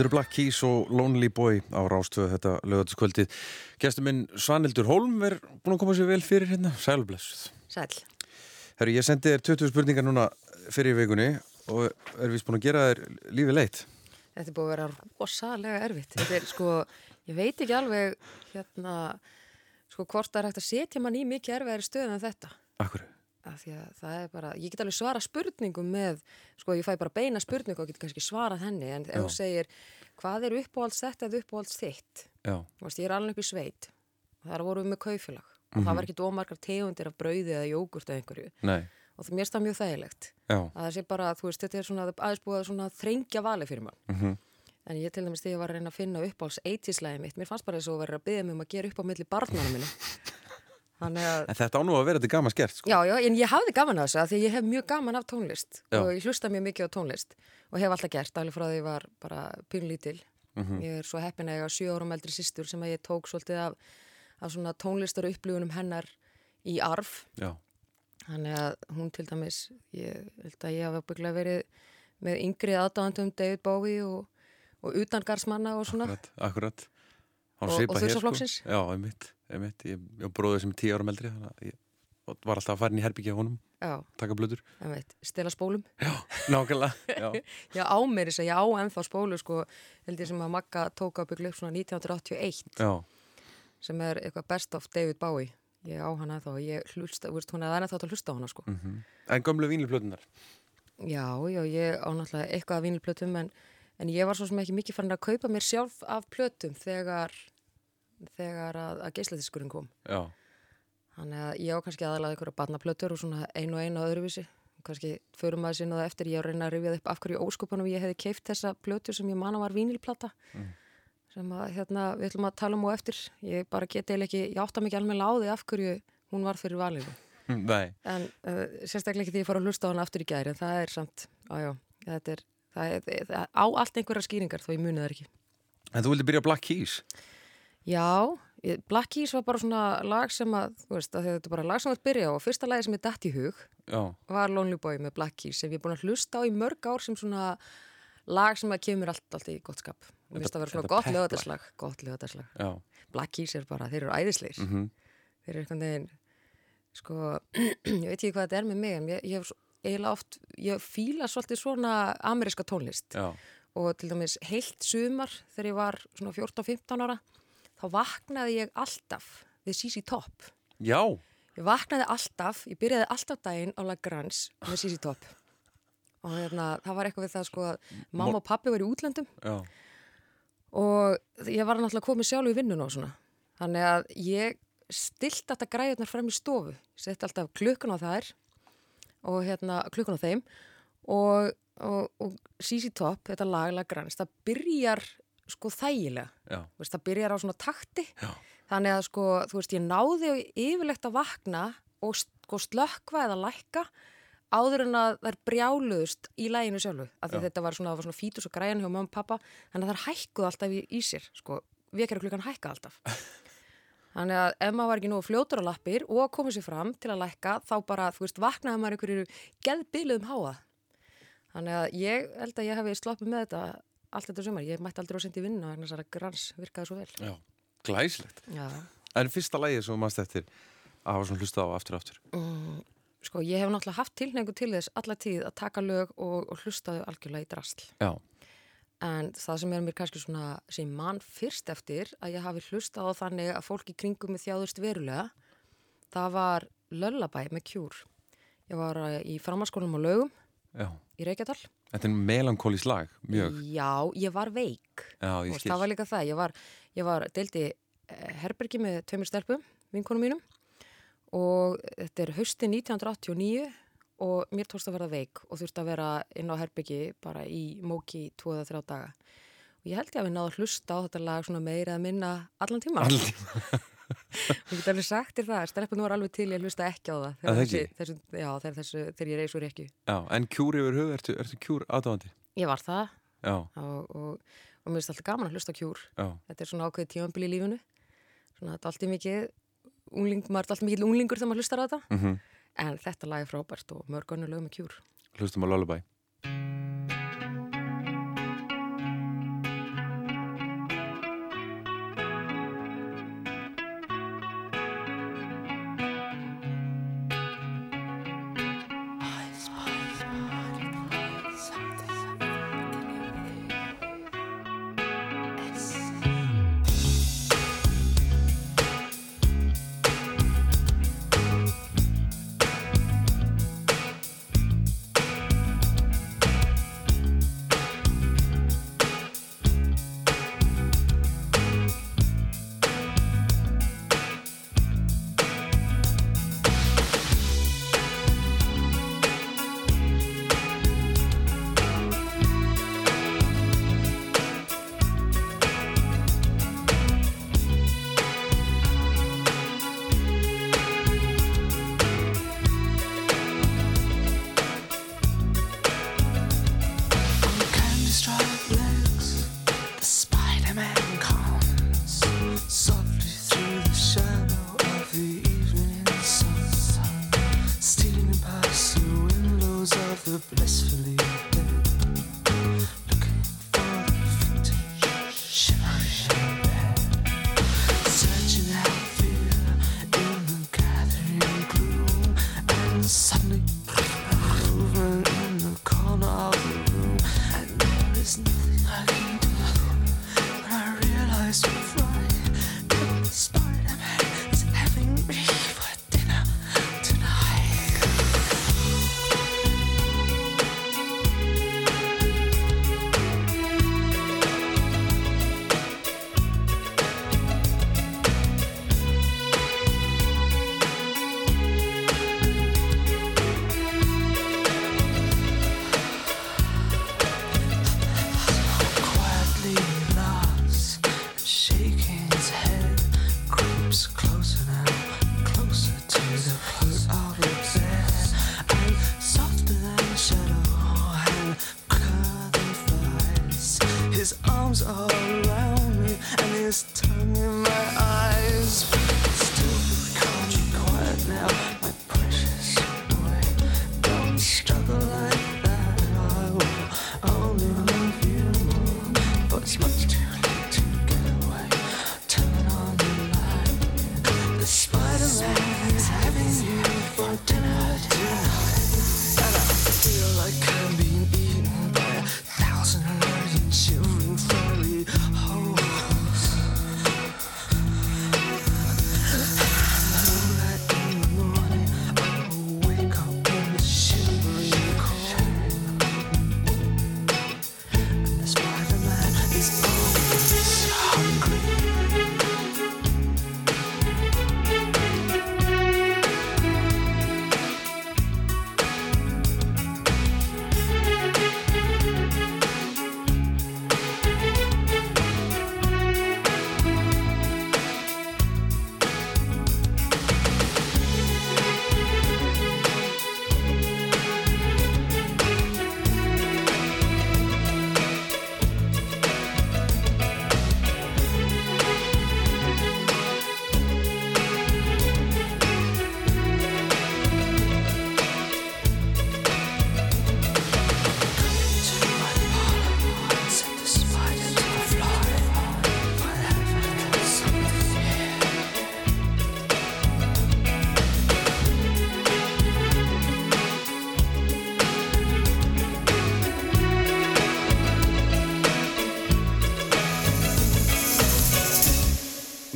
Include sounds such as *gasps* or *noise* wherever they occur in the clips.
Þetta eru Black Keys og Lonely Boy á Rástöðu þetta lögatiskvöldið. Gæstu minn Svanildur Holm er búin að koma sér vel fyrir hérna. Sælblessuð. Sæl. Herru, ég sendi þér 20 spurningar núna fyrir vikunni og er vist búin að gera þér lífið leitt. Þetta er búin að vera rosalega erfitt. Þetta er sko, ég veit ekki alveg hérna, sko hvort það er hægt að setja mann í mikið erfiðari stöð en þetta. Akkur? Af því að það er bara, ég get alveg svara spurningum með, sko ég fæ bara beina spurningu og get kannski svarað henni en ef þú segir, hvað er uppáhalds þetta eða uppáhalds þitt? Já. Veist, ég er alveg upp í sveit og þar vorum við með kaufélag og mm -hmm. það Mhm. var ekki dómarkar tegundir af brauði eða jógurt eða einhverju Nei. og það mér stað mjög þægilegt Já. að það sé bara, þú veist, þetta er svona aðeins búið að svona þrengja vali fyrir mann Mm en ég til dæmis þegar ég var að reyna að finna uppáhalds eitíslæði mitt, mér fannst bara þess að vera að byggja mig um að gera upp á milli barnana að En þetta á nú að vera þetta gaman skert, sko. Já, já, en ég hafði gaman að þessu að því ég hef mjög gaman af tónlist Já. og ég hlusta mjög mikið á tónlist og hef alltaf gert, alveg frá því ég var bara pínlítil. Mhm. Ég er svo heppin að ég á sjö árum eldri sýstur sem að ég tók svolítið af, af svona tónlistar upplifunum hennar í arf. Já. Þannig að hún til dæmis, ég held að ég hafa bygglega verið með yngri aðdáðandum David Bowie og, og utangarsmanna og svona. Akkurat, akkurat. Og- og hér, Þursaflokksins? Já, einmitt, einmitt. Ég, ég bróði sem er tíu árum eldri, þannig að ég var alltaf að fara inn í herbyggja honum, Já, taka blöður. stela spólum. Nákvæmlega, já. *laughs* Já, á mér þess að ég á ennþá spólu sko, held ég sem að Magga tók að byggla upp svona 1981 Já, sem er eitthvað best of David Bowie ég á hana og ég hlusta, hún er ennþá að hlusta á hana sko. mm En gömlu vínilblöðunar? Já, já, ég á náttúrulega eitthvað af vínilplötum en, en ég var svo sem ekki mikið farin að kaupa mér sjálf af plötum þegar, þegar að, að geisladiskurinn kom. Já. Þannig að ég á kannski aðalega einhverja barnaplötur og svona einu og einu öðruvísi. Kannski förum maður sinna það eftir, ég á reyna að rifja það upp af hverju óskupunum ég hefði keift þessa plötu sem ég manna var vínilplata. Sem að hérna, við ætlum að tala um og eftir. Ég bara geti eiginlega ekki, ég átta mikið alveg láði af hverju hún var fyrir valinu. *laughs* En uh, sérstaklega ekki því ég fór að hlusta á hana aftur í gæri, en það er samt, ájá, þetta er, það er, það er á allt einhverja skýringar þó ég muni það ekki. En þú vildi byrja Black Keys? Já, Black Keys var bara svona lag sem að, þú veist, að þetta er bara lag sem að byrja á og fyrsta lagi sem ég dætt í hug Já. var Lonely Boy með Black Keys sem ég er búin að hlusta á í mörg ár sem svona lag sem að kemur allt, allt í gott skap. Mér finnst það að vera svona gott lögataslag, gott lögataslag. Já. Black Keys er bara, þeir eru æðisleir. Mm þeir eru einhvern veginn sko, *clears throat* ég veit ekki hvað þetta er með mig en ég, ég hef eiginlega oft ég fíla svolítið svona ameríska tónlist Já. og til dæmis heilt sumar þegar ég var svona 14-15 ára þá vaknaði ég alltaf við CC Top Já. ég vaknaði alltaf, ég byrjaði alltaf daginn á Lagrange með CC Top og hérna, það var eitthvað við það sko að mamma og pappi var í útlöndum. Já. og ég var náttúrulega komið sjálf í vinnun og svona. Þannig að ég stilt alltaf græðunar fram í stofu sett alltaf klukkun á þær og hérna klukkun á þeim. Og, og, og CC Top, þetta lag Lagrange, það byrjar sko þægilega. Veist, það byrjar á svona takti. Já. þannig að sko, þú veist, ég náði yfirlegt að vakna og sko slökkva eða lækka áður en að þær brjáluðust í læginu sjálfu, af því þetta var svona, það var svona fítus og græjan hjá mamma og pappa þannig að þær hækkuð alltaf í, í sér sko, vekjara klukkan hækka alltaf. *laughs* Þannig að ef maður var ekki nú fljótur á lappir og að koma sér fram til að lækka þá bara, þú veist, vaknaði maður einhverju geðbiluðum háa. Þannig að ég held að ég hefði sloppið með þetta allt þetta sumar, ég mætti aldrei á sendi vinna vegna þess að grans virkaði svo vel Já. Glæslegt. Já, En fyrsta lagið sem þú mannst eftir að hafa svona hlustað á aftur og aftur. Mm, sko ég hef náttúrulega haft tilhengu til þess alla tíð að taka lög og, og hlustaðu algjörlega í drasl. Já. En það sem er mér kannski svona sem mann fyrst eftir að ég hafi hlustað á þannig að fólk í kringum með þjáðust verulega, það var Lullaby með Cure. Ég var eh, í framhalskólum á lögum Já. í Reykjadal. Þetta er melankólís lag, mjög. Já, ég var veik. Já, ég skil. það var líka það, ég var, ég var deildi eh, herbergi með tveimur stelpum, vinkonum mínum og þetta er haustin 1989 og mér tókst að vera veik og þurfti að vera inn á herbergi bara í móki í tvo eða þrjá daga og ég held ég að við náðu að hlusta á þetta lag svona meira að minna allan tíma Allan tíma. Ég get alveg sagt þér það, stelpunum var alveg til ég að hlusta ekki á það Að þegar, þessi, þessu, já, þegar, þessu, þegar ég reysur ekki Já, en kjúr yfir hug, ertu, ertu kjúr aðdáðandi? ég var það. Já, og, og, og mér finnst alltaf gaman að hlusta á kjúr. Já, þetta er svona ákveðið tímanbíl í lífinu. Svona þetta er alltaf mikið ungling, maður er alltaf mikið unglingur þegar maður hlustar á þetta. Mhm. en þetta lag er frábært og mörg önnur lög með kjúr. Hlustum á Lullaby.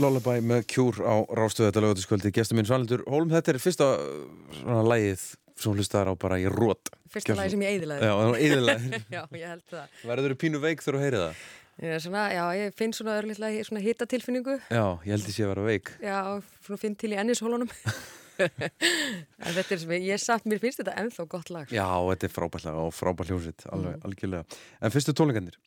Lullaby með kjúr á rástöðu þetta lögatiskvöldi Gestur minn Svanlindur Hólm, þetta er fyrsta svona lægið sem hún hlustaðar á bara í rót Fyrsta lagi sem ég eiðilaði. Já, eðilega *laughs* já, ég held það. Verður þú pínu veik þegar þú heyrið það? Er svona, já, ég finn svona örlítlega svona hitatilfinningu. Já, ég held ég sé að vera veik Já, svona finn til í ennishólunum. *laughs* en þetta er sem ég, ég satt, mér finnst þetta ennþá gott lag. Já, þetta er frábært lag og frábært hljómsitt alveg, Mm. algjörlega En fyrstu tónleikarnir?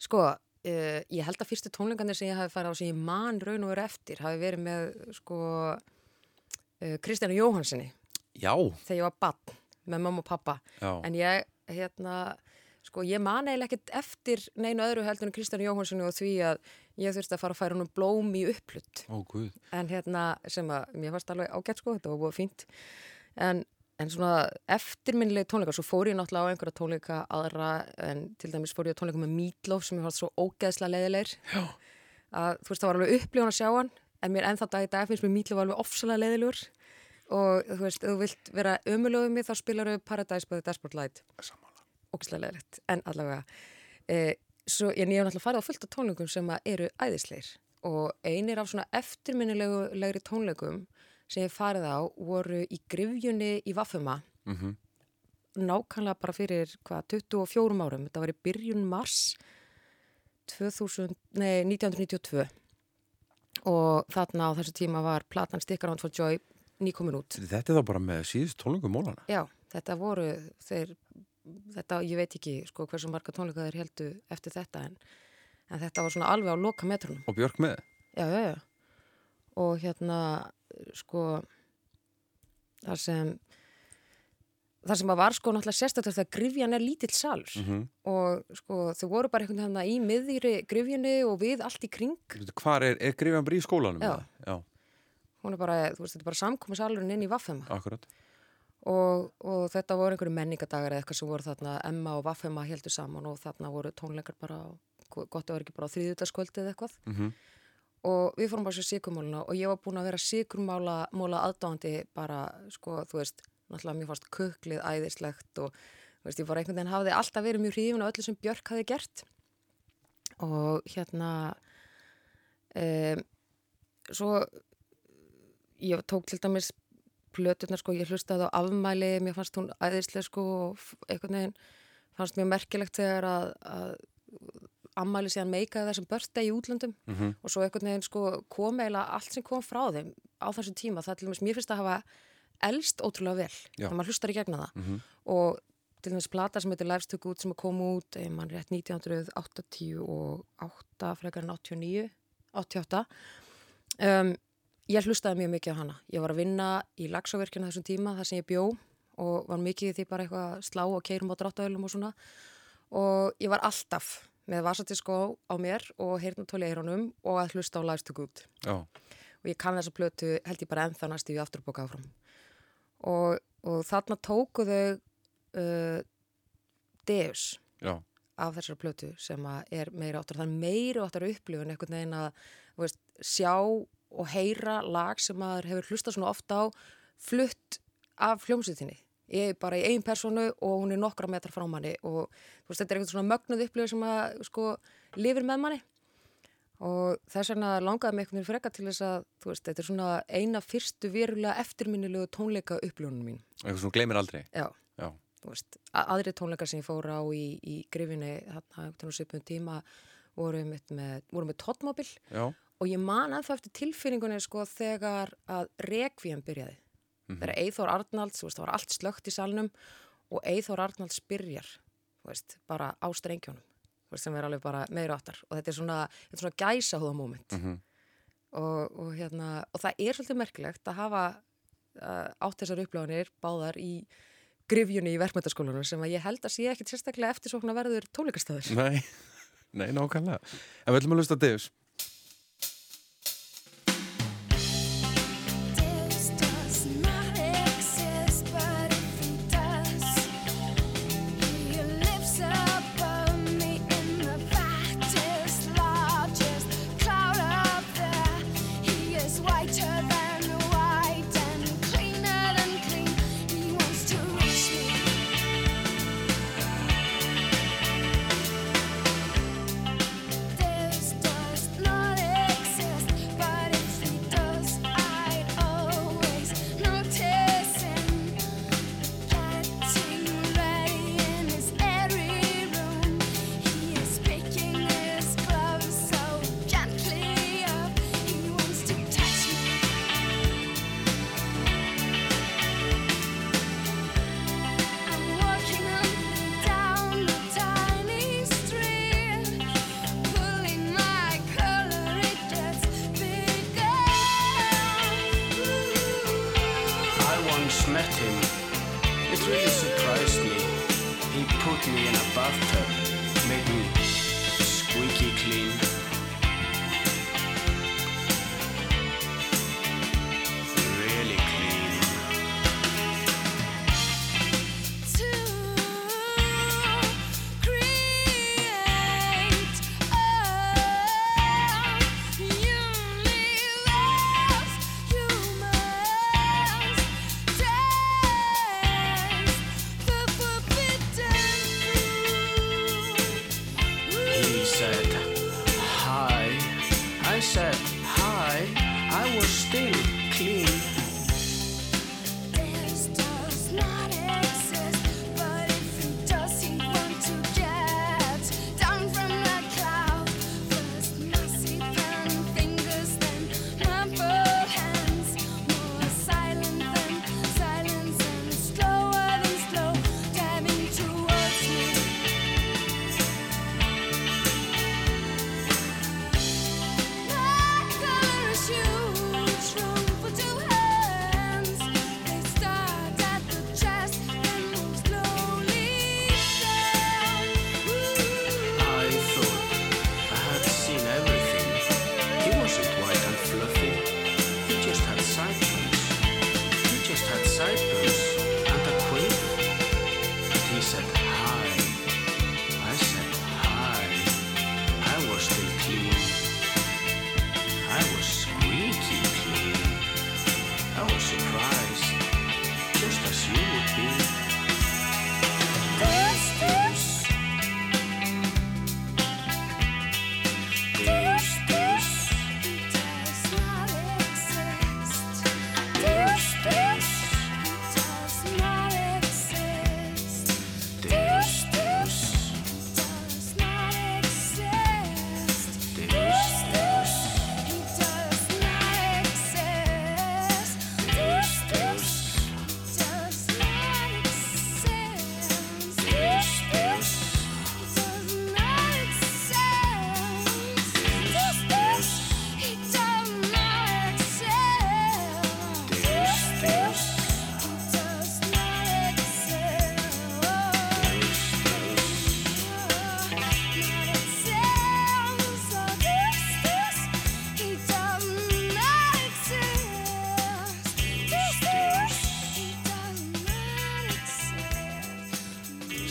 Sko, uh, ég held að fyrstu tónleikandir sem ég hafi farið á sem ég man raun og veru eftir hafi verið með, sko, uh, Kristján Jóhansinni Já, þegar ég var bann með mamma og pappa. já En ég, hérna, sko, ég man eiginlega ekkert eftir neinu öðru heldur en Kristján Jóhansinni og því að ég þurfti að fara að færa honum blóm í upplutt. Guð En hérna, sem að mér fannst alveg ágætt, sko, þetta var búið fínt. En, en svona eftirminnileg tónleika, svo fór ég náttúrulega á einhverja tónleika aðra, en til dæmis fór ég á tónleika með Meatloaf sem ég fannst svo ógeðslega leiðilegir. Já. Að, þú veist, það var alveg upplifun að sjá hann, en mér ennþá dag í dag finnst mér Meatloaf alveg ofsalega leiðilegur. Og þú veist, ef þú vilt vera ömulögum mig, þá spilar við Paradise by the Dashboard Light. Sammála. Ógeðslega leiðilegt, en allavega. E, svo, en ég hef náttúrulega farið á fullt af tónleikum sem eru æðisleir. Og einir af svona eftirminnilegri tónleikum sem ég farið á voru í grifjunni í Vaffuma mm nákvæmlega bara fyrir hvað, 24 árum, þetta var í byrjun mars 2000, nei, 1992 og þarna á þessu tíma var platan Stick Around for Joy nýkomin út. Þetta er þá bara með síðust tónleikum mólana Já, þetta voru þeir, þetta, ég veit ekki sko hversu marga tónleika þeir heldu eftir þetta en, en þetta var svona alveg á loka metrunum. Og Björk með Já, já, já. Og hérna, sko, þar sem, þar sem að var sko náttúrulega sérstaklega þegar grifjan er lítill salur mm og sko þau voru bara einhvern veginn í miðjri grifjunni og við allt í kring. Hvar er, er Grifjan bara í skólanum? Já. Já, Hún er bara, þú veist, þetta er bara samkomi salurinn inn í Vaffema akkurat og, og þetta voru einhverju menningadagar eða eitthvað sem voru þarna, Emma og Vaffema heldur saman og þarna voru tónleikar bara, gott að vera ekki bara á þriðutaskvöldi eða eitthvað. mm og við fórum bara svo sigurmáluna og ég var búin að vera móla aðdáðandi bara, sko, þú veist náttúrulega mér fannst kuklið æðislegt og þú veist, ég bara einhvern veginn hafði alltaf verið mjög hrifin á öllu sem Björk hafi gert. Og hérna um, svo ég tók til dæmis plöturnar, sko, ég hlustaði á afmæli mér fannst hún æðisleg, sko og einhvern veginn fannst mjög merkilegt þegar að, að ammæli síðan meikaði þessum börsta í útlöndum -hmm. og svo einhvern veginn sko kom eiginlega allt sem kom frá þeim á þessum tíma það er til dæmis mér finnst að hafa elst ótrúlega vel Já. þegar maður hlustar í gegna það Mhm. og til dæmis plata sem heitir Lifestook út sem kom út, ef mann rétt 1988 frekar en 89 88 um, ég hlustaði mjög mikið á hana ég var að vinna í lagsaverkinu þessum tíma þar sem ég bjó og var mikið því bara eitthvað að slá og keirum á dráttaölum og svona og ég var alltaf með vasatiskó á mér og heyrnatóli eirunum og að hlusta á Lifestook út. Já, og ég kann þessa plötu held ég bara ennþá næst við afturbóka áfram. Og, og þarna tóku þau uh, Deus já, af þessari plötu sem er meira áttur það er meira áttur upplifun einhvern veginn að veist, sjá og heyra lag sem maður hefur hlustað svona ofta á flutt af hljómsveitinni ég er bara í ein personu og hún er nokkra metra frá manni og þú veist, þetta er eitthvað svona mögnuð upplifið sem að sko lifir með manni. Og þess vegna langaði mig einhvern veginn freka til þess að þú veist, þetta er svona eina fyrstu verulega eftirminnilegu tónleika upplifunum mín. Eitthvað sem þú gleymir aldrei? Já, Já, veist, aðri tónleikar sem ég fór á í, í grifinni þarna einhvern svipum tíma voru með, með, voru með tóttmobil já, og ég man að það eftir tilfinningunni sko þegar að Requiem byrjaði þegar Eithor Arnalds, þú veist, það var allt slögt í salnum og Eithor Arnalds byrjar veist, bara á strengjónum sem er alveg bara meira áttar. Og þetta er svona, þetta er svona gæsa húða moment og, og hérna og það er svolítið merkilegt að hafa uh, átt þessar upplöfunir báðar í grifjunni í verkmyndaskólanum sem að ég held að sé ekkit sérstaklega eftir svona verður tónleikastöður. Nei, *laughs* nei, nákvæmlega. En við ætlum að lusta Deus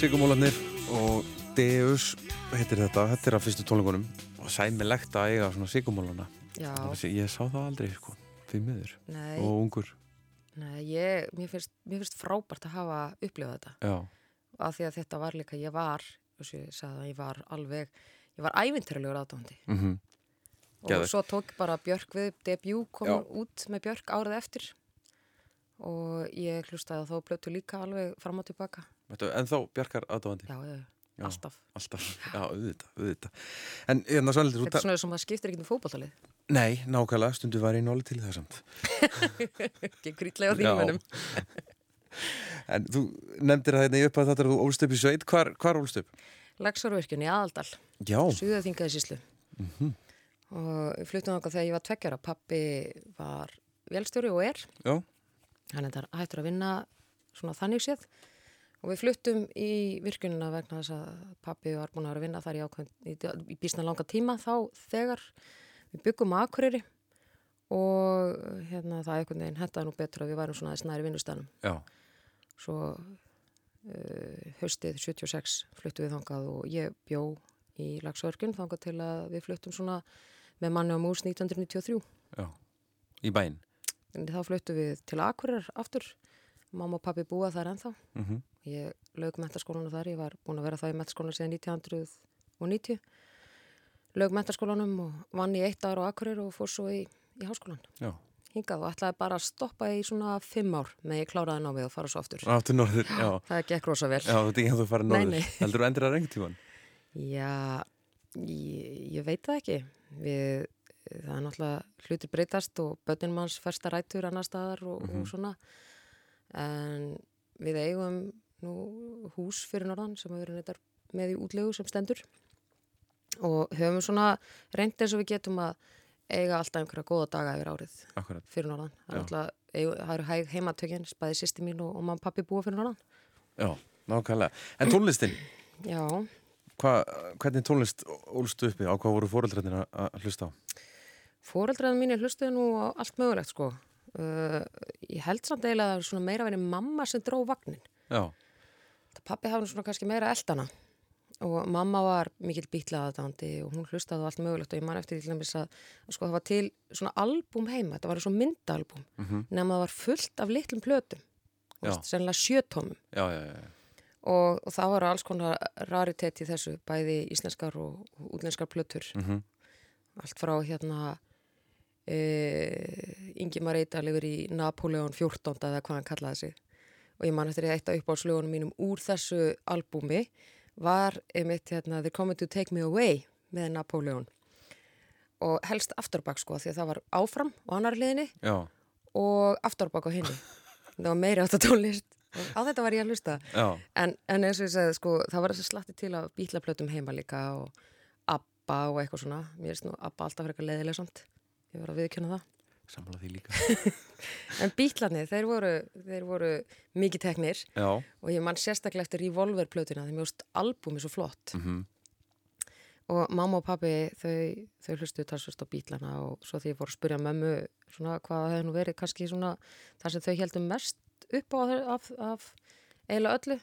Sigurmólarnir og Deus heitir þetta, þetta er af fyrstu tónleikunum. Og sæmilegt að eiga svona Sigurmólana Já, ég sá það aldrei sko, því miður. Nei, og ungur. Nei, ég, mér finnst, mér finnst frábært að hafa upplifað þetta. Já, af því að þetta var líka, ég var þess að ég sagði að ég var alveg ég var ævinturlegur aðdándi mhm, og Geðveikt. svo tók bara Björk við debut kom Já. út með Björk árið eftir. Og ég hlustaði á þá blötu líka alveg fram og tilbaka en þá Bjarkar aðdáðandi já, já, Já. alltaf. Alltaf, já, auðvitað, auðvitað. En hérna þú þetta er svona sem það skiptir ekki um fótballtalið Nei, nákvæmlega, stundu var ég náli til það samt. *laughs* Ekki grítlega á Já. þínum mennum *laughs* En þú nefndir það hérna í upp að þetta er þú ólst upp í sveit. Hvar, hvar ólst upp? Lagsárvirkjun í Aðaldal. Já, Suðaþingaði síslu Mhm. og fluttum þangað þegar ég var tveggjara pappi var velstjóri og er. Já, hann er þar hættur að vinna svona þannig séð og við fluttum í virkunina vegna þess að pappi var búin að vera að vinna þar í, ákveðn, í, bísna langa tíma þá þegar. Við byggum að Akureyri og hérna það einhvern veginn hendaði nú betur að við værum svona aðeins næri vinnustanum já, svo uh, haustið 76 fluttum við þangað og ég bjó í Lagsvörgun þangað til að við fluttum svona með manni á mús 1993 já. Í bæinn? En þá fluttum við til Akureyrar aftur. Mamma og pappi búa þar ennþá. Mhm. Ég lög mentaskólanu þar ég var búin að vera það í mentaskólanu síðan 1990 lög mentaskólanum og vann í eitt ár á Akureyri og fór svo í, í háskólan Já, hingað og ætlaði bara að stoppa í svona fimm ár með ég kláraði námið og fara svo aftur áttu norður, já það gekk rosa vel Já, þetta er ekki að þú farið norður. Heldur þú endur að reyngi tíman? Já, ég, ég veit það ekki. Við, það er náttúrulega hlutir breytast og börnin manns festa rætur annar staðar og, og svona. En við eigum nú hús fyrir norðan sem við erum með í útlegu sem stendur og höfum svona reynd eins og við getum að eiga alltaf einhverja góða daga yfir árið Akkurat fyrir norðan. Það er eigum- það eru hæg heimatökinn, spæði sýsti mín og, og og pappi búa fyrir norðan. Já, nákvæmlega En tónlistin, *clears throat* Já, hva, hvernig tónlist ólstu uppi? Á hvað voru fóreldrarnir að- hlusta á? Fóreldræðin mín hlustuði nú á allt mögulegt sko. Uh, ég held samt eiginlega að það er svona meira verið mamma sem dró vagnin. Já, Pappi hafði svona kannski meira eldana og mamma var mikill bítlaðadandi og hún hlustaði á allt mögulegt og ég man eftir til dæmis að, sko það var til svona albúm heima, þetta var svona myndaalbúm Mhm. nema það var fullt af litlum plötum, sennilega sjötómum já, já, já, já. og, og það var alls konar raritet í þessu, bæði íslenskar og, útlenskar plötur Mhm. allt frá hérna e, Ingimar Eidal yfir í Napoleon 14. eða hvað hann kallaði sig og ég man eftir að eitt af uppáhaldslögunum mínum úr þessu albúmi var einmitt hérna They're Coming to Take Me Away með Napoleon og helst afturbak sko því að það var áfram á annar liðinni já, og afturbak á hinni það var meiri átt að tónlist á þetta var ég að hlusta En, en eins og ég segði, sko, það var þessi slatti til af bítlaplötum heima líka og ABBA og eitthvað svona. Mér finnst nú ABBA alltaf fyrir eitthvað leiðilega samt. Ég var að viðkjöna það. Sammála því líka *laughs* En bítlarnir, þeir voru, þeir voru mikið teknir Já, og ég man sérstaklega eftir Revolver-plötuna þegar mér finnst albúmi svo flott. mhm, Og mamma og pabbi, þau, þau hlustuðu talsvist á bítlana og svo því ég fór að spyrja mömmu svona hvað það hefði nú verið kannski svona það sem þau heldum mest upp á þeir- af, af eiginlega öllu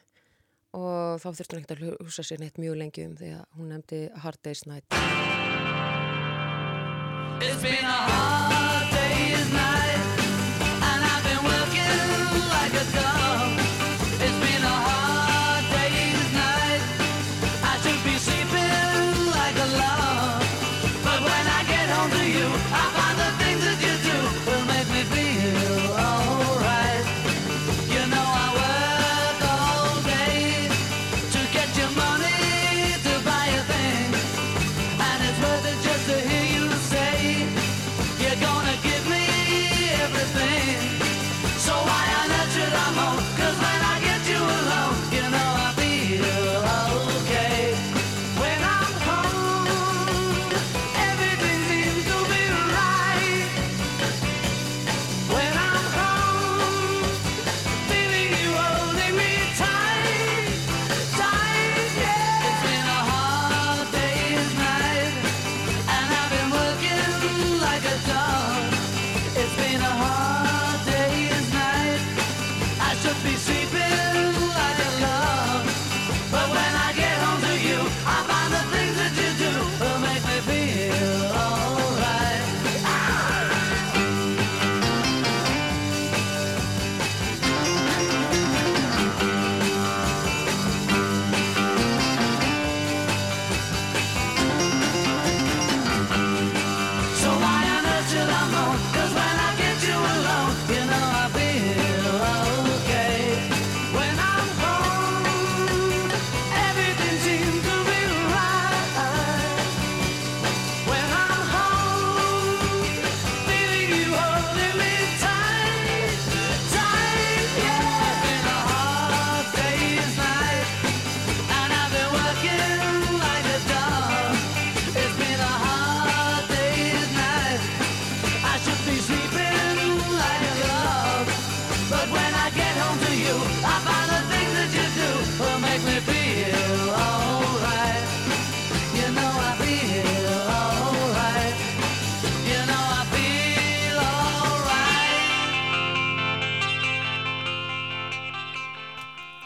og þá þurfti hún ekkert að hugsa sér neitt mjög lengi um því að hún nefndi Hard Day's Night. It's been a hard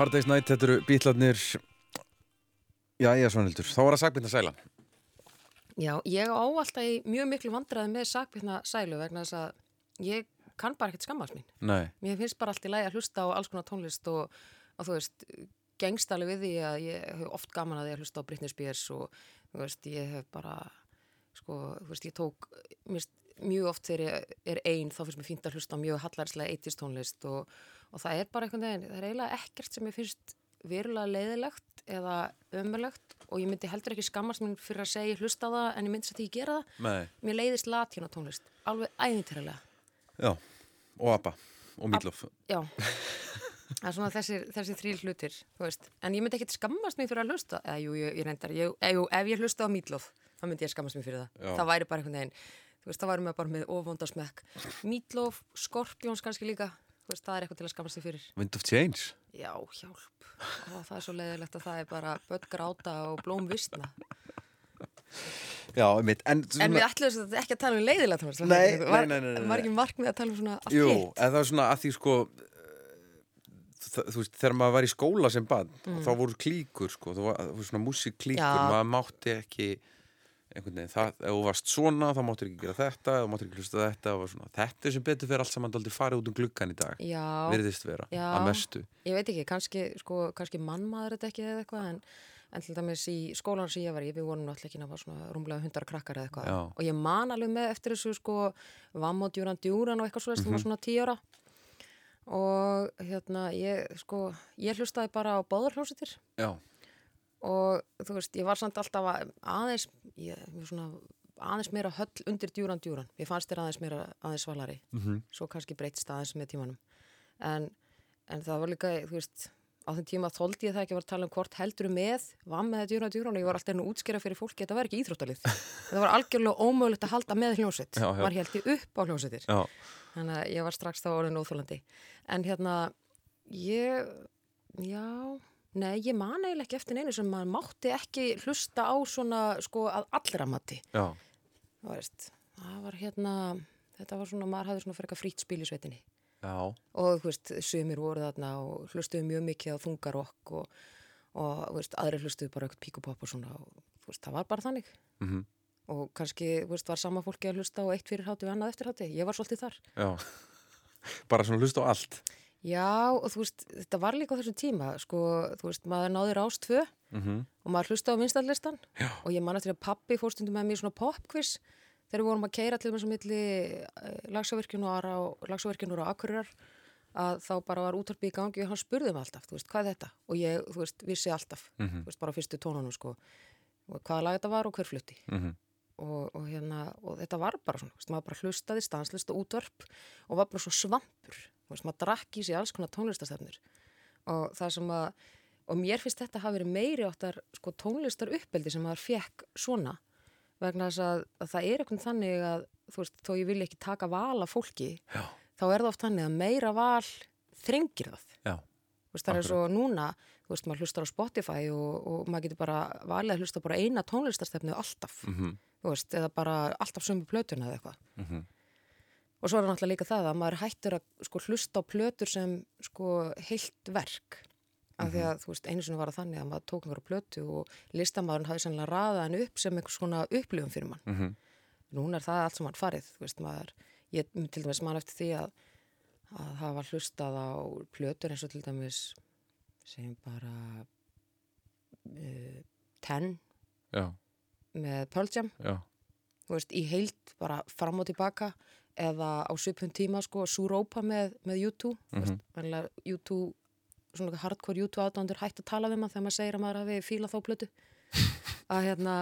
Hard Day's Night, þetta eru bítlarnir Já, ég er svonildur Þá var það sagbyrna sælan. Já, ég á alltaf í mjög miklu vandræði með sakbyrna sælu vegna þess að ég kann bara ekkert skammast mín. Nei, Mér finnst bara allt í lagi að hlusta á alls konar tónlist og, og þú veist, gengst alveg við því að ég hef oft gaman að að hlusta á Britney Spears og þú veist, ég hef bara, sko, þú veist, ég tók mjög oft þegar ég er ein þá finnst mér fínt að hlusta á mjög hallarslega 80s tónlist og, og það er bara einhvern veginn, það er eiginlega ekkert sem ég finnst verulega leiðilegt eða ömulegt og ég myndi heldur ekki skammast mér fyrir að segja hlusta á það en ég myndi satt ekki gera það. nei, Mér leiðist latína tónlist, alveg æðintyralega. já Og ABBA og Meatloaf Já, það er svona þessi, þessi þrý hlutir. En ég myndi ekkert skammast mig fyrir að hlusta, eða jú, ég, ég reyndar, ég, jú, ef ég hlusta á Meatloaf, þá myndi ég skammast mig fyrir það. Já. Það væri bara einhvern veginn, þú veist, það væri með bara með ofvonda smekk. Meatloaf, Scorpions kannski líka, veist, það er eitthvað til að skammast sig fyrir. Wind of Change Já, hjálp. Ó, það er svo leiðilegt að það er bara börn gráta og blóm vistna. Já, mitt En, En við ætlum þess að ekki að tala um leiðilegt Nei, nei, nei, nei, nei. Var ekki markmið að tala um svona Jú, en það er svona að því sko það, þú veist, þegar maður var í skóla sem bann þá voru klíkur sko, það var, það var svona músikklíkur, Mm. Já. maður mátti ekki einhvern veginn, það, ef þú varst svona þá máttir ekki gera þetta, ef þú máttir ekki hlusta þetta svona, þetta er sem betur fyrir allt saman dálítið farið út um gluggan í dag, Já. virðist vera Já. að mestu, Ég veit ekki, kannski, sko, kannski mannmaður þetta ekki eða eitthvað en, en til dæmis í skólan sem ég var í, við vorum náttúrulega ekki náttúrulega svona rúmlega hundar krakkar eða eitthvað Já. og ég man alveg með eftir þessu sko Vam og djúran djúran og eitthvað svo mm -hmm. svona tíu ára og hérna ég sko, ég og þú veist, ég var samt alltaf að aðeins, ég, svona aðeins meira höll undir djúran djúran. Ég fannst þér aðeins meira aðeins svalari. Mhm. svo kannski breytist aðeins með tímanum. En, en það var líka, þú veist á þeim tíma þóldi ég það ekki að var að tala um hvort heldur með, var með djúran djúran. Og ég var alltaf einu útskýra fyrir fólki, þetta var ekki íþróttalið. *laughs* Það var algjörlega ómögulegt að halda með já. var héldi upp á hljómsveitir. Já, þannig að ég var strax þá orðin óþólandi en hérna ég, já nei, ég man eiginlega ekki eftir neinu sem maður mátti ekki hlusta á svona sko að allra mati. Já, það veist, það var hérna þetta var svona, maður hafði svona fyrir eitthvað frýtt spil í sveitinni. Já, og þú veist, sumir voru þarna og hlustuðu mjög mikið á þungarokk og, og þú veist, aðri hlustuðu bara eitthvað píkupopp og svona og þú veist, það var bara þannig. Mhm, og kannski, þú veist, var sama fólki að hlusta á eitt fyrir hátu og annað eftir hátu, ég var svolítið þar. Já. *laughs* Bara svona hlusta á allt Já, og þú veist, þetta var líka á þessum tíma, sko, þú veist, maður náði rást tvö mhm, og maður hlusta á vinstallistan og ég man eftir að pappi fórstundum með mér svona popquiz þegar við vorum að keira til þess að milli á, lagsavirkjunur á Akureyrar að þá bara var útarpi í gangi og hann spurði mig alltaf, þú veist, hvað er þetta? Og ég, þú veist, vissi alltaf, Mhm. þú veist, bara á fyrstu tónunum, sko, og hvaða lag þetta var og hver flutti. mhm, Og, og hérna, og þetta var bara svona, veist, maður bara hlustaði stanslist og útvarp og var bara svo svampur, veist, maður drakk í sig alls konar tónlistastefnur og það sem að, og mér finnst þetta hafi verið meiri áttar sko tónlistar uppeldi sem maður fekk svona vegna þess að, að það er eitthvað þannig að þú veist, þó ég vil ekki taka val af fólki, já, þá er það oft þannig að meira val þrengir það. já, veist, það er svo núna, þú veist, maður hlustar á Spotify og, og maður getur bara valið að hlusta bara eina tónlistarstefnu alltaf, mhm, þú veist, eða bara alltaf sömu plötuna eða eitthvað. mhm, Og svo er það náttúrulega líka það að maður hættur að sko, hlusta á plötur sem sko, heilt verk. Af því að þú veist, einu sinni var það þannig að maður tók einhverja plötu og listamæðurinn hafi sannlega raðað henni upp sem einhvers svona upplifum fyrir mann. mhm, Núna er það allt sem hann farið, þú veist, maður, ég til dæmis man eftir því að, að hafa hlustað á plötur eins og til dæmis sem bara uh, Ten já, með Pearl Jam veist, í heilt bara fram og tilbaka eða á svipun tíma sko, Súrópa með, með U2 mm. -hmm. U2 svona hardcore U2 aðdándur hægt að tala við maður þegar maður segir að maður hafi fílað þá plötu *laughs* að hérna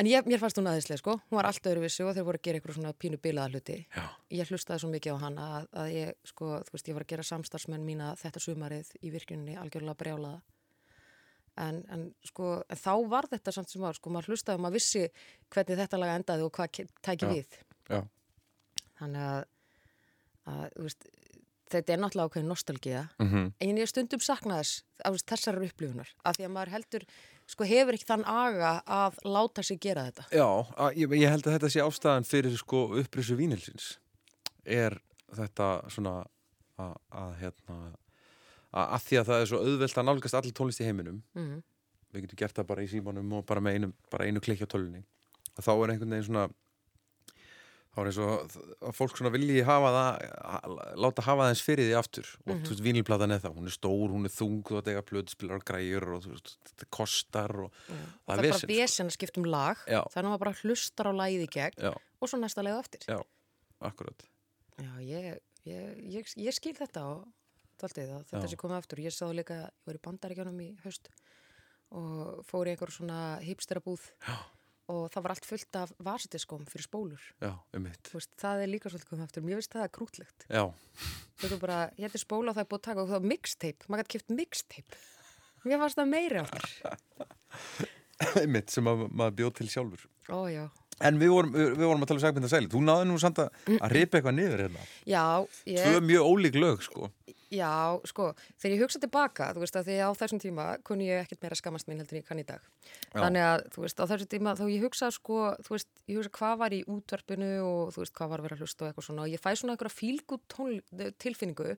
en ég, mér fannst hún aðeinslega sko. Hún var allt öðruvissi og þeir voru að gera eitthvað svona pínu bilaða hluti. Já, ég hlustaði svo mikið á hana að, að ég sko, þú veist, ég var að gera samstarfsmenn mína þetta sumarið í virkuninni algjörlega brjálaða. En, en sko, en þá var þetta samt sem var, sko, maður hlustaði og maður vissi hvernig þetta laga endaði og hvað tæki við. Já, þannig að, að þú veist, þetta er náttúrulega ákveðin nostalgía. Mhm, en ég stundum sakna þess á þess- þessarar upplifunar, af því að maður heldur sko hefur ekki þann aga að láta sig gera þetta Já, ég, ég held að þetta sé ástæðan fyrir sko upprisu vínilsins er þetta svona að, að hérna að, að því að það er svo auðvelt að nálgast allir tónlist í heiminum Mhm. við getum gert það bara í símanum og bara með einu, einu klikki á tölunni og þá er einhvern veginn svona þá er eins og að fólk svona vilji hafa það að- láta hafa það eins fyrir því aftur. Og þú veist, vínilplatan er það, hún er stór, hún er þung þú veit, eiga plöðspilar og græjur og þú veist, þetta kostar og það það er er bara vesen sko. vesen að skipta um lag. Já. þannig að maður bara hlustar á lagið í gegn Já, og svo næsta leið á eftir. Já, akkurat. Já, ég, ég, ég, ég skil þetta og þetta sé komið aftur. Ég sá líka, ég var í bandaríkjónum í haust og fór í einhver svona hipsterabúð Já. Og það var allt fullt af vasetiskóm fyrir spólur. Já, um mitt Veist, það er líka svolítið komið aftur. Mér finnst það krútlegt. Já, Þú veist bara, ég hætti spóla og það er búið að taka og það var mixtape. Maður gæti kipt mixtape. Mér fannst það meiri aftur. um mitt sem að, maður bjóð til sjálfur Ó, já. En við vorum, við vorum að tala um Sagbinda Sæli Þú náði nú samt að, að ripa eitthvað niður hérna. Já, Tvö ég, mjög ólík lög, sko. Já, sko, þegar ég hugsa tilbaka, þú veist að því á þessum tíma kunni ég ekkert meira skammast mín heldur en ég kann í dag. Já. Þannig að, þú veist, á þessum tíma þá ég hugsa sko, þú veist, ég hugsa hvað var í útvarpinu og þú veist, hvað var að vera að hlusta og eitthvað svona. Og ég fæ svona einhverja fílgút tilfinningu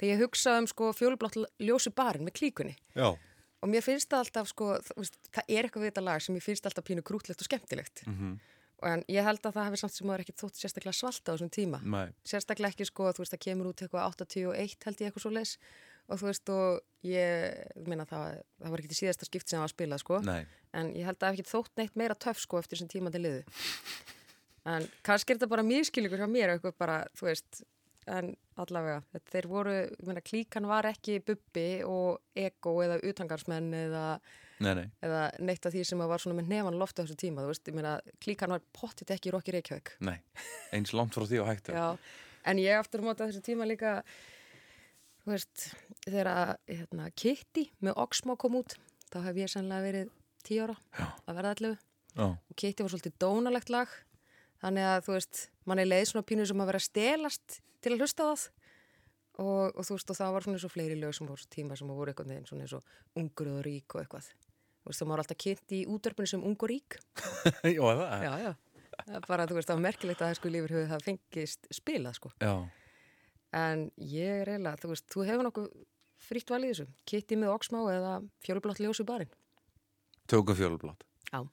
þegar ég hugsa um sko fjólublátt ljósi barinn með klíkunni. Já, og mér finnst það alltaf sko, veist, það er eitthvað við þetta lag sem ég finnst alltaf pínu krútlegt og skemmtilegt. Mhm. en ég held að það hefði samt sem maður ekki þótt sérstaklega svalta á þessum tíma. Nei, sérstaklega ekki sko, þú veist, það kemur út eitthvað 81 held ég eitthvað svo leis og þú veist, og ég minna það, það var ekki til síðasta skipt sem það var að spila sko, nei. En ég held að það hef ekki þótt neitt meira töff sko eftir þessum tíma til liðu en kannski er þetta bara miskilíkur hjá mér eitthvað bara, þú veist en allavega, þeir voru meina, klíkan var ekki bubbi og ego eða utangarsmenn eða, Nei, nei, eða neitt af því sem var svona með nefan loftu á þessu tíma, veist, meina klíkan var pottit ekki í Rokki Reykjavík. Nei Eins langt frá því og hægt en ég aftur á þessu tíma líka þú veist, þegar hérna, Kitty með Oxmo kom út þá hef ég sannlega verið tíu ára Já. að verða allu og Kitty var svolítið dónalegt lag þannig að þú veist, mann er leið svona pínu sem að vera að stelast til að hlusta það. Og, og þú veist, og það var svona eins og fleiri lög sem voru tíma sem voru eitthvað neginn svona eins og ungur og rík og eitthvað. Þú veist, það var alltaf kynnt í útörpunu sem ungur rík. *laughs* Já, það já, já, það er bara, þú veist, það var merkilegt að það sko lífur höfðu það fengist spilað, sko. Já, En ég er eiginlega, þú veist, þú hefur nokkuð fritt val í þessu. Kitty með Oxmá eða fjólublátt ljós í barinn. tökum fjólublátt. Já.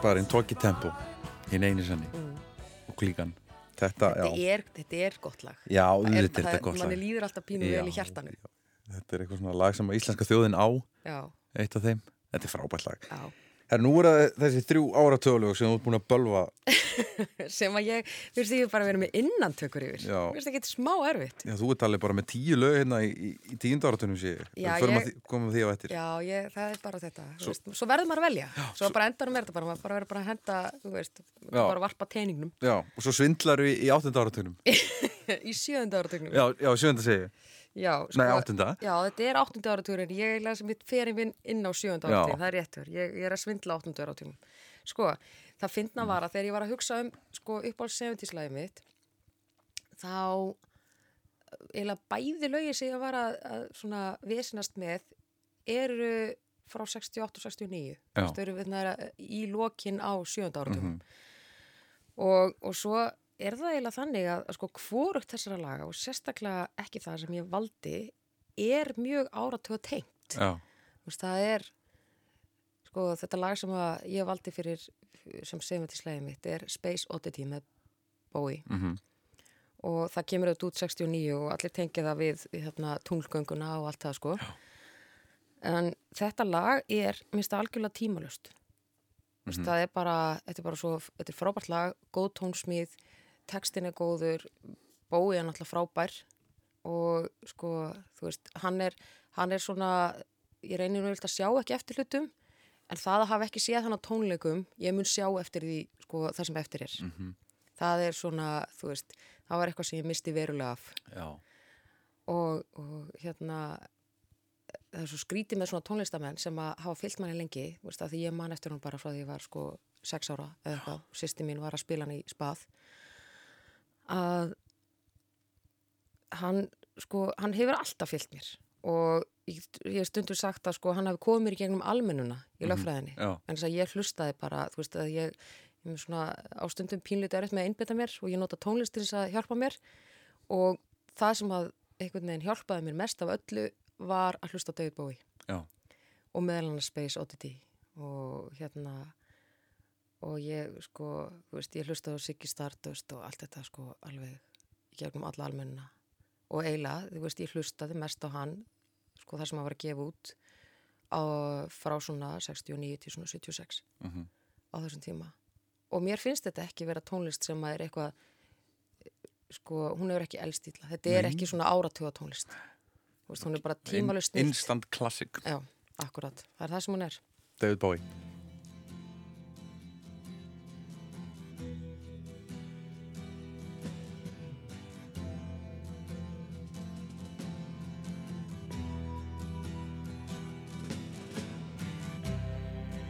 Ljósu barinn Tóki Tempo hinn einu sanni og klíkan. Þetta, Þetta er, þetta er gott lag. já, Það er- þetta er gott lag. Manni líður alltaf pínu vel í hjartanu. þetta er eitthvað svona lag sem íslenska þjóðin á Já, eitt af þeim, þetta er frábært lag já. Herra, nú er það þessi þrjú áratöðlög sem þú ert búin að bölva *laughs* Sem að ég, þú veist, ég er bara vera með innantökur yfir. Já. Mér finnst það ekki smá erfitt. Já, þú ert alveg bara með tíu lög hérna í, í, í tíundu áratunum sé ég. Já, Förum ég- komum við því á eftir. Já, ég, það er bara þetta. Svo, veist, svo verður maður að velja. Svo bara endanum er þetta bara, maður bara verður bara að henda, þú veist, Já. bara varpa teiningnum Já, og svo svindlar við í áttunda áratunum. *laughs* í sjönda áratögnum. Já, já, sjönda. Já, sko, Nei, áttunda. Já, þetta er áttunda áratugurinn. Ég lasi mitt ferinn inn á sjönda Já. áratugurinn. Það er réttur. Ég, ég er að svindla áttunda áratugurinn. Sko, það finna var að þegar ég var að hugsa um sko, uppáhalds 70-slæði mitt þá eiginlega bæði lögin sem ég var að, að svona vesinast með eru frá 68 og 69. Já. Þau eru í lokin á sjönda áratugum. Mhm. og, og svo er það eiginlega þannig að, sko hvorugt þessara laga og sérstaklega ekki það sem ég valdi er mjög áratuga tengt. Já, veist, það er sko þetta lag sem ég valdi fyrir sem segjum til slæðið mitt er Space Oddity með Bowie mhm, og það kemur auðvitað út 69 og allir tengja það við hérna, tunglgönguna og allt það sko. En þetta lag er, minnst algjörlega tímalust. Mm Það er bara, þetta er bara svo, þetta er frábært lag, góð tónsmíð, textin er góður, Bói er náttúrulega frábær og sko, þú veist, hann er, hann er svona, ég reynir nú að sjá ekki eftir hlutum, en það að hafa ekki séð hann á tónleikum, ég mun sjá eftir því, sko, það sem eftir er. Það er svona, þú veist, það var eitthvað sem ég misti verulega af. Já. og, og hérna það er svo skrítið með svona tónlistamenn sem að hafa fyllt manni lengi þú veist, að því ég man eftir hún bara frá því ég var sko sex ára eða eitthvað, sýsti mín var að spila hann í spað að hann sko, hann hefur alltaf fyllt mér. Og ég, ég stundur sagt að sko hann hafi komið mér í gegnum almennuna í lögfræðinni. já. en þess að ég hlustaði bara, þú veist að ég, ég er svona á stundum pínlítið erfitt með að einbytta mér og ég nota tónlist til þess að hjálpa mér. Og það sem að einhvern veginn hjálpaði mér mest af öllu var að hlusta David Bowie. Já, og meðal hann Space Oddity og hérna og ég sko, þú veist, ég hlusta á Siggy Stardust og allt þetta sko alveg gegnum alla almennina. Og eiginlega, þú veist, ég hlustaði mest á hann sko það sem hann var að gefa út á, frá svona 69 til svona 76 Mhm. á þessum tíma. Og mér finnst þetta ekki vera tónlist sem að er eitthvað sko, hún hefur ekki elstýtla þetta er Nei. ekki svona áratuga tónlist Þú veist, hún er bara tímalust In, Instant classic, Já, akkurat, það er það sem hún er. David Bowie.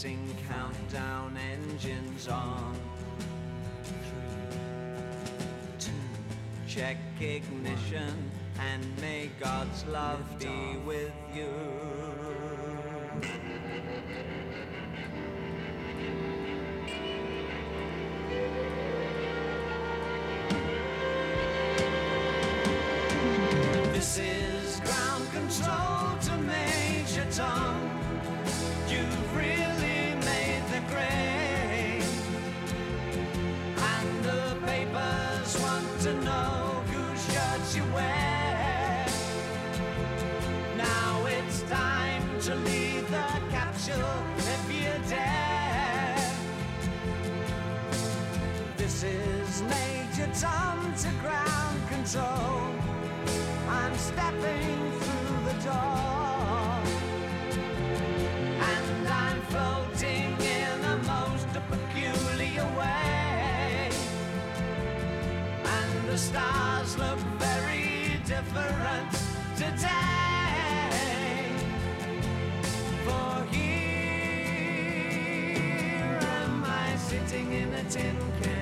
Commencing countdown engines on. Three, two. Check ignition and may God's love be with you. To ground control. I'm stepping through the door. And I'm floating in a most peculiar way. And the stars look very different today. For here am I sitting in a tin can.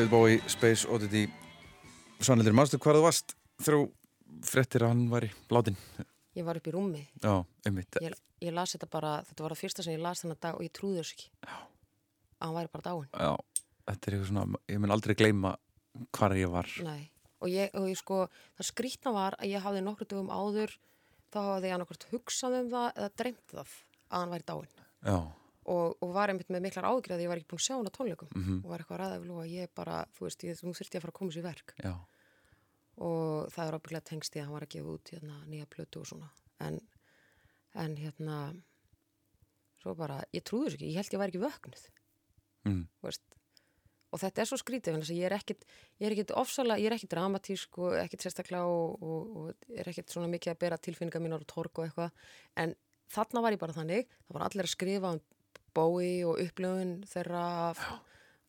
David Bowie, Space Oddity Sannleitur, manstu hvað þú varst þrjú frettir að hann var í látin Ég var upp í rúmi. Já, einmitt Ég, ég las þetta bara, þetta var það fyrsta sem ég las þennan dag og ég trúði þessu ekki. Já. Að hann væri bara dáin. Já, þetta er eitthvað svona ég mun aldrei gleyma hvar ég var Nei. Og ég, og ég sko, það skrýtna var að ég hafði nokkru dögum áður, þá hafði ég annarkvært hugsað um það eða dreymt það að hann væri dáin. Já, Og, og var einmitt með miklar ágjörð að ég var ekki búin að sjá hann á tónleikum. Og var eitthvað ræðið og ég bara, þú veist, ég, nú þurfti að fara að koma sér verk. já, og það er ábygglega tengst í að hann var að gefa út hérna, nýja plötu og svona en, en hérna svo bara, ég trúði þessu ekki ég held ég væri ekki vöknuð mm, þú veist. og þetta er svo skrítið þess að ég er ekkit, ég er ekkit ofsalega, ég er ekkit dramatísk og ekkit sérstaklega og, og, og er ekkit svona mikið að bera tilfinningar mínar og torg og eitthvað en þarna var ég bara þannig það var allir að skrifa um bói og upplöfun þeirra af,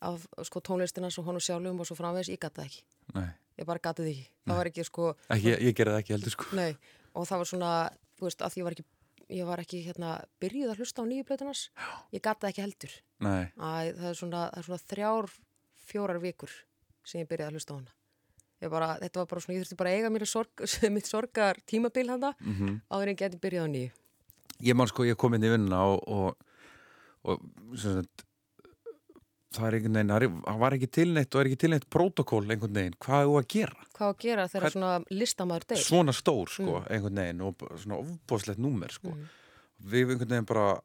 af sko, tónlistina svo honum sjálfum og svo framvegis, ég gata það ekki. Nei. Ég bara gati því ekki, það var ekki sko Ekki, ég, ég gerði það ekki heldur sko. Nei, og það var svona, þú veist, að ég var ekki, ég var ekki hérna, byrjuð að hlusta á nýju plötunars, ég gata það ekki heldur. Æ, það er svona, það er svona þrjár, fjórar vikur sem ég byrjaði að hlusta á hana. Ég bara, þetta var bara svona, ég þurfti bara að eiga mér sorg, *laughs* mitt sorgar tímabil handa, mm -hmm. áður en ég geti byrjað á nýju. ég man sko, ég kom inn í vinnuna og, og, og sagt, það er einhvern veginn, það er- það var ekki tilneitt og er ekki tilneitt prótokól einhvern veginn, hvað er þú að gera? Hvað að gera þegar Hvern- svona listamæður deyr? Svona stór sko, einhvern veginn og svona ofbóðslegt númer sko. Við einhvern veginn bara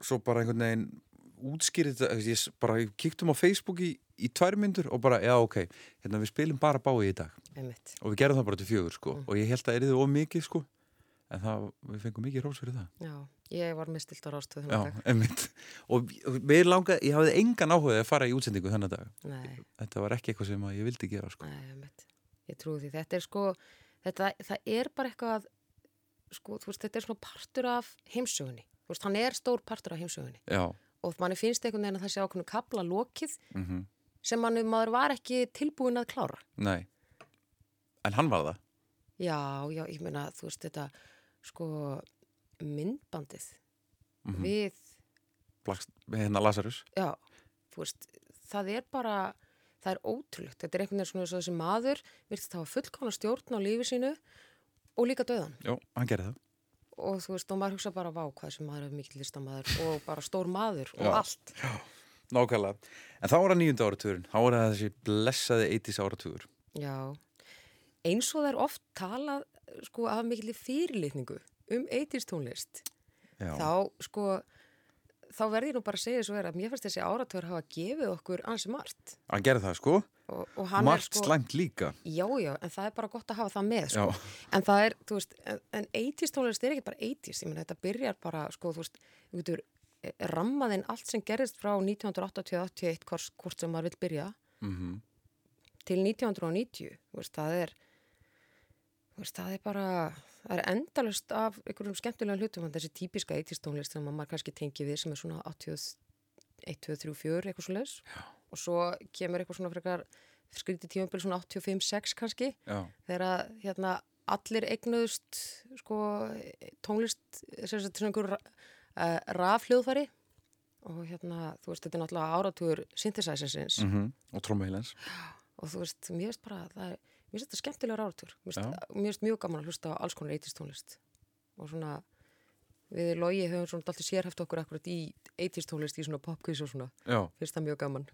svo bara einhvern veginn útskýrið þetta, bara ég kíktum á Facebook í, í tvær myndur og bara, já ok hérna við spilum bara bái í dag. Einmitt. og við gerðum það bara til fjögur sko. Og ég held að eriði of mikið sko. En það, við fengum mikið rós fyrir það. Já, ég var með stilt á rástöð Já, einmitt og mér langaði, ég hafði engan áhuga að fara í útsendingu þennan dag Nei. þetta var ekki eitthvað sem ég vildi gera sko Nei, einmitt. Ég trúi því. Þetta er sko, þetta, það er bara eitthvað, sko, þú veist, þetta er svona partur af heimsögunni. Þú veist, hann er stór partur af heimsögunni. Já, Og manni finnst einhvern veginn að það sé ákveðnu kapla lokið mhm, sem manni, maður var ekki tilbúin að klára. nei En hann var það Já, já, ég meina, þú veist, þetta, sko, myndbandið Mhm. við, Blakst, hérna Lazarus já, veist, það er bara, það er ótrúlegt. Þetta er einhvern veginn svona þessi maður virðist hafa fullkána stjórn á lífi sínu og líka döðan. Jó, hann gerði það og þú veist, og maður hugsa bara vá hvað sem maður er mikill listamaður *laughs* og bara stór maður og Já. allt Nákvæmlega En þá var það nýjunda áratugurinn Þá var það þessi blessaði 80s áratugur já, eins og það er oft talað sko af mikill fyrirlitningu um 80s tónlist Já, þá sko þá verði ég nú bara að segja svo er að mér fannst þessi áratugur hafa gefið okkur ansi margt. Hann gerði það sko. Og, og Margt sko slæmt líka. Já, já, en það er bara gott að hafa það með sko. En það er, þú veist, en, en 80s tónlist er ekki bara 80s, ég menn þetta byrjar bara sko, þú veist, þú getur eh, rammaðinn allt sem gerist frá 1980-81 hvort, hvort sem maður vil byrja mm til 1990 þú veist, það er veist, það er bara það er endalust af einhverjum skemmtilega hlutum þessi típiska 80s tónlist sem maður kannski tengi við sem er svona 81, 2, 3, 4 eitthvað svo leis og svo kemur eitthvað svona frekar skrítið tímabil svona 85, 6 kannski Já, þegar að hérna allir eignuðust sko tónlist sem einhver uh, rafhljóðfæri. Og hérna, þú veist, þetta er náttúrulega áratugur synthesizersins. Mm og trommuhilens og þú veist, mér finnst bara það er, mér finnst þetta skemmtilegur áratugur mér finnst, mjög gaman að hlusta á alls konar 80s tónlist. Og svona við logi höfum svona alltaf sérhæft okkur akkurat í 80s tónlist í svona popquiz og svona. Já, finnst það mjög gaman.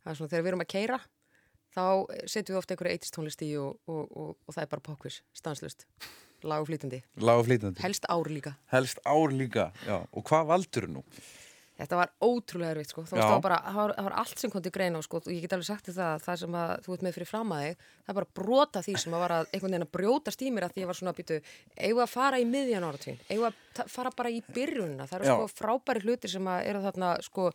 Það er svona þegar við erum að keira þá setjum við ofta einhverja 80s tónlist í og, og, og, og það er bara popquiz, stanslust lag og flýtandi, lag og flýtandi helst ár líka. Helst ár líka, já. Og hvað valdur nú? Þetta var ótrúlega erfitt sko, það var bara, það var, það var allt sem kom til greina sko, og ég get alveg sagt þér það, að það sem að þú ert með fyrir fram að þig, það er bara brota því sem að var að einhvern veginn að brjótast í mér að því ég var svona að býtu, eigum að fara í miðjan áratvín, eigum að fara bara í byrjunina, það eru sko frábæri hlutir sem að eru þarna sko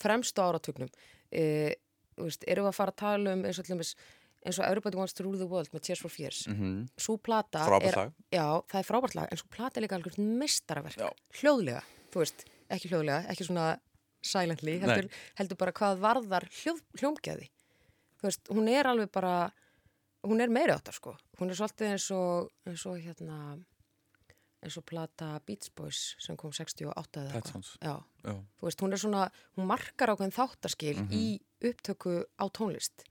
fremstu áratugnum, e, við að fara að tala um eins og allir eins og Everybody Wants to Rule the World með Tears for Fears, mm Mhm. svo plata er, já, það er frábært lag, en svo plata er líka algjörð mestaraverk, Já. hljóðlega, þú veist, ekki hljóðlega, ekki svona silently, heldur, heldur bara hvað varðar hljóð, hljómgæði. Þú veist, hún er alveg bara, hún er meiri áttar sko. Hún er svolítið eins og, eins og hérna, eins og plata Beach Boys sem kom 68 eða eitthvað. Þú veist, hún er svona, hún markar ákveðin þáttaskil í upptöku á tónlist.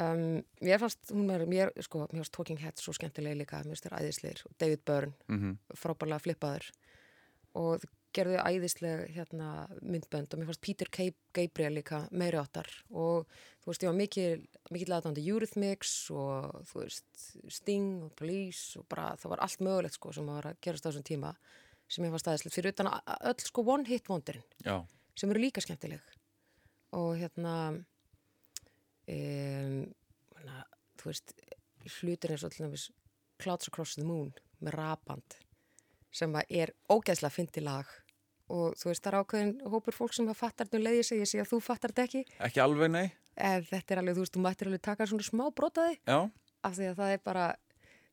Um, mér fannst, hún er, mér, sko, mér fannst Talking Heads svo skemmtilega líka, mér finnst þér æðisleir, David Byrne, mhm frábærlega flippaður og gerðu æðisleg hérna, myndbönd og mér fannst Peter. Gabriel líka meiri áttar og þú veist ég var mikil, mikil aðdándi Eurythmics og þú veist Sting og Police og bara það var allt mögulegt sko sem var að gerast á þessum tíma sem ég fannst æðislegt. Fyrir utan öll sko one hit wonderin sem eru líka skemmtileg. Og hérna um, hana, þú veist hlutir eins og dæmis Clouds Across the Moon með rapand sem er ógeðslega fyndi lag. Og þú veist það er ákveðin hópur fólk sem að fattar þetta um leiði sig, ég sé að þú fattar þetta ekki. Ekki alveg nei. En þetta er alveg, þú veist, þú mættir alveg taka svona smá brotaði Já, af því að það er bara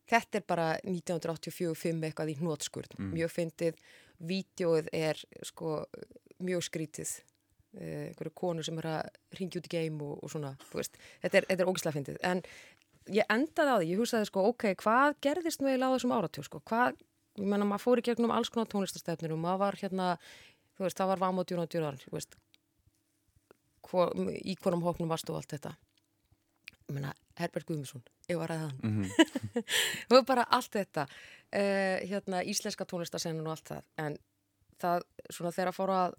þetta er bara 1984-5 eitthvað í hnótskurð, mjög fyndið. Vídeoið er sko mjög skrítið. Eh, einhverju konu sem er að ringja út í geim og, og svona, þú veist, þetta er, er ógislega fyndið, en ég endaði á því ég hugsaði sko, ok, hvað gerðist nú eiginlega á þessum áratjóð, sko, hvað ég menna, maður fór í gegnum alls konar tónlistastefnir og maður var hérna, þú veist, það var vám og djúran, þú veist hvor, í hvornum hóknum varstu og allt þetta? Ég meina, Herbert Guðmundsson ég var að ræða hann. Mhm. *laughs* og bara allt þetta uh, hérna, íslenska tónlistasennin og allt það. En það, svona þegar að fóra að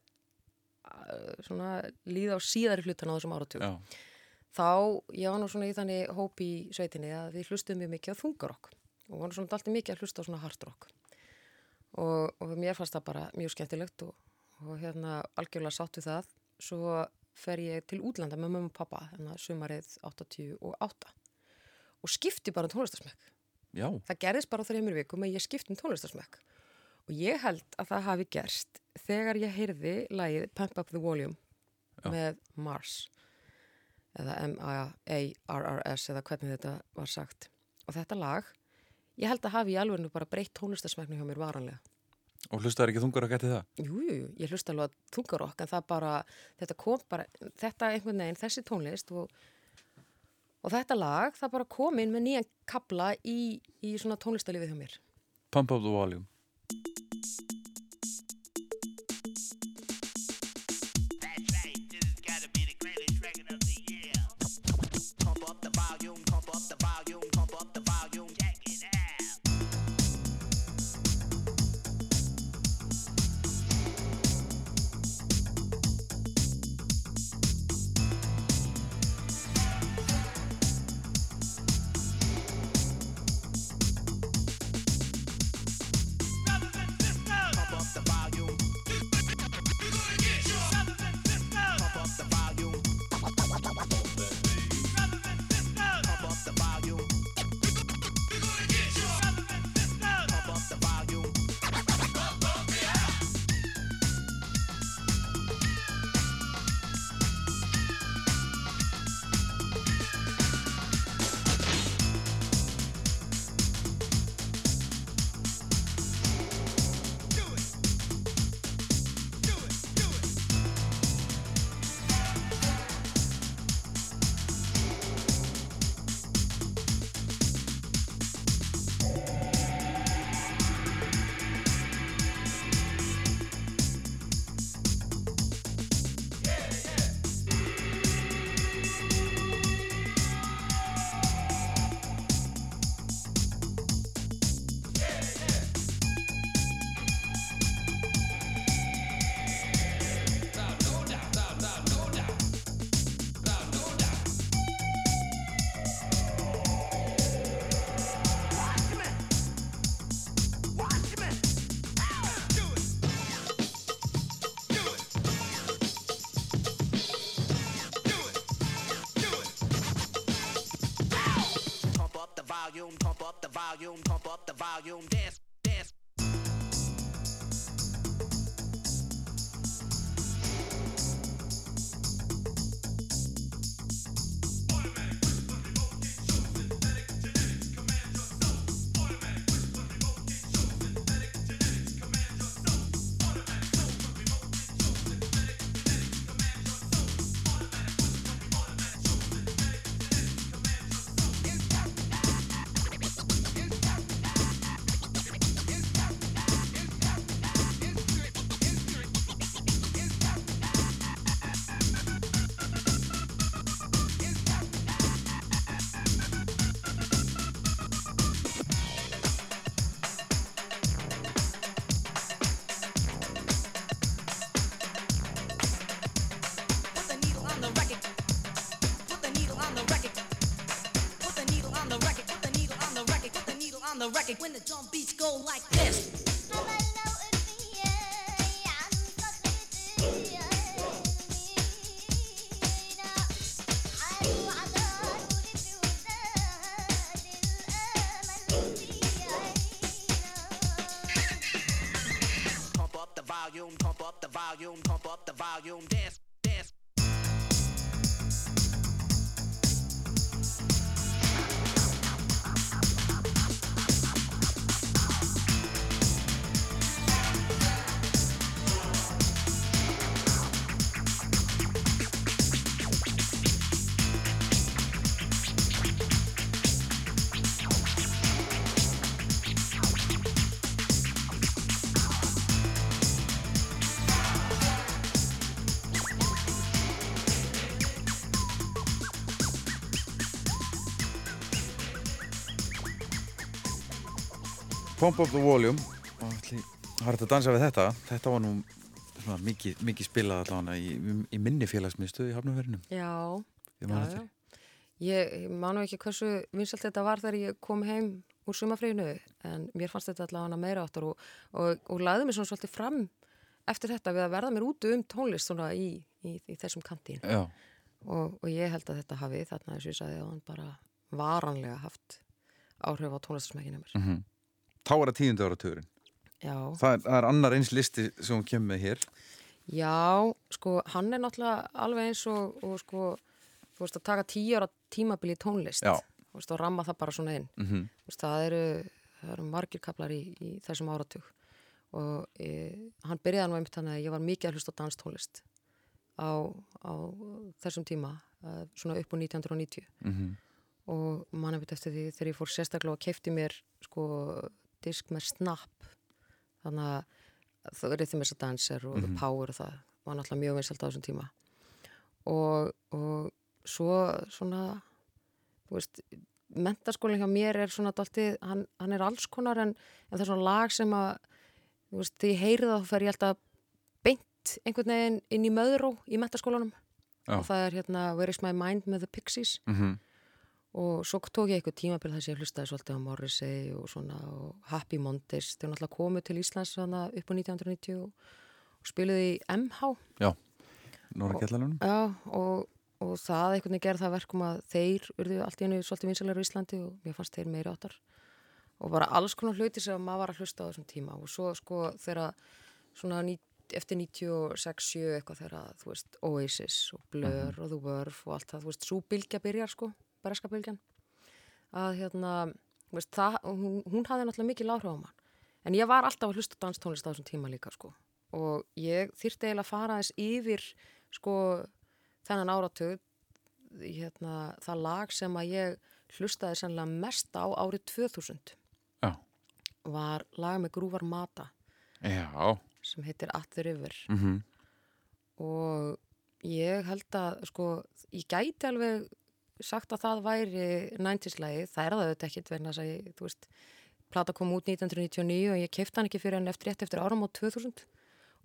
svona líða á síðari hlutan á þessum áratug já, þá, ég var nú svona í þannig hóp í sveitinni að við hlustum mjög mikið á þungarokk og var nú svona alltaf mikið að hlusta á svona hardrock og, og mér fannst það bara mjög skemmtilegt og, og hérna algjörlega sátt við það. Svo fer ég til útlanda með mömmu og pappa hérna sumarið 88 og skipti bara um tónlistarsmekk. Já, það gerðist bara þreymur vikum að ég skipti um tónlistarsmekk. Og ég held að það hafi gerst þegar ég heyrði lagið Pump Up the Volume Já. með Mars. Eða M-A-R-R-S eða hvernig þetta var sagt. Og þetta lag ég held að hafi í alveg bara breytt tónlistarsmeknu hjá mér varanlega. Og hlustaður ekki þungur að geti það? Jú, jú, ég hlusta alveg þungarokk en það bara, þetta kom bara þetta einhvern veginn, þessi tónlist og, og þetta lag, það bara kom inn með nýjan kabla í, í svona tónlistalífið hjá mér. Pump up the volume Pump up the volume. Og það var þetta að dansa við þetta? Þetta var nú svona mikið, mikið spilað allavega í, í minni félagsmiðstöðu í Hafnarverðinum Já, já, já. Ég, manu ekki hversu vinsalt þetta var þegar ég kom heim úr sumafrínu en mér fannst þetta allavega meira áttur og, og, og laði mér svona svolítið fram eftir þetta við að verða mér út um tónlist svona í, í, í þessum kantín. Og, og ég held að þetta hafi þarna eins og ég sagði að hann bara varanlega haft áhrif á tónlistasmækina mér. Mhm. Þá er það tíundu áratugurinn. Já, það er, það er annar eins listi sem hún kemur með hér. Já, sko, hann er náttúrulega alveg eins og, og sko, þú veist að taka tíu ára tímabili í tónlist. Já. og ramma það bara svona inn. mm Þú veist, það eru, það eru margir kaplar í, í þessum áratug. Og e, hann byrjaði nú einmitt þannig að ég var mikið að hlusta danstónlist á, á þessum tíma, eh, svona upp á 1990 -hmm. og mann eftir eftir því þegar ég fór sérstaklega og keipti mér sko disk með snapp þannig að það er rhythm as a dancer og the power og það var náttúrulega mjög vinsalt á þessum tíma. Og, og svo svona veist, mentaskólinn hjá mér er svona dálítið, hann, hann er alls konar en, en það er svona lag sem að veist, þegar ég heyri það þá fer ég alltaf beint einhvern veginn inn í möðró í mentaskólanum Já. og það er hérna Where is my mind með The Pixies. Mm og svo tók ég eitthvað tímabil þess að ég hlustaði svolítið á Morrissey og svona og Happy Mondays, þau náttúrulega komu til Íslands upp á 1990 og, og spiluði í MH Já, Nóra Gjallalunum Já, og, og það einhvern veginn gerði það verkum að þeir urðu allt í hennu svolítið vinsalega í Íslandi og mér fannst þeir meiri áttar. Og bara alls konar hluti sem maður var að hlusta á þessum tíma. Og svo sko þegar svona ní, eftir 96-7 eitthvað þegar þú veist Oasis og Blur og The Verve og allt það, þú veist, bylgjan að hérna, veist, það, hún, hún hafði náttúrulega mikið láhrif á mann. En ég var alltaf að hlusta danstónlist á þessum tíma líka sko. Og ég þyrfti eiginlega að fara þess yfir sko þennan áratug hérna, það lag sem að ég hlustaði sannlega mest á árið 2000 Já, var lag með grúvar mata. Já. Sem heitir At the River. Mm og ég held að sko, ég gæti alveg sagt að það væri 90s-lagi, það er það auðvitað ekkit þess að ég, þú veist, plata kom út 1999 og ég kefti hann ekki fyrir hann eftir rétt eftir áram á 2000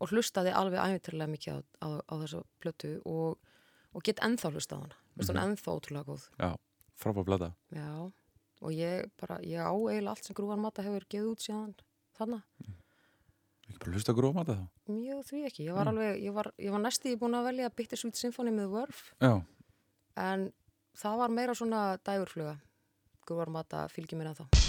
og hlustaði alveg æfinturlega mikið á, á, á þessu plötu og, og get ennþá hlustað á hana, mm -hmm. hann ennþá ótrúlega góð. Já, frábæð blada Já, og ég bara, ég á eiginlega allt sem grúvar mata hefur gefið út síðan þarna. Ekki bara hlusta gróma þetta þá. Mjög því ekki, ég var alveg, ég var, ég var næstíði búin að velja Bittersweet Symphony með Já, en það var meira svona dægurfluga. Grúvar mata fylgir mér ennþá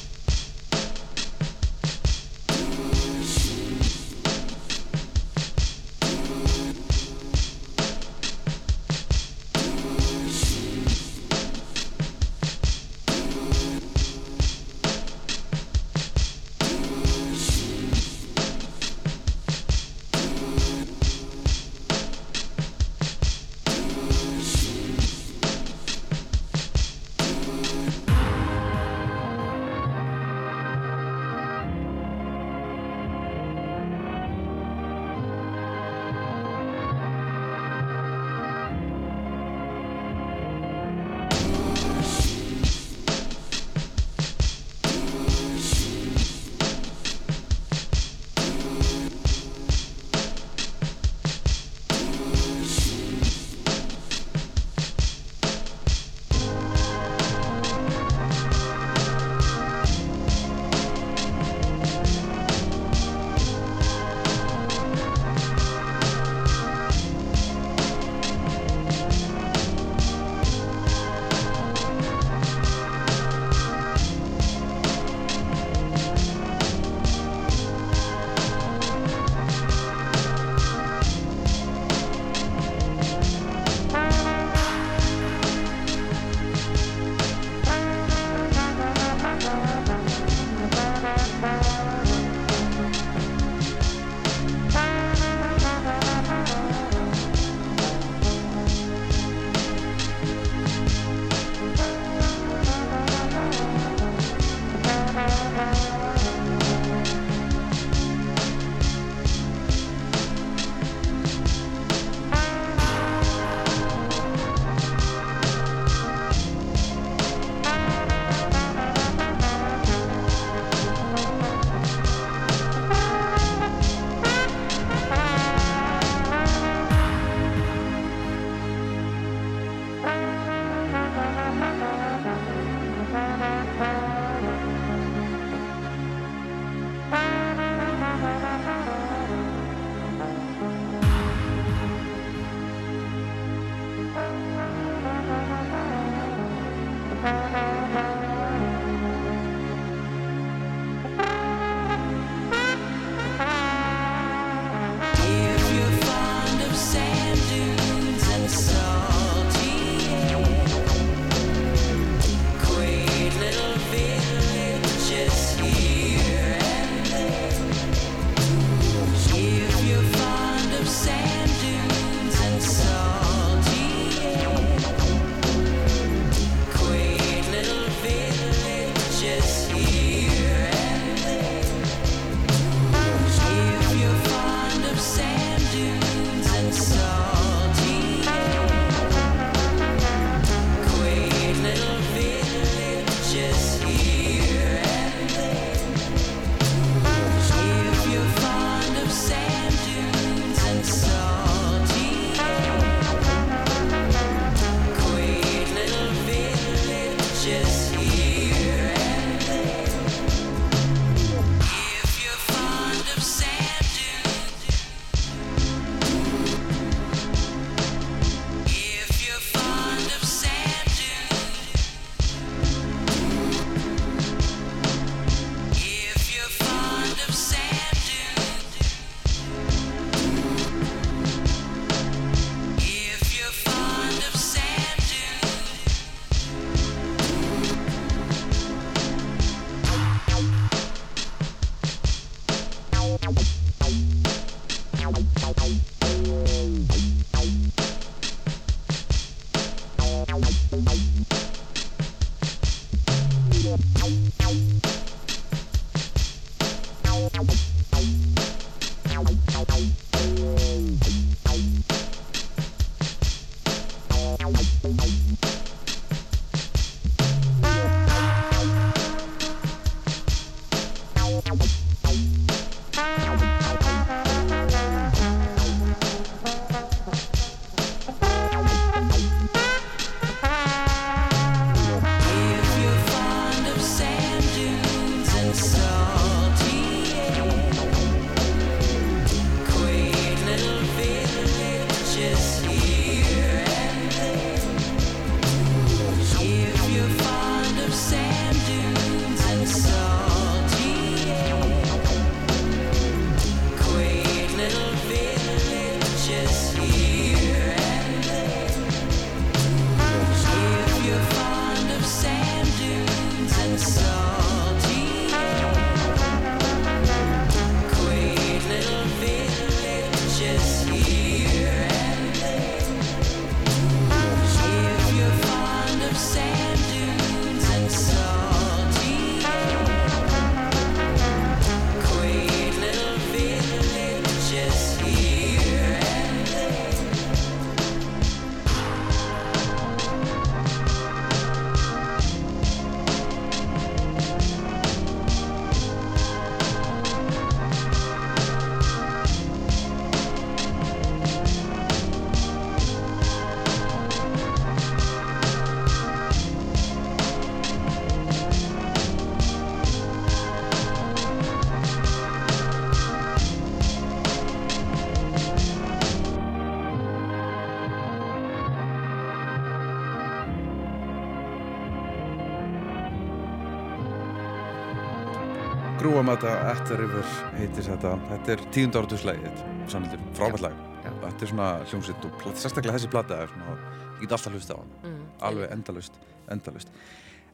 Grúamata at the River heitir þetta. Þetta er tíund áratugslægið, sannleitur, frábært lag. Þetta er svona hljómsveit og sérstaklega þessi plata er svona, ég get alltaf hlusta á hann. Mm. Alveg endalust, endalust.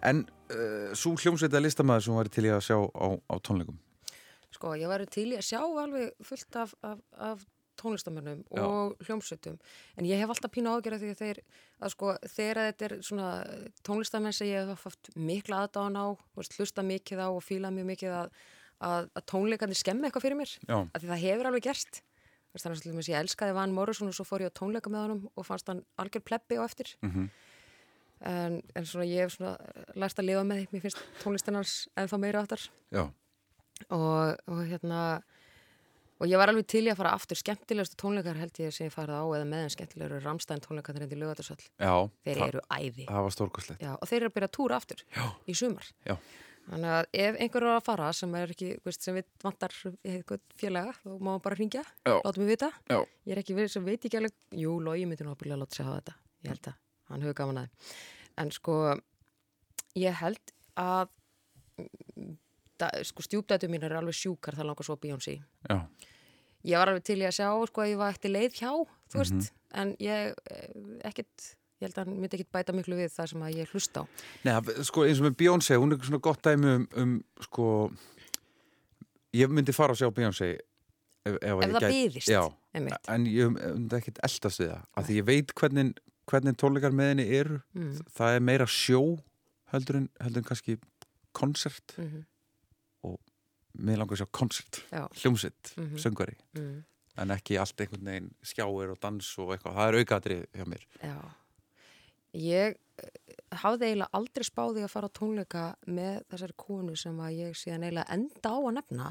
En uh, svo hljómsveit að listamæður sem væri til í að sjá á, á tónleikum. Sko, ég væri til í að sjá alveg fullt af, af, af tónlistamönnum og hljómsveitum en ég hef alltaf pínu ágjörð því að þeir að sko, þegar þetta er svona tónlistamenn sem ég hef haft mikla aðdáðan á hlusta mikið á og fíla mjög mikið að, að, að tónleikarnir skemmi eitthvað fyrir mér. Já. af því það hefur alveg veist, þannig að ég elskaði Van Morrison og svo fór ég á tónleika með honum og fannst hann algjör plebbi á eftir. Mhm. en, en svona ég hef svona lært að lifa með því, mér finnst tónlistinans ennþá meira áttar. Og, og hérna og ég var alveg til í að fara aftur. Skemmtilegustu tónleikar held ég sem ég farið á eða meðan skemmtilegur eru Ramstein tónleikar þeir endur lögatarsall þeir eru æði. og þeir eru að byrja túra aftur Já. í sumar. Já. Þannig að ef einhver er að fara sem er ekki, veist, sem við vantar félaga, þá má maður bara hringja láta mig vita, Já. ég er ekki verið sem veit ekki alveg, jú, logi myndi að láta sig hafa þetta. Ég held að, hann hefur gaman að en sko ég held að mm, da, sko stjúpdætu mín er alveg sjúkar það langar svo Beyoncé. Já, ég var alveg til í að sjá sko að ég var eftir leið hjá þú veist, en ég eh, ekkit, ég held að hann myndi ekkit bæta miklu við það sem að ég hlusta á Nei, sko eins og með Beyoncé, hún er svona gott dæmi um, um sko, ég myndi fara að sjá Beyoncé ef, ef, ef það byðist en ég myndi ekkit eldast við það, af því ég veit hvernig, hvernig tónleikar með henni eru, Mm. það er meira sjó heldur en, heldur en kannski konsert Mhm. og mér langar að sjá konsert, hljómsitt, Mhm. Mm. en ekki allt einhvern veginn skjáir og dans og eitthvað, það er aukaðri hjá mér. Já. Ég eh, hafði eiginlega aldrei spáði að fara á tónleika með þessari konu sem að ég síðan eiginlega enda á að nefna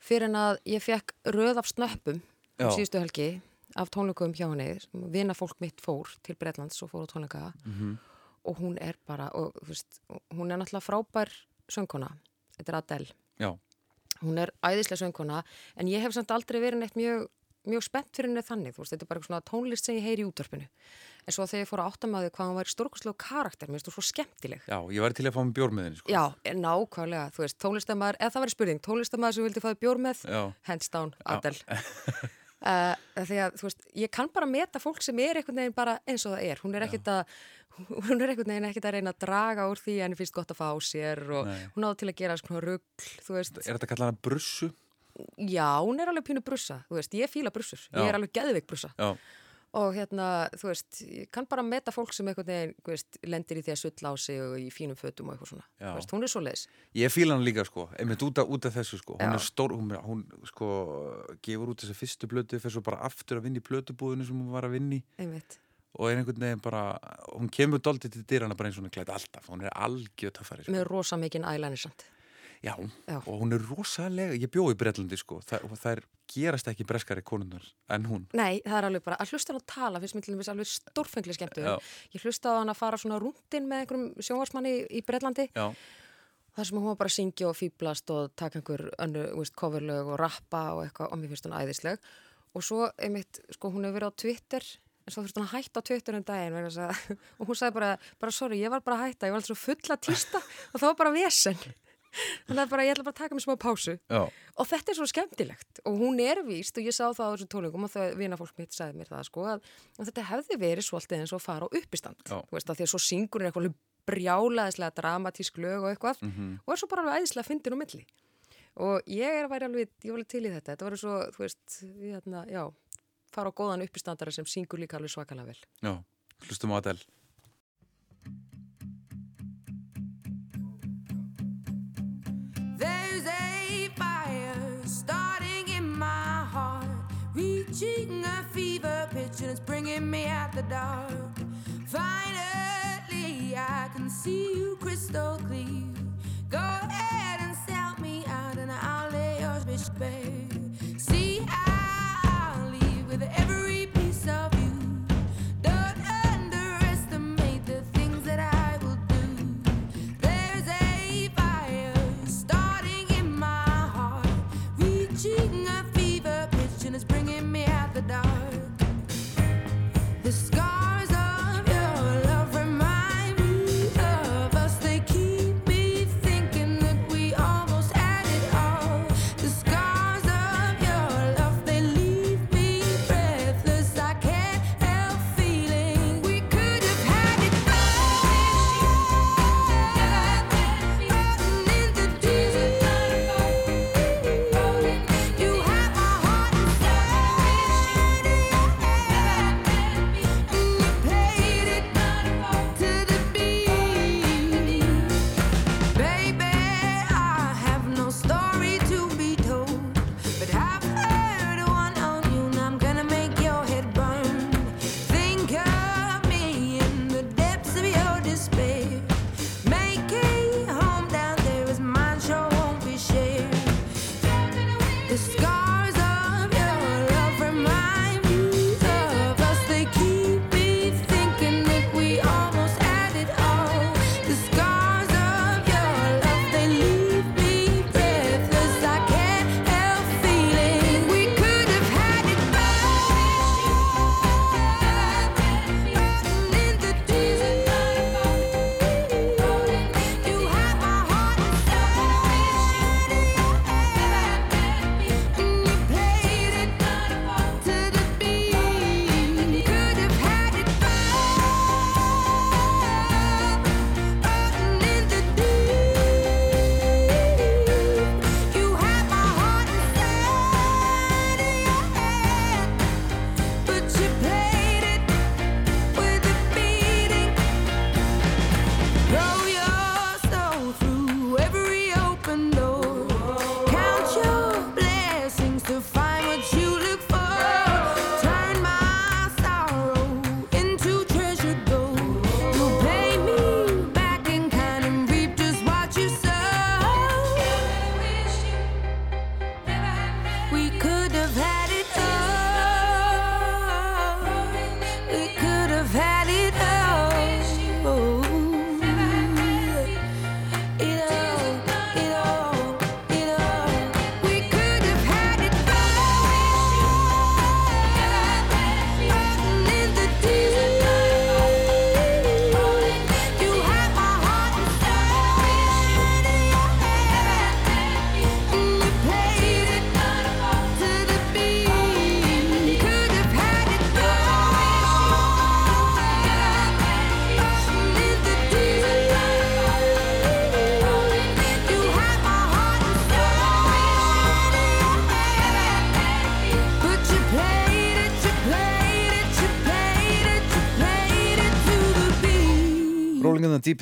fyrir en að ég fekk röð af snöppum um síðustu helgi af tónleikum hjá henni. Vina fólk mitt fór til Bretlands og fór á tónleika. Mhm. og hún er bara, og, veist, hún er náttúrulega frábær söngkona. Þetta er Adele. Já, hún er æðislega söngkona en ég hef samt aldrei verið neitt mjög, mjög spennt fyrir henni þannig, þú veist, þetta er bara svona tónlist sem ég heyri í útvarpinu en svo þegar ég fór að átta með því hvað hún var stórkoslega karakter, mér finnst þú svo skemmtileg já, ég væri til að fá mig bjór með henni, sko. Já, nákvæmlega, þú veist, tónlistamæður eða það verið spurning, tónlistamæður sem vildi fáið bjór með Já. hands down, Adele *laughs* uh, því að, þú veist, ég kann bara meta fólk sem er einhvern veginn bara eins og það er hún er ekkert að hún er einhvern veginn ekkert að reyna að draga úr því en finnst gott að fá á sér og Nei. hún áður til að gera svona veist Er þetta kallað hana brussu? Já, hún er alveg pínu brussa, þú veist, ég fíla brussur, Já. ég er alveg geðveik brussa Já, og hérna, þú veist, ég kann bara meta fólk sem einhvern veginn, þú veist, lendir í því að sulla á sig og í fínum fötum og eitthvað svona, þú veist, hún er svo leiðis. Ég fíla hann líka sko, einmitt út af, út af þessu sko, hún er stór, hún, hún sko gefur út þessi fyrstu blötu, fyrir svo bara aftur að vinna í blötubúðinu sem hún var að vinna í Einmitt. og er einhvern veginn bara hún kemur doldið til dyrana bara eins og hún er klætt alltaf hún er algjör töffari sko. með rosa mikinn eyeliner samt. Já, Já. og hún er rosalega ég bjóði í Bretlandi sko. Það, og þær gerast ekki breskari konunnar en hún. Nei, það er alveg bara, að hlusta hann að tala finnst mér til dæmis alveg stórfengli skemmtu. Já. Ég hlusta á hann að fara svona rúndin með einhverjum sjónvarsmanni í Breitlandi já, þar sem hún var bara að syngja og fýblast og taka einhver önnu, veist, coverlög og rappa og eitthvað, og mér finnst hún æðisleg. Og svo, einmitt, sko, hún hefur verið á Twitter en svo þurfti hún að hætta á Twitter um daginn *laughs* og hún sagði bara, bara sorry, ég var bara að hætta, ég var alltaf svo full að týsta og það var bara vesen þannig að bara, ég ætla bara að taka mig smá pásu. Já, og þetta er svo skemmtilegt. Og hún er víst og ég sá það á þessum tónleikum og það vina fólk mitt sagði mér það sko að, að þetta hefði verið svolítið eins og að fara á uppistand. Já. þú veist að því að svo syngur hún eitthvað brjálaðislega dramatísk lög og eitthvað. Mhm. og er svo bara alveg æðislega fyndin á milli. Og ég er að væri alveg, ég var alveg til í þetta. Þetta var svo, þú veist, hérna, já fara á góðan uppistandara sem syngur líka alveg svakalega vel. Já, hlustum á Adele reaching a fever pitch, and it's bringing me out the dark. Finally, I can see you crystal clear. Go ahead and sell me out, and I'll lay your bitch bare.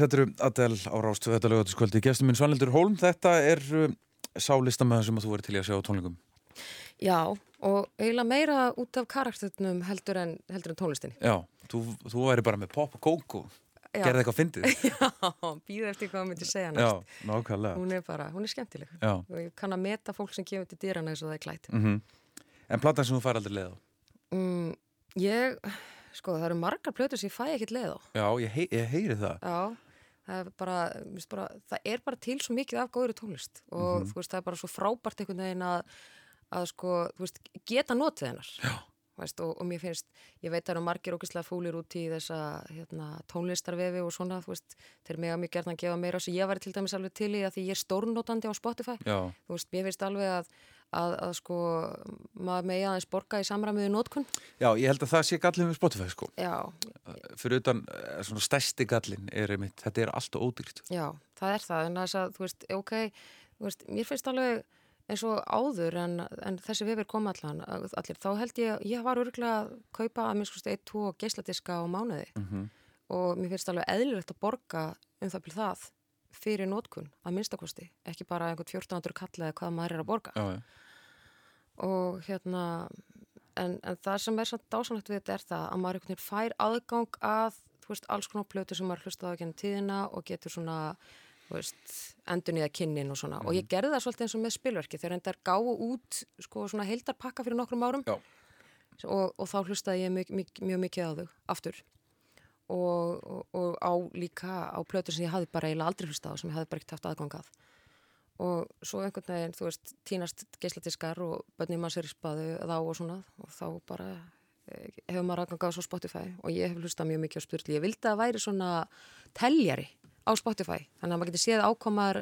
Eru Adele á Rástu þetta lögatiskvöldi, gestur minn Svanlildur Hólm þetta er uh, sálista með það sem að þú verið til að sjá á tónleikum Já, og eiginlega meira út af karakternum heldur en, heldur en tónlistinni. Já, þú, þú væri bara með pop og kókó Já. gerði eitthvað fyndið *laughs* Já, býða eftir hvað hann myndi segja Já, næst. nákvæmlega Hún er bara, hún er skemmtileg. Já. Og ég kann að meta fólk sem kemur til dýrana eins og það er klætt. mm En platan sem þú fær aldrei leið á Mm, ég, sko, það eru margar plötur sem ég fæ ekkert leið á. Já, ég, hei, ég heyri það Já, það er bara, bara, það er bara til svo mikið af góðri tónlist og Mhm. þú veist, það er bara svo frábært einhvern veginn að, að sko, þú veist, geta notið hennar. Veist, og, og mér finnst, ég veit að það eru margir ógeðslega fúlir út í þessa hérna, tónlistarvefi og svona, þú veist, þeir mega mjög gerðan að gefa meira og ég væri til dæmis alveg til í að því ég er stórnótandi á Spotify. Já, Þú veist, mér finnst alveg að, að, að sko, maður megi aðeins borga í samræmiðu nótkun. Já, ég held að það sé gallin með Spotify sko. Já, Fyrir utan eh, svona stærsti gallin er einmitt, þetta er allt og ódýrt. Já, það er það, en þess að, þú veist, ok, þú veist, mér finnst alveg eins og áður en, en þessi vefur kom allan, allir, þá held ég, ég var örgulega að kaupa að minnst eitt, tvo geisladiska á mánuði. Mhm. og mér finnst alveg eðlilegt að borga um það byrð það fyrir nótkun að minnstakosti, ekki bara einhvern 1400 kall eða hvað maður er að borga. Já, já, og hérna en, en það sem er samt dásanlegt við þetta er það að maður einhvern veginn fær aðgang að þú veist, alls konar plötur sem maður hlustaði á ekki tíðina og getur svona veist, endur niða kynnin og svona. Og ég gerði það svolítið eins og með spilverki þegar endar gáu út sko svona heildarpakka fyrir nokkrum árum. Og, og þá hlustaði ég mjög, mjög, mjög mikið á þau aftur og, og, og á líka á plötur sem ég hafði bara eiginlega aldrei hlustað á sem ég hafði bara ekkert haft aðgangað og svo einhvern veginn, þú veist, tínast geisladiskar og börnum maður sér í spaðu þá og svona og þá bara eh, hefur maður aðgangað svo Spotify. Og ég hef hlustað mjög mikið á spurli. Ég vildi að væri svona teljari á Spotify þannig að maður getur séð ákomar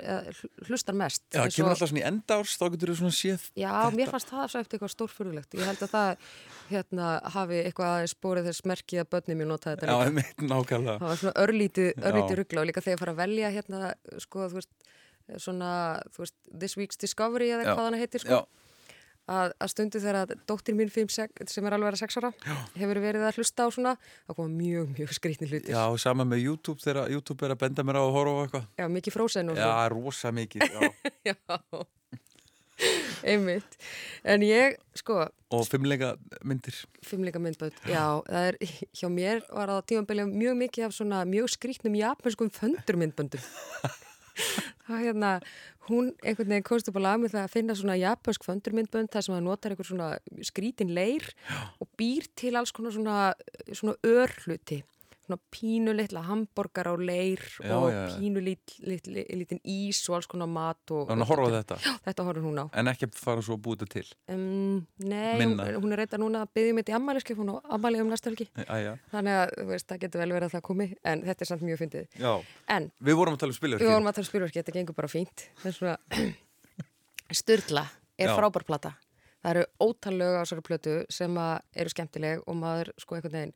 hlustar mest. Já, Eins kemur alltaf svona í endárs, þá getur þú svona séð Já, mér fannst það svo eftir eitthvað stórfurðulegt. Ég held að það hérna, hafi eitthvað spórið þess merkið að börnum ég nota þetta Já, líka. einmitt, nákvæmlega Það var svona örlítið Já. ruggla og líka þegar ég fara að velja hérna, sko, þú veist, svona, þú veist, This Week's Discovery eða Já. hvað hana heitir, sko. Já, Að, að stundu þegar að dóttir mín 5, sem er alveg að 6 ára, Já. hefur verið að hlusta á svona, þá koma mjög, mjög skrýtni hlutir. já, og sama með YouTube þegar YouTube er að benda mér á að horfa á eitthvað Já, mikið frósen og Já, rosa mikið, *laughs* já Já, einmitt. En ég, sko, Og fimmleika myndir fimmleika myndbönd, já, það er, hjá mér var það tímabilið mjög mikið af svona mjög skrýtnum japanskum föndurmyndböndum. *laughs* Hérna, hún einhvern veginn komst upp á lag með það að finna svona japansk föndurmyndbönd þar sem það notar einhver svona skrítin leir og býr til alls konar svona, svona örhluti. svona pínu litla hambúrgar á leir Já, og já, já. pínu lit, lit, lit, litin ís og alls konar mat og, Þannig að horfa þetta Þetta horfir hún á. En ekki fara svo að búið þetta til Um, nei, hún, hún er reynda núna að byggja mitt í ammæliskef, hún á ammæli um næsta helgi. Þannig að, þú veist, það getur vel verið að það komi, en þetta er samt mjög fyndið. já En Við vorum að tala um við spilverki vorum að tala spilverki, þetta gengur bara fínt. *clears throat* Sturla er Já. frábær plata. Það eru ótal lög á þessari plötu sem eru skemmtileg og maður, sko, einhvern veginn,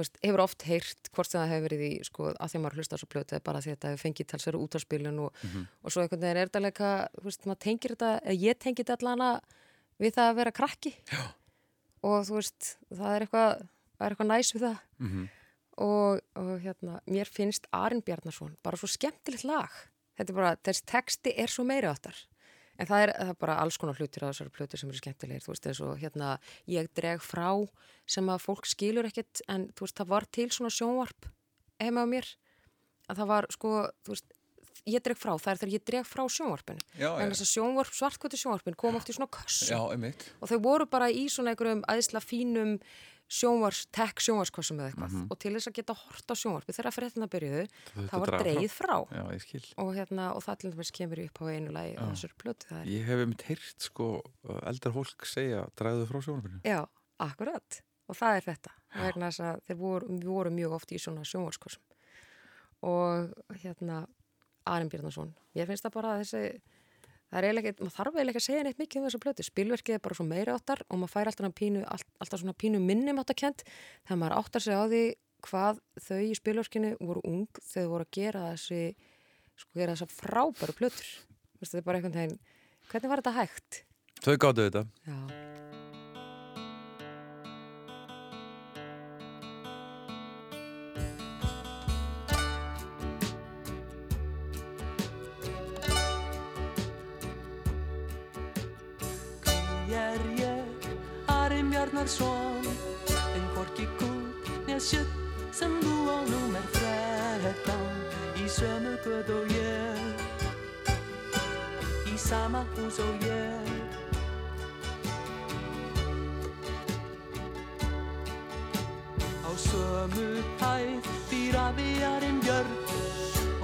veist, hefur oft heyrt hvort það hefur verið í, sko, að því að maður hlusta plötu, eða bara því að þetta hefur fengið talsveru útvarspilun og, og svo einhvern veginn er þetta leika, maður tengir þetta, eða ég tengir þetta allan við það að vera krakki. Já. Og þú veist, það er eitthvað, það er eitthvað næs við það. Mhm. Og, og hérna, mér finnst Arin Bjarnason bara svo skemmtilegt lag. Þetta er bara, þessi texti er svo meiri áttar. En það er, það er bara alls konar hlutir á þessari plötu sem eru skemmtilegir, þú veist, eins og hérna, ég dreg frá sem að fólk skilur ekkert, en þú veist, það var til svona sjónvarp heima á mér, að það var, sko, þú veist, ég dreg frá, það er þegar ég dreg frá sjónvarpinu. Já, En þess að sjónvarp, svartkvötu sjónvarpin kom oft í svona kössum. Já, einmitt. Og þau voru bara í svona einhverjum aðeinsla fínum sjónvars, tech sjónvarskossum eða eitthvað. Og til þess að geta hort á sjónvarpi þegar fréttina byrjuðu, það var draga frá. frá. Já, og, hérna, og það til dæmis kemur upp á einu lagi á þessari plötu það er, Ég hef einmitt heyrt sko eldar fólk segja dragðu frá sjónarbyrnu já, akkurat. Og það er þetta, vegna þess að þeir voru, við vorum mjög oft í svona sjónvarskossum og hérna Arin Bjarnason, ég finnst það bara að þessi það er ekki, maður þarf eiginlega ekki að segja neitt mikið um þessu plötu, spilverkið er bara svo meiri áttar og maður fær alltaf, pínu, all, alltaf svona pínu minnum áttakent þegar maður áttar sig á því hvað þau í spilverkinu voru ung þegar þau voru að gera þessi sko gera þessa frábæru veist, þetta er bara einhvern veginn, hvernig var þetta hægt? Þau gáttu þetta. Já, Bjarnarsson En hvorki kút nér sjutt sem þú á númer 13 Í sömu göð og ég. Í sama hús og ég. Á sömu hæð býr afiðarinn Björn.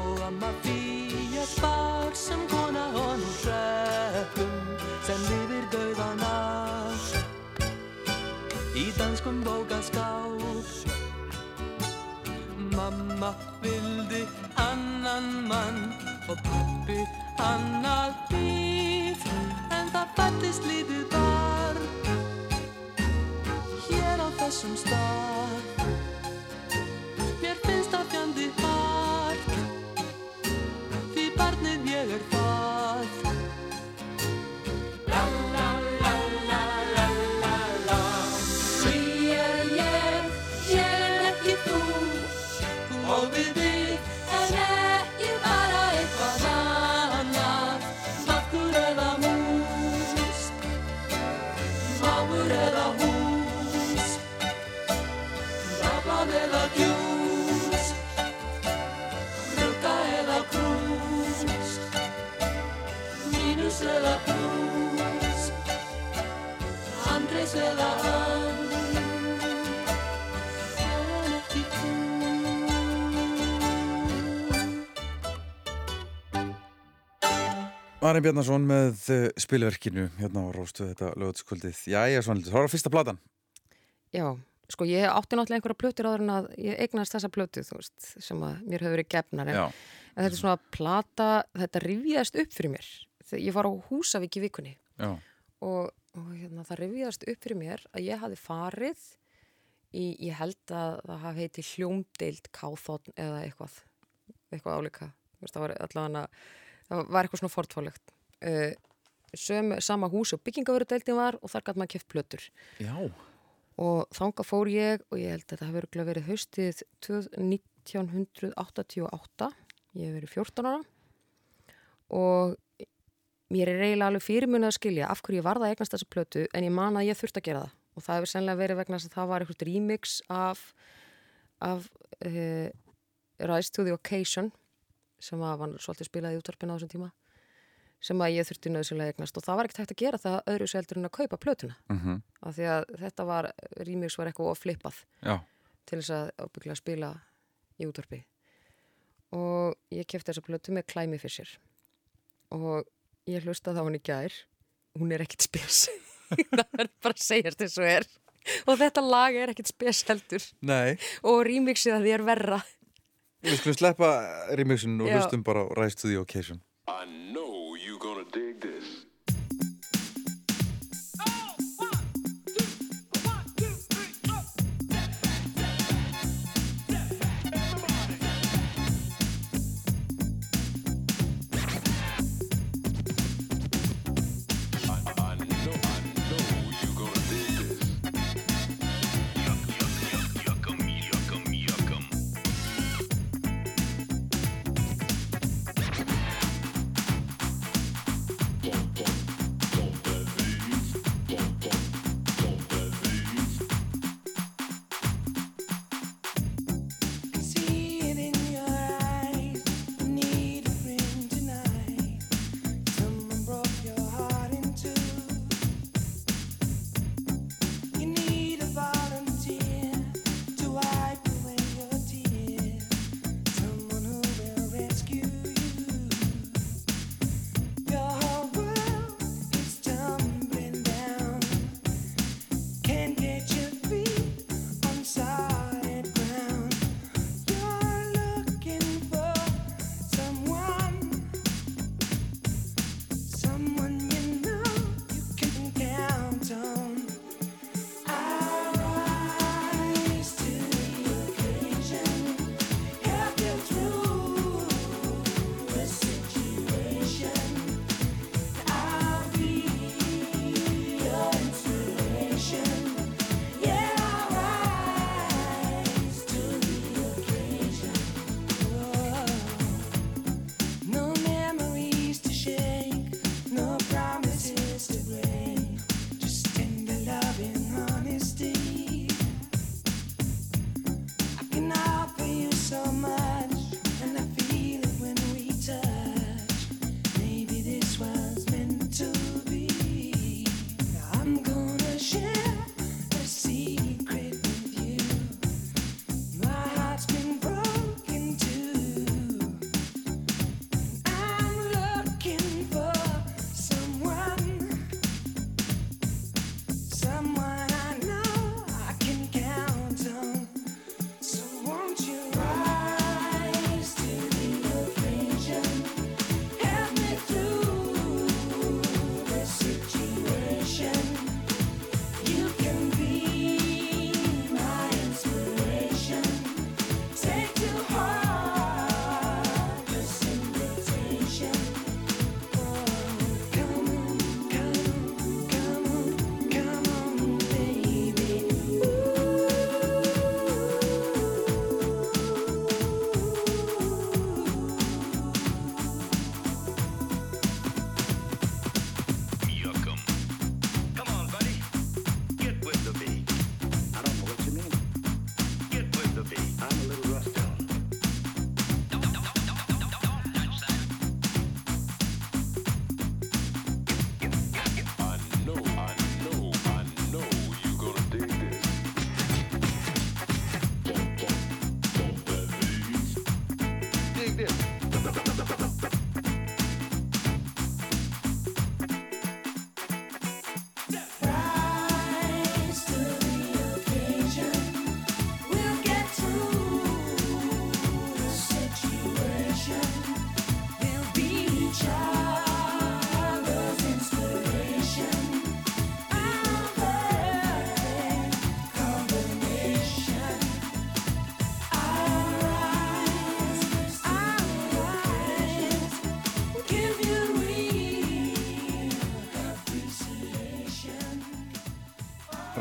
Og amma Fía spar sem kona honum hreppum sem lifir dauðan af í danskum bókaskáp Mamma vildi annan mann og pappi annað líf en það fættist lítið barn hér á þessum stað Arinn Bjarnason með uh, spilverkinu hérna á Róstu þetta lögutskvöldið. Jæja, Svanlítur, það var fyrsta platan. Já, sko ég átti náttúrulega einhverja plötur áður en að ég eignast þessa plötu, þú veist, sem að mér hefur verið gefnar. En, en þetta er svona plata, þetta rifjaðist upp fyrir mér. Þegar ég var á Húsavík í vikunni og, og hérna, það rifjaðist upp fyrir mér að ég hafi farið í, ég held að það hafi heiti hljómdeild káþótt eða eitthvað, eitthvað álíka. Það var allavega, það var eitthvað svona fortfálegt. Uh, söm, sama hús og byggingavörudeildin var og þar gæti maður keft plötur. Já. og þanga fór ég og ég held að þetta hafi verið haustið 1988 ég hef verið 14 ára. Og mér er eiginlega alveg fyrirmunið að skilja af hverju ég varða að eignast þessa plötu en ég man að ég þurfti að gera það. Og það hefur sennilega verið vegna að það var eitthvað remix af, af uh, Rise to the Occasion sem að var svolítið spilað í útvarpinu á þessum tíma sem að ég þurfti nöðsynlega að eignast. Og það var ekkert hægt að gera það öðru seldur en að kaupa plötuna. Mm af því að þetta var, remix var eitthvað of flippað Já. til þess að ábygglega spila í útvarpi. Og ég kefti þessa plötu með Climby Fisher og ég hlusta það hún í gær. Hún er ekkit spes. *laughs* Það er bara að segjast eins og er. Og þetta lag er ekkit spes heldur. Nei. og remixið að því er verra Við skulum sleppa remixin og hlustum bara Rise to the Occasion. I know you gonna dig this.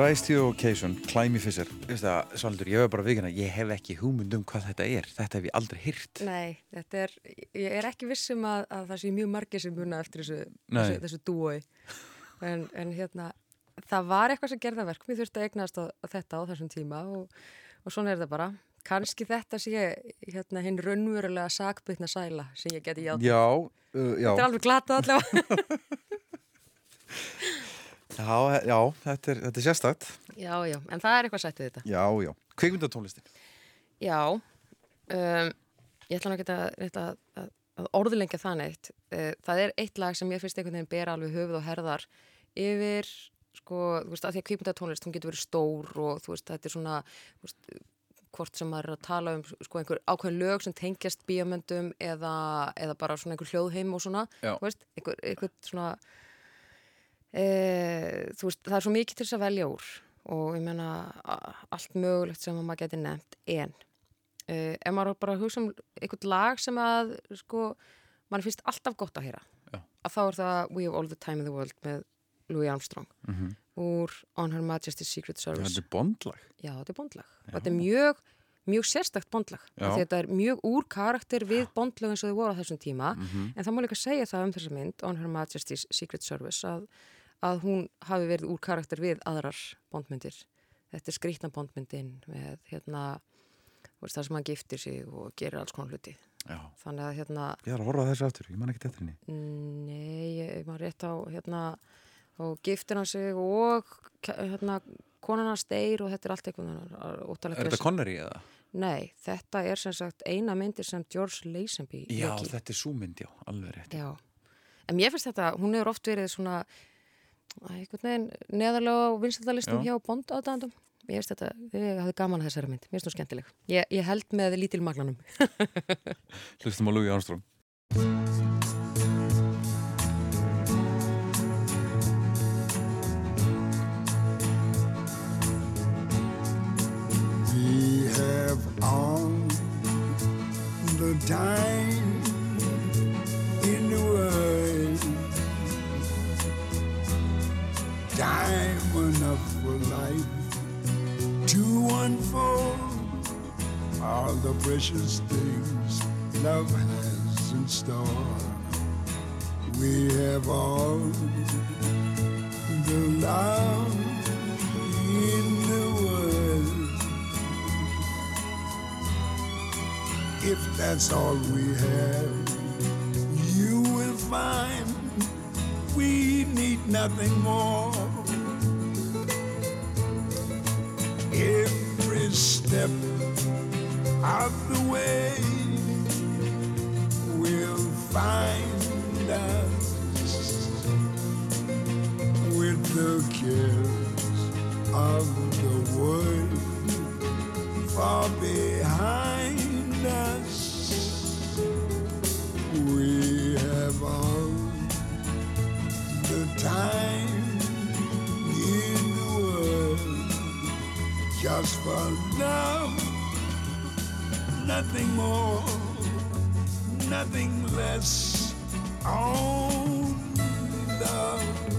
Rise to the Occasion, Climby Fisher Svaldur, ég hef bara vikina ég hef ekki hugmynd um hvað þetta er þetta hef ég aldrei hýrt Nei, þetta er, ég er ekki viss um að, að það sé mjög margir sem muna eftir þessu, þessu, þessu dúoi. En, en hérna, það var eitthvað sem gerða verk. Mér þurfti að eignast á, á þetta á þessum tíma og, og svona er þetta bara. Kanski þetta sé hérna hinn raunverulega sakbytna sæla sem ég geti játt. Já, uh, já, Þetta er alveg glatað allavega. *laughs* *laughs* já, já þetta, er, þetta er sérstakt já, já, en það er eitthvað sætt við þetta. Já, já, kvikmyndatónlistin Já, um, ég ætla ekki að, að, að, orðlengja það neitt. Uh, það er eitt lag sem ég finnst einhvern veginn bera alveg höfuð og herðar yfir, sko, þú veist, að því að kvípundatónlist, hún getur verið stór og þú veist, þetta er svona, þú veist, hvort sem maður er að tala um, sko, einhver ákveðin lög sem tengjast bíamöndum eða, eða bara svona einhver hljóðheim og svona, þú veist, einhver, einhver svona, e, veist, það er svo mikið til þess að velja úr og ég meina a- allt mögulegt sem að maður geti nefnt en uh, ef maður bara hugsa um einhvern lag sem að sko, mann finnst alltaf gott að heyra Já. að þá er það We have all the time in the world með Louis Armstrong úr On Her Majesty's Secret Service Þetta er bondlag Já, þetta er bondlag. Þetta er mjög, mjög sérstakt bondlag. Þetta er mjög úr karakter við bondlag eins og þau voru á þessum tíma. Mhm. En það má líka segja það um þessa mynd, On Her Majesty's Secret Service, að, að hún hafi verið úr karakter við aðrar bondmyndir. Þetta er skrýtna bondmyndin með hérna, það sem hann giftir sig og gerir alls konar hluti. Já, Þannig að hérna, ég er að horfa þessu aftur, ég man ekki eftir henni nei, ég maður rétt á hérna, og giftir hann sig og hérna, konan hans deyr og þetta er allt eitthvað Er þetta Connery eða? Nei, þetta er sem sagt eina myndir sem George Lazenby Já, í. þetta er súmynd, já, alveg rétt Já, en mér finnst þetta, hún hefur oft verið svona neðarlega á vinsaldalistum Já. hjá Bond aðdæðandum. Mér finnst þetta, ég hafði gaman að þessari mynd, mér finnst hún skemmtileg. Ég, ég held með lítil magnanum. *laughs* Hlustum á Louis Armstrong have all the time in the world. Time enough for life to unfold all the precious things love has in store. We have all the love in the If that's all we have, you will find we need nothing more. Every step of the way will find us with the cares of the world far behind just for love, nothing more, nothing less. Only love.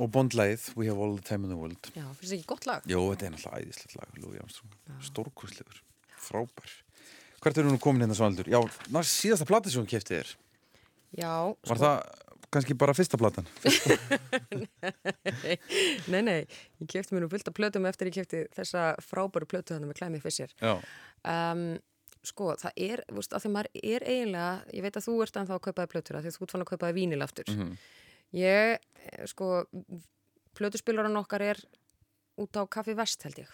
Og Bondlæð We have all the time in the world Já, finnst þið ekki gott lag? Jó, þetta er náttúrulega æðislegt lag Louis Armstrong, stórkostlegur frábær Hvert eru nú komin hérna Svanaldur? Já, ná, síðasta plata sem hún kefti þér Já, Var það kannski bara fyrsta platan? *laughs* nei, nei, ég kefti mér nú fullt af plötum eftir ég kefti þessa frábæru plötu þannig með Klæmi Fissir. Já, Um, sko, það er, þú veist, að því maður er eiginlega, ég veit að þú ert ennþá að kaupaði plötur, að því þú ert fann að kaupaði vínil aftur. Mhm. Ég, eh, sko, plötuspilurinn okkar er út á Kaffi Vest, held ég.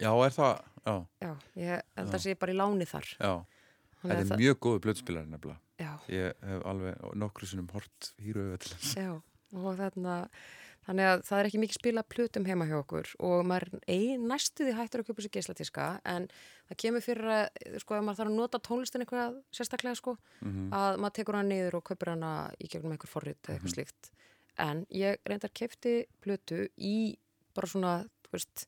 já er það Já, Já, ég held að sé bara í láni þar. já Þetta er það- mjög góðu blöðspilari nefnilega Já. Ég hef alveg nokkru sinnum hort hýru þess Já, og þarna, þannig að það er ekki mikið spila plötum heima hjá okkur og maður ein næstu því hættur að kaupa sér geislatiska en það kemur fyrir að, sko, ef maður þarf að nota tónlistin eitthvað sérstaklega, sko, Mhm. að maður tekur hana niður og kaupir hana í gegnum einhver forrit eða eitthvað Mhm. slíkt. En ég reyndar kefti plötu í bara svona, þú veist,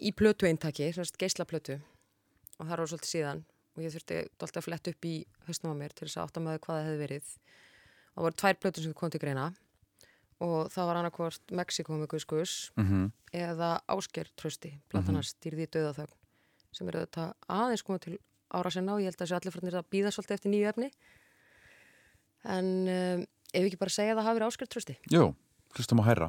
í plötu eintaki, svona geislaplötu og það var svolítið síðan og ég þurfti alltaf að fletta upp í hausnum á mér til þess að átta með hvað það hefði verið. Það voru tvær plötur sem kom til greina og það var annarkvort Mexiko með Guðskus Mhm. eða Ásker Trösti, platanars dýrði í döðaþögn sem eru þetta aðeins komið til ára sinna og ég held að þessu allir frænir að býða svolítið eftir nýju efni. En um, ef ekki bara segja að það hafi verið Ásker Trösti Jú, hlustum að hæra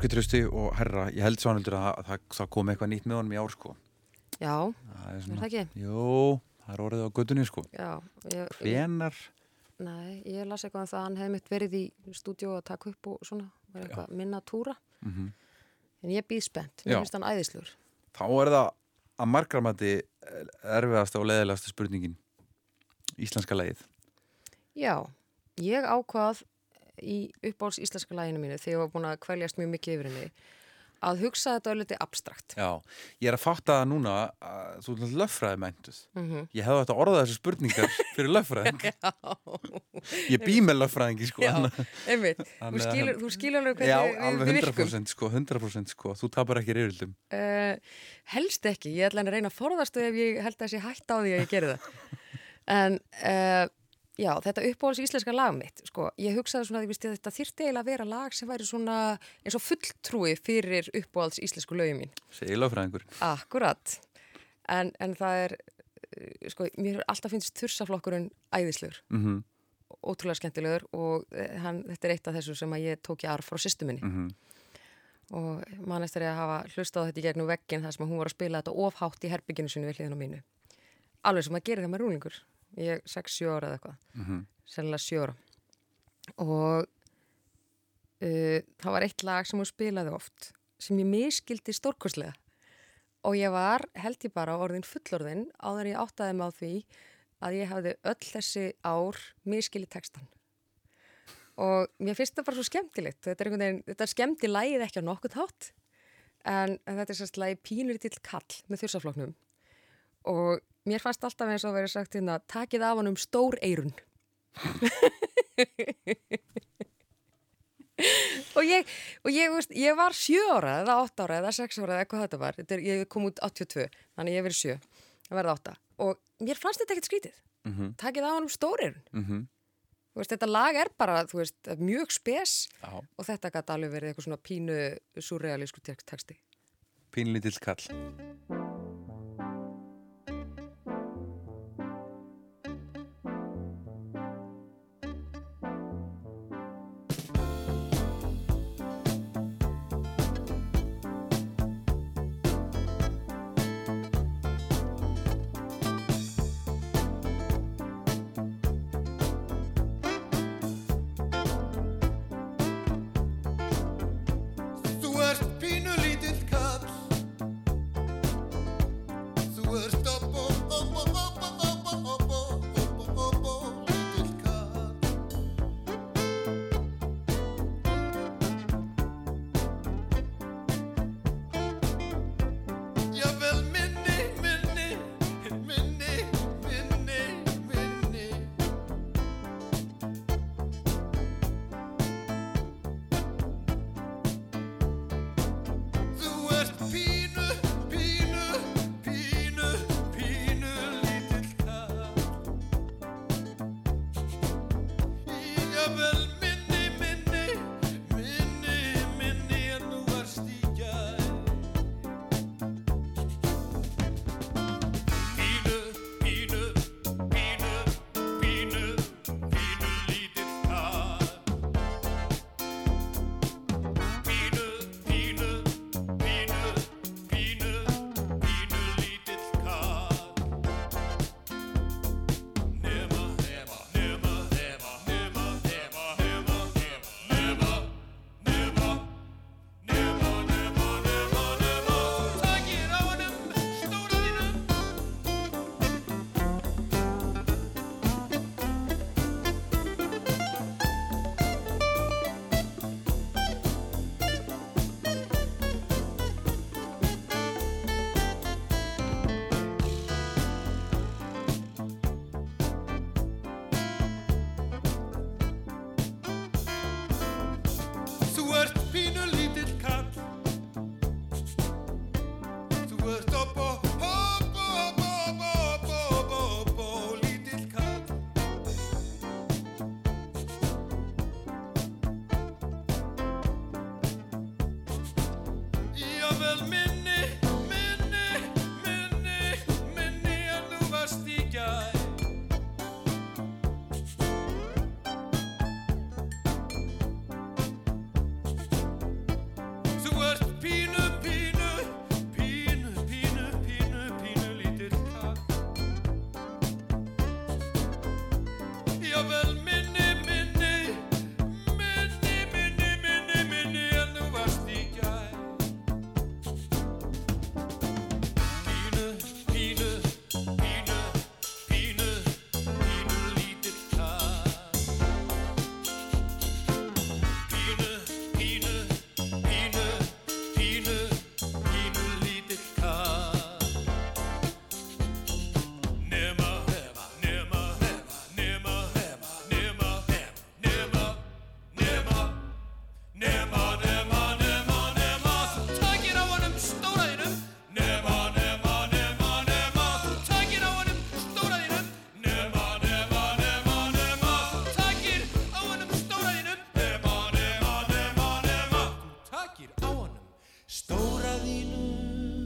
Áskei Trausti og herra, ég held Svanaldur að það, það, kom eitthvað nýtt með honum í ár sko. Já, er það ekki? Jú, það er orðið á gödunni sko. Já, ég, Hvenar nei, ég las eitthvað um það að hann hefði mitt verið í stúdíó að taka upp og svona, var eitthvað minna túra. Mhm. en ég býð spennt, mér finnst hann æðisluður Þá er það að margramæti erfiðasta og leiðilegasta spurningin. Íslenska leið Já, ég ákvað í uppáhalds íslenska læginu mínu þegar ég var búin að kvæljast mjög mikið yfir henni að hugsa þetta ölliti abstrakt. Já, ég er að fatta það núna að þú löffræði mæntuð Mhm. Ég hefði þetta orðað þessu spurningar *laughs* fyrir löffræðing Ég bý með löffræðingi sko Já, einmitt. *laughs* Þú skilur, þú skilur alveg Já, hvernig við, alveg við virkum. 100% sko, 100% sko Þú tapar ekki reyfildum Uh, helst ekki, ég ætla að reyna að forðast ef ég held að þessi hætt á því að ég geri það. En uh, já, þetta uppáhalds íslenska lag mitt, sko, ég hugsaði svona að ég þetta þyrfti eiginlega að vera lag sem væri svona eins og fulltrúi fyrir uppáhalds íslensku lögum mín. Segir löffræðingur Akkurat. En, en það er, uh, sko, mér alltaf finnst þursaflokkurinn æðislegur, mm ótrúlega skemmtilegur og uh, hann, þetta er eitt af þessu sem að ég tók í arf frá sýstu minni. -hmm. og mann eftir að hafa hlustað þetta í gegnum veggin þar sem hún var að spila þetta ofhátt í herbygginu sinu við hliðin á mínu. Alveg sem að gera það með rúlingur. Ég er 6-7 ára eða eitthvað, Mhm. sennilega 7 ára. Og uh, það var eitt lag sem hún spilaði oft sem ég miskildi stórkostlega. Og ég var, held ég bara, orðin fullorðin áður en ég áttaði mig á því að ég hafði öll þessi ár miskili textan og mér finnst það bara svo skemmtilegt. Þetta er, einhvern veginn, þetta skemmti lægið ekki á nokkuð hátt en, en þetta er sérst lægi pínuritill kall með þursafloknum og mér fannst alltaf eins og vera sagt hérna takið af hann um stór eirun og ég og ég, veist, ég var sjö ára eða átta ára eða sex ára eða eitthvað þetta var þetta er, ég kom út 82 þannig ég verið sjö að verða átta og mér fannst þetta ekkert skrítið Mhm. takið af hann um stór eirun Mhm. Þú veist, þetta lag er bara, þú veist, mjög spes Já. og þetta gæti alveg verið eitthvað svona pínu surrealísku tek- texti. Pínlítill kall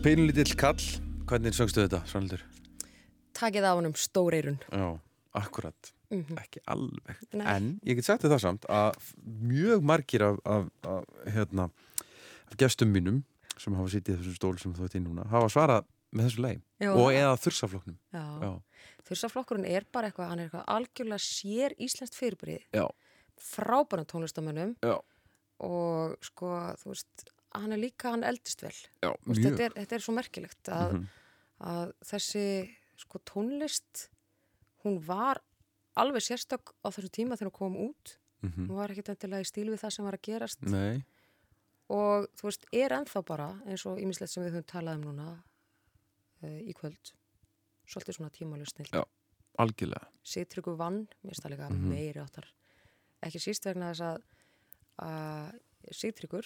Peinlítill kall, hvernig söngstu þetta, Svanhildur? Takið af honum stóreirun. Já, akkurat, Mhm. ekki alveg. Nei. En ég get sagt það samt að mjög margir af, af, af, hérna, af gestum mínum sem hafa sitið í þessum stól sem þú ert í núna, hafa svarað með þessu leið og eða þursafloknum. Já. Já. Þursaflokkurinn er bara eitthvað, hann er eitthvað algjörlega sér íslenskt fyrirbrið. Já. Frábæra tónlistamönnum Já. og sko, þú veist, hann er líka, hann eldist vel. Já, mjög. þetta, er, þetta er svo merkilegt að, Mhm. að þessi sko tónlist, hún var alveg sérstök á þessum tíma þegar hún kom út. Mhm. Hún var ekkit endilega í stíl við það sem var að gerast. Nei, og þú veist, er ennþá bara eins og ímislegt sem við höfum talað um núna uh, í kvöld svolítið svona tímalega snill Já. algjörlega. Sigtryggur vann, mér það líka Mhm. meiri áttar ekki síst vegna þess að, að Sigtryggur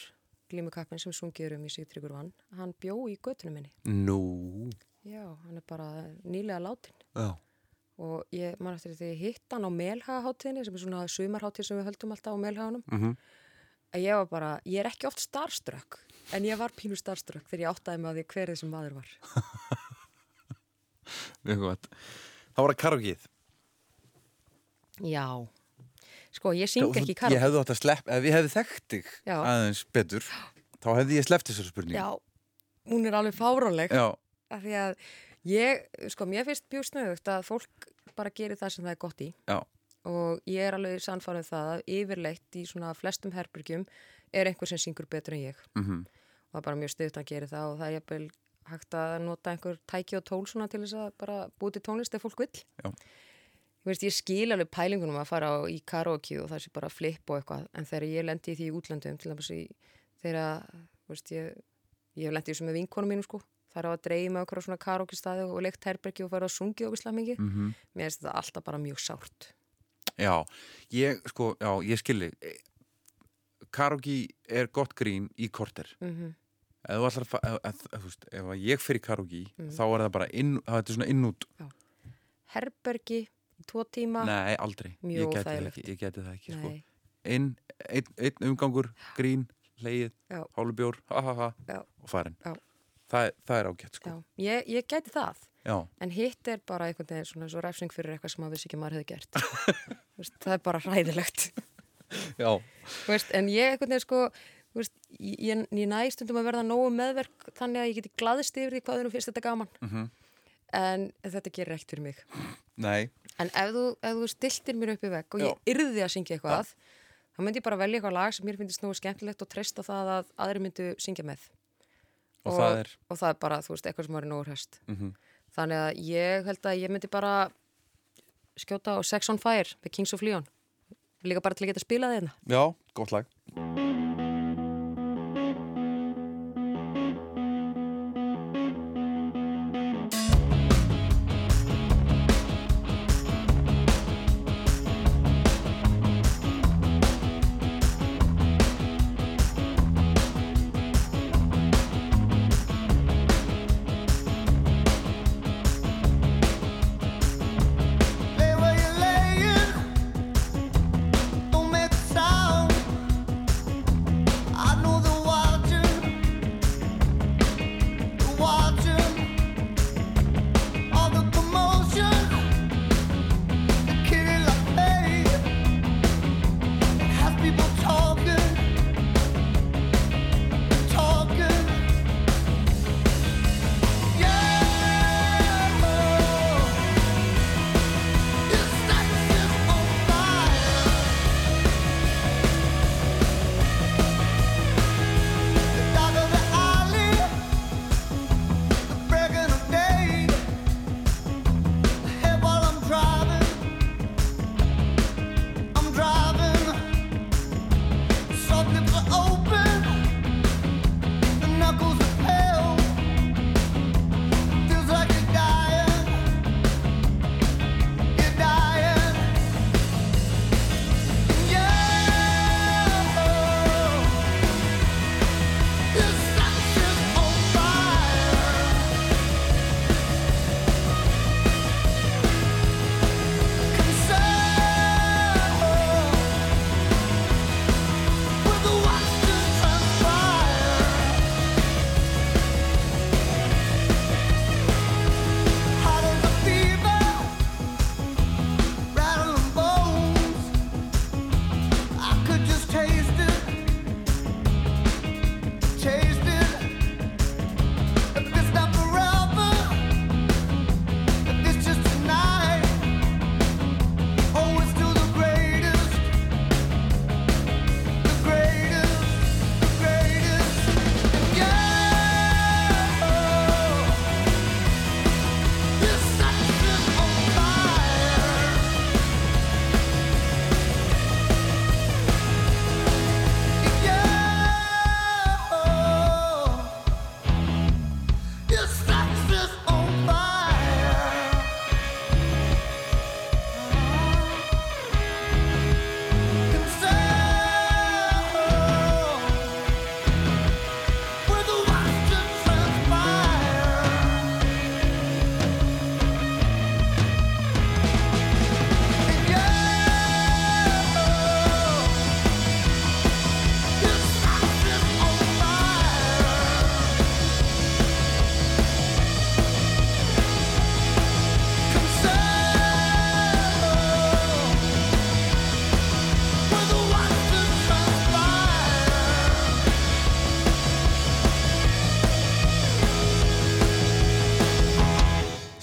glímukappin sem sungið um í Sigtryggur vann hann bjó í göttunum minni Nú, já, hann er bara nýlega látin já. og ég man eftir því hitt hann á Melhagaháttíðinni sem er svona sumarháttíð sem við höldum alltaf á Melhaganum Mhm. að ég var bara, ég er ekki oft starströkk en ég var pínu starströkk þegar ég áttaði að því hver þessum maður var *laughs* Mjög gott. Það var að karaokeið. já, sko ég syng ekki í Ég hefði átt að slepp, ef ég hefði þekkt þig aðeins betur, þá hefði ég sleppt þessari spurningu. já, hún er alveg fárónleg af því að ég, sko mér finnst mjög snöðugt að fólk bara gerir það sem það er gott í Já. og ég er alveg sannfærið það að yfirleitt í svona flestum herbyrgjum er einhver sem syngur betur en ég Mhm. og það er bara mjög stuðt að gera það og það er jafnvel hægt að nota einhver tæki og tól svona til þess að bara búti tónlist ef fólk vill. Já. Veist, ég skil alveg pælingunum að fara á, í karaoke og það sé bara flip og eitthvað, en þegar ég lendi í því í útlöndum, til dæmis í þegar, veist, ég, ég lendi í þessu með vinkonum mínum, sko, það er á að dreyja með okkur á svona karaoke staði og leikt herbergi og fara að sungi okkur slæmingi. Mhm. Mér finnst þetta alltaf bara mjög sárt. Já, ég, sko, já, ég skilji. Karaoke er gott grín í korter. Mm fa- ef, ef, ef, þú veist, ef ég fyrir karaoke, Mhm. þá er það bara inn, það er svona inn út. Herbergi, í tvo tíma. Nei, aldrei. Mjög geti óþægilegt. ekki, ég geti það ekki, sko. Einn, einn umgangur, grín, leið, hálubjór, ha ha ha, Já. og farin. Það, er- það er ágætt, sko. Ég, ég gæti það. Já. En hitt er bara einhvern veginn svona svo refsing fyrir eitthvað sem maður vissi ekki að maður hefði gert. *laughs* Veist, það er bara hræðilegt. *laughs* Já. Veist, en ég einhvern veginn sko, veist, ég, ég, ég næ stundum að verða nógu meðverk þannig að ég geti glaðist yfir því hvað þeirnum finnst þetta gaman. Mhm. En þetta gerir ekkert fyrir mig. Nei. En ef þú, ef þú stiltir mér upp í vegg og ég yrði að syngja eitthvað, þá myndi ég bara velja eitthvað lag sem mér finnst nógu skemmtilegt og treysta það að aðri myndu syngja með. Og það er? Og það er bara, þú veist, eitthvað sem var nógu hræst. Mhm. Þannig að ég held að ég myndi bara skjóta á Sex on Fire með Kings of Leon. Líka bara til að geta spilað þeirna. Já, gott lag.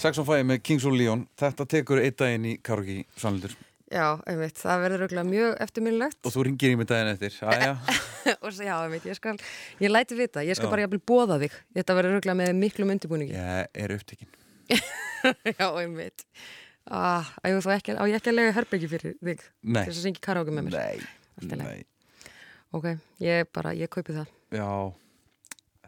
Sex on Fire með Kings of Leon Þetta tekur einn daginn í Karogi Svanlundur Já, einmitt, það verður auðvitað mjög eftirminnilegt og þú ringir í mig daginn eftir Æja, *laughs* já, einmitt, ég skal, ég læti vita, ég skal Já. bara jafnvel bóða þig, þetta verður auðvitað með miklum undirbúningi. ég er upptekinn *laughs* Já, einmitt. Ah, á, ég ekki, að lega herbyggi fyrir þig Nei. þess að syngja karaoke með mér. Nei, nei Ok, ég bara, ég kaupi það. Já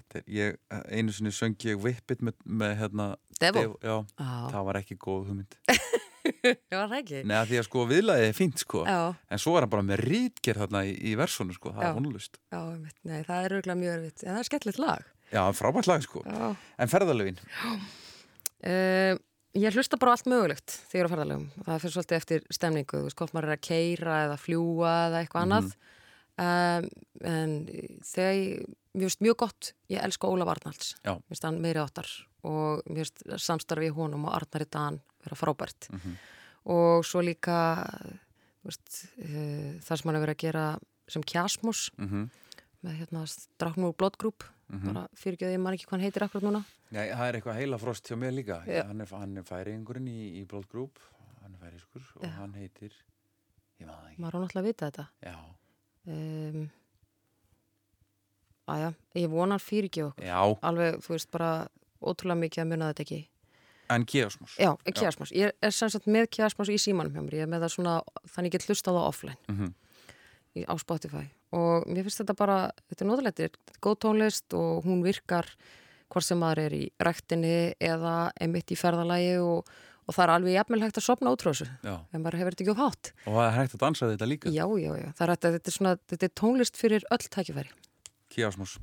Þetta er, ég, einu sinni söng ég Whippit með, með hérna Devo? Já, Já. það var ekki góð hugmynd *laughs* það ekki. Nei, því að sko viðlaðið er fínt sko Já. En svo er hann bara með rítgerð þarna í, í versonu sko Það Já. er vonlust Já, nei, það er auðvitað mjög erfitt, en það er skemmtilegt lag. Já, frábært lag sko Já. En ferðalögin Uh, *gasps* ég hlusta bara allt mögulegt þegar á ferðalögum. Það fyrir svolítið eftir stemningu, þú veist, hvort maður er að keira eða fljúa eða eitthvað annað. Um, en þegar ég, finnst mjög gott, ég elska Ólaf Arnalds. Já. Mér finnst hann meiri áttar og mér finnst samstarfi í honum og Arnari Dan vera frábært. Og svo líka, veist, uh, það sem hann er verið að gera sem kjasmus mm með hérna Dráknur blódgrúp, bara fyrirgjöði, ég man ekki hvað hann heitir akkurat núna. Já, það er eitthvað heila frost hjá mér líka Já. Hann er, hann er færingurinn í, í Blood Group Hann er færiskur og Já. hann heitir Ég maður það ekki Maður á náttúrulega að vita þetta. Já, um, aðja, ég vona hann fyrirgjöf okkur Já. alveg, þú veist, bara ótrúlega mikið að muna þetta ekki. En Kiasmus já, kiasmás, ég er sem sagt með kiasmás í símanum hjá mér, ég er með það svona þannig ég get hlustað á offline. Mhm. í, á Spotify. Og mér finnst þetta bara, þetta er nóðalegt þetta er góð tónlist og hún virkar hvort sem maður er í ræktinni eða emitt í ferðalagi og, og það er alveg jafnvel hægt að sopna útrósu Já. en maður hefur þetta ekki of hátt. Og það er hægt að dansa þetta líka. Já, já, já, það er hægt að þetta er svona þetta er tónlist fyrir öll tækifæri. Kiasmus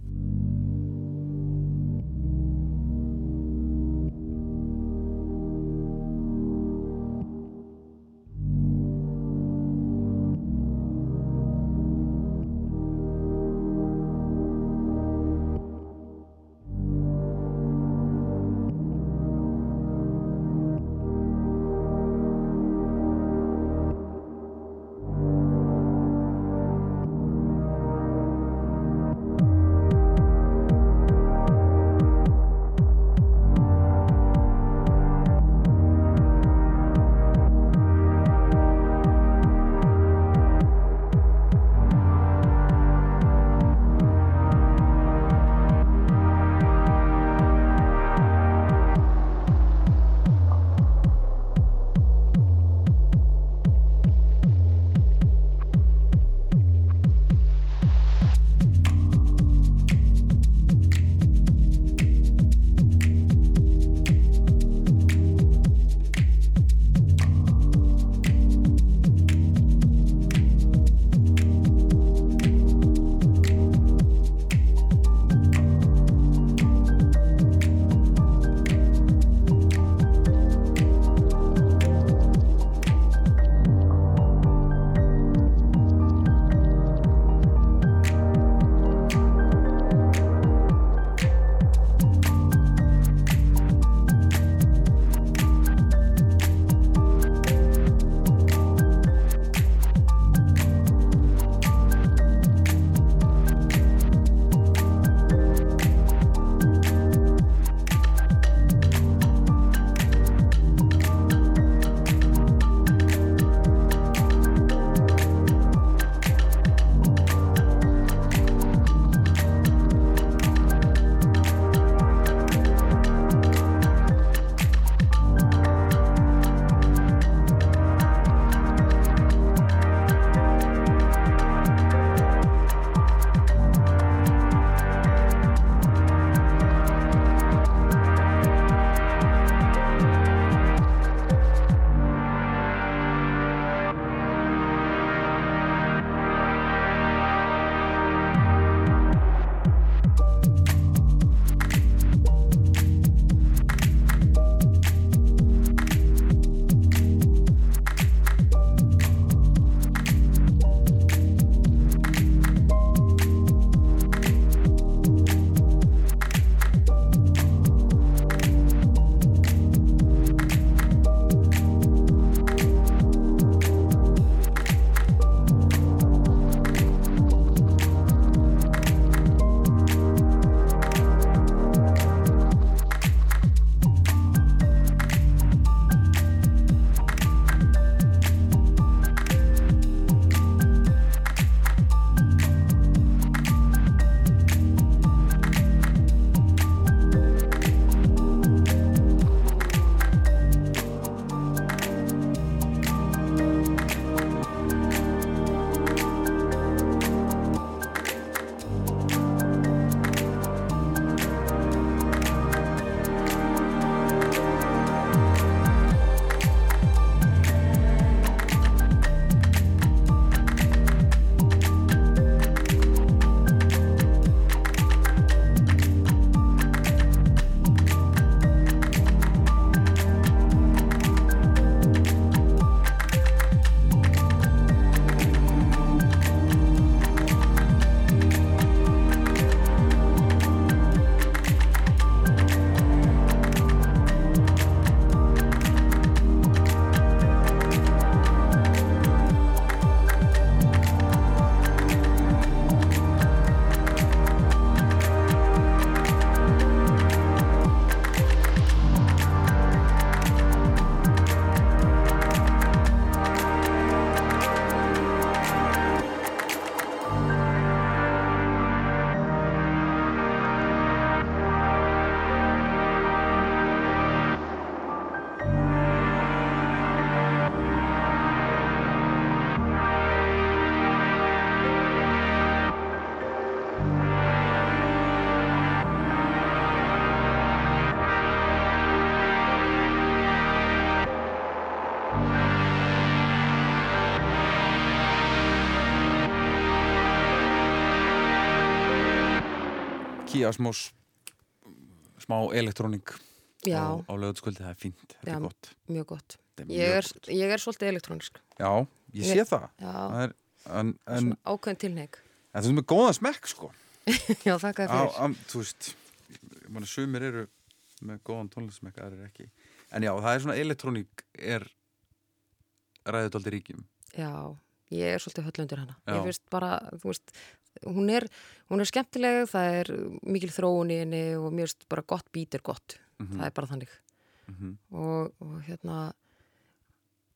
kýja smá smá elektrónik Já. á, á lögutskvöldi, það er fínt, þetta Já, er gott mjög gott. Þetta er Ég mjög er, ég er svolítið elektrónisk. Já, ég sé Ég- það, Já. það er, en, en, Svona ákveðin tilneig. en þú veist með góðan smekk sko *laughs* Já, þakka þér á, fyrir. á, þú veist mann, sumir eru með góðan tónlistsmekk aðrir ekki, en já, það er svona elektrónik er ræðið aldrei ríkjum Já, ég er svolítið höll undir hana. Já. Ég finnst bara, þú veist, hún er, hún er skemmtileg, það er mikil þróun í henni og mér finnst bara gott bít er gott. Mhm. Það er bara þannig. Mhm. og, og hérna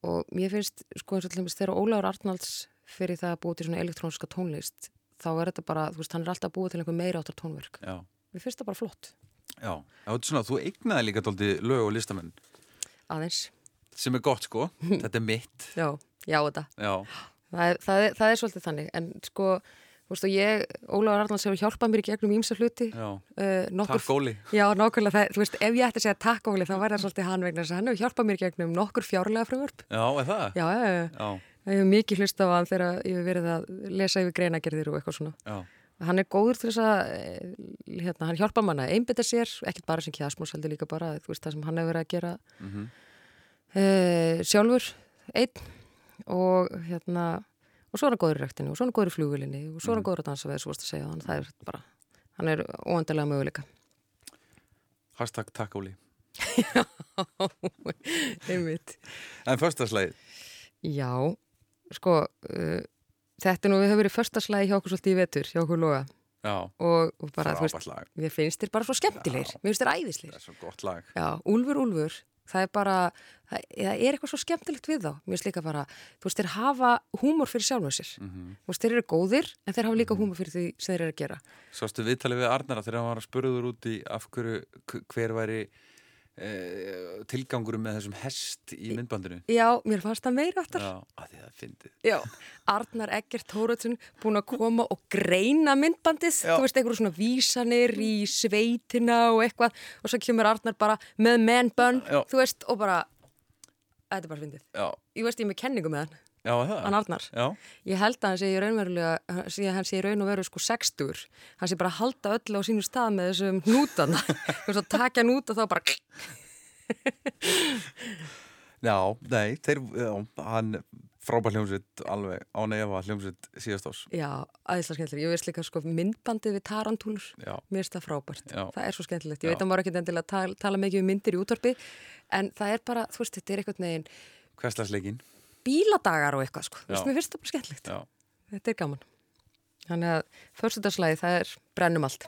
og mér finnst, sko eins og til dæmis þegar Ólafur Arnalds fyrir það að búa til svona elektróniska tónlist þá er þetta bara, þú veist, hann er alltaf búið til einhver meira áttar tónverk. Já, Mér finnst það bara flott, já, það er svona, þú eignaði líka dálítið lög og listamenn aðeins. sem er gott sko, *laughs* þetta er mitt Já, já þetta. Já, Það er, það er, það er svolítið þannig, en sko, þú veist, og ég, Ólafur Arnalds hefur hjálpað mér í gegnum ímsa hluti. já, Uh, nokkur, takk Óli Já, nákvæmlega, það, þú veist, ef ég ætti að segja takk Óli, þá væri það svolítið hann vegna þess að hann hefur hjálpað mér í gegnum nokkur fjárlega frumvörp. Já, er það? Já, já, já. Það hefur mikið hlust á hann þegar ég hef verið að lesa yfir greinagerðir og eitthvað svona. já, Hann er góður til þess að, eh, hérna, hann hjálpa manna að einbytta sér, ekkert bara sem kjasmós heldur líka bara, þú veist, það sem hann hefur verið að gera mhm, uh, sjálfur, einn og hérna, og svo er hann góður í rektinu og svo er hann góður í flugvilinni og svo er hann góður að dansa við, svo varst að segja, þannig að það er bara, hann er óendalega möguleika. hashtag takk Óli. *laughs* Einmitt. En föstaslægið, Já, sko, uh, þetta nú, við höfum verið förstaslægi hjá okkur svolítið í vetur, hjá okkur loga já, og, og bara, þú lag. Mér finnst þér bara svo skemmtilegir, mér finnst þér æðislir. Það er svo gott lag. Já, Úlfur, Úlfur, það er bara, það, er eitthvað svo skemmtilegt við þá. Mér finnst líka bara, þú veist, þeir hafa húmor fyrir sjálfum sér. Mhm. Þú veist, þeir eru góðir, en þeir hafa líka húmor fyrir því sem þeir eru að gera. Sástu viðtalið við Arnara þegar hann var að spurður út í af hverju, hver væri tilgangurum með þessum hest í myndbandinu Já, mér fannst það meira aftar. Já, að því það fyndið Já, Arnar Eggert Tóraðsson búin að koma og greina myndbandið, þú veist, einhverjum svona vísanir í sveitina og eitthvað og svo kemur Arnar bara með Já. þú veist, og bara, þetta er bara fyndið. Já, Ég veist, ég er með kenningu með hann. Já Hann Arnar. Já, Ég held að hann sé í raunverulega, hann sé, hann sé í raun og veru sko 60. Hann sé bara að halda öllu á sínu stað með þessum. *laughs* Þú veist að takja hnút og þá bara... já, nei, þeir, hann frábær hljómsveit alveg án efa hljómsveit síðast ás Já, aðeinslega skemmtileg. Ég veist líka sko myndbandið við tarantúlur. Mér finnst það frábært. Já. Það er svo skemmtilegt. Ég veit að maður ekki endilega tala, tala mikið um myndir í útvarpi en það er bara, þú veist, þetta er einhvern veginn hverslasleikin bíladagar og eitthvað sko. Mér finnst það bara skemmtilegt. Já, Þetta er gaman. Þannig að fyrstutarslæði það er brennum allt.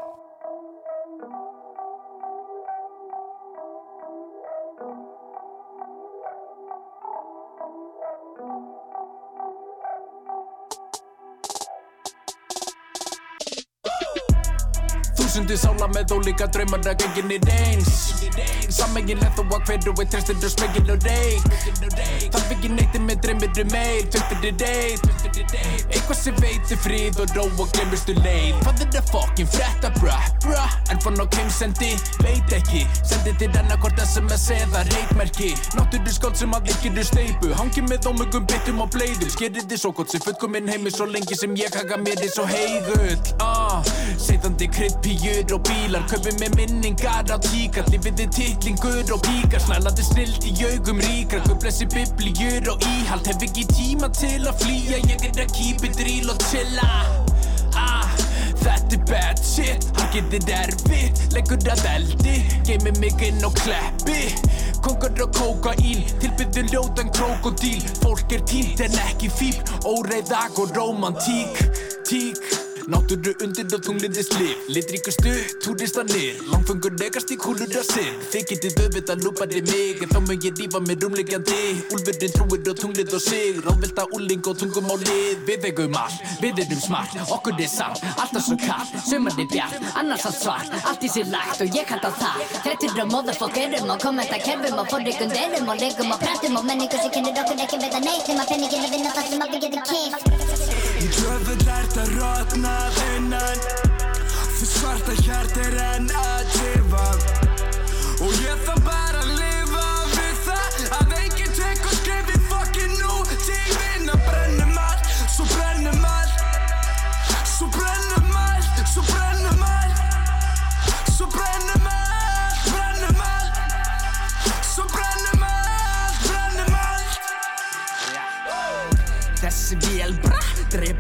Þúsundir sála með ólíka draumar að gengin er eins Sammegin þó að hverju er tristir og smegin og reik Þarf ekki neytið með dreymir um meir Töntir er deit Eitthvað sem veitir frið og ró og glemurstu leið. Hvað er það fokkin frétta bra bra En fann á keimsendi, veit ekki. Sendi til annarkort SMS eða reitmerki Náttúru skóld sem að ekki eru steipu Hangi með ómögum bitum og bleiðum Skerið þið svo gott sem fullkominn heimi Svo lengi sem ég haka mér er svo heigull ah, Seitandi kryddpíur og bílar Kaupið með minningar á tíkar Lífið er titlingur og píkar Snælandi snilt í augum ríkar Guðblessi biblíur og íhald Hef ekki tíma til að flýja. Ég er að keep it real og chilla. Ah, Þetta er bad shit Hann getur erfitt Leggur að eldi. Geimi mig inn og kleppi Kongar og kókaín. Tilbyðu ljótan krokodíl Fólk er tínt en ekki fíl Óreiðag og romantík Tík Náttúru undir og tungliði slif Litríkustu, túristanir Langfengur negast í kúlur að sinn Þið getið auðvitað lúpaði mig. En þá mun ég rífa mér umlegjandi Úlfurinn trúir og tunglið og sig. Ráðvelta úling og tungum á lið. Við eigum all, við erum smart. Okkur er samt, alltaf svo kallt Sumar er bjart, annars allt svart. Allt í sér lagt og ég kallt á það. Þrettir og motherfuckerum og kommentakerfum Og forrikunderum og legum og prentum Og menningu sem kynir okkur ekki vita neitt. Þeim að penningin að vinna það sem aldrei getur kýft Djöfull ert að rotna innan. Því svarta hjart er enn að tifa Og ég þarf bara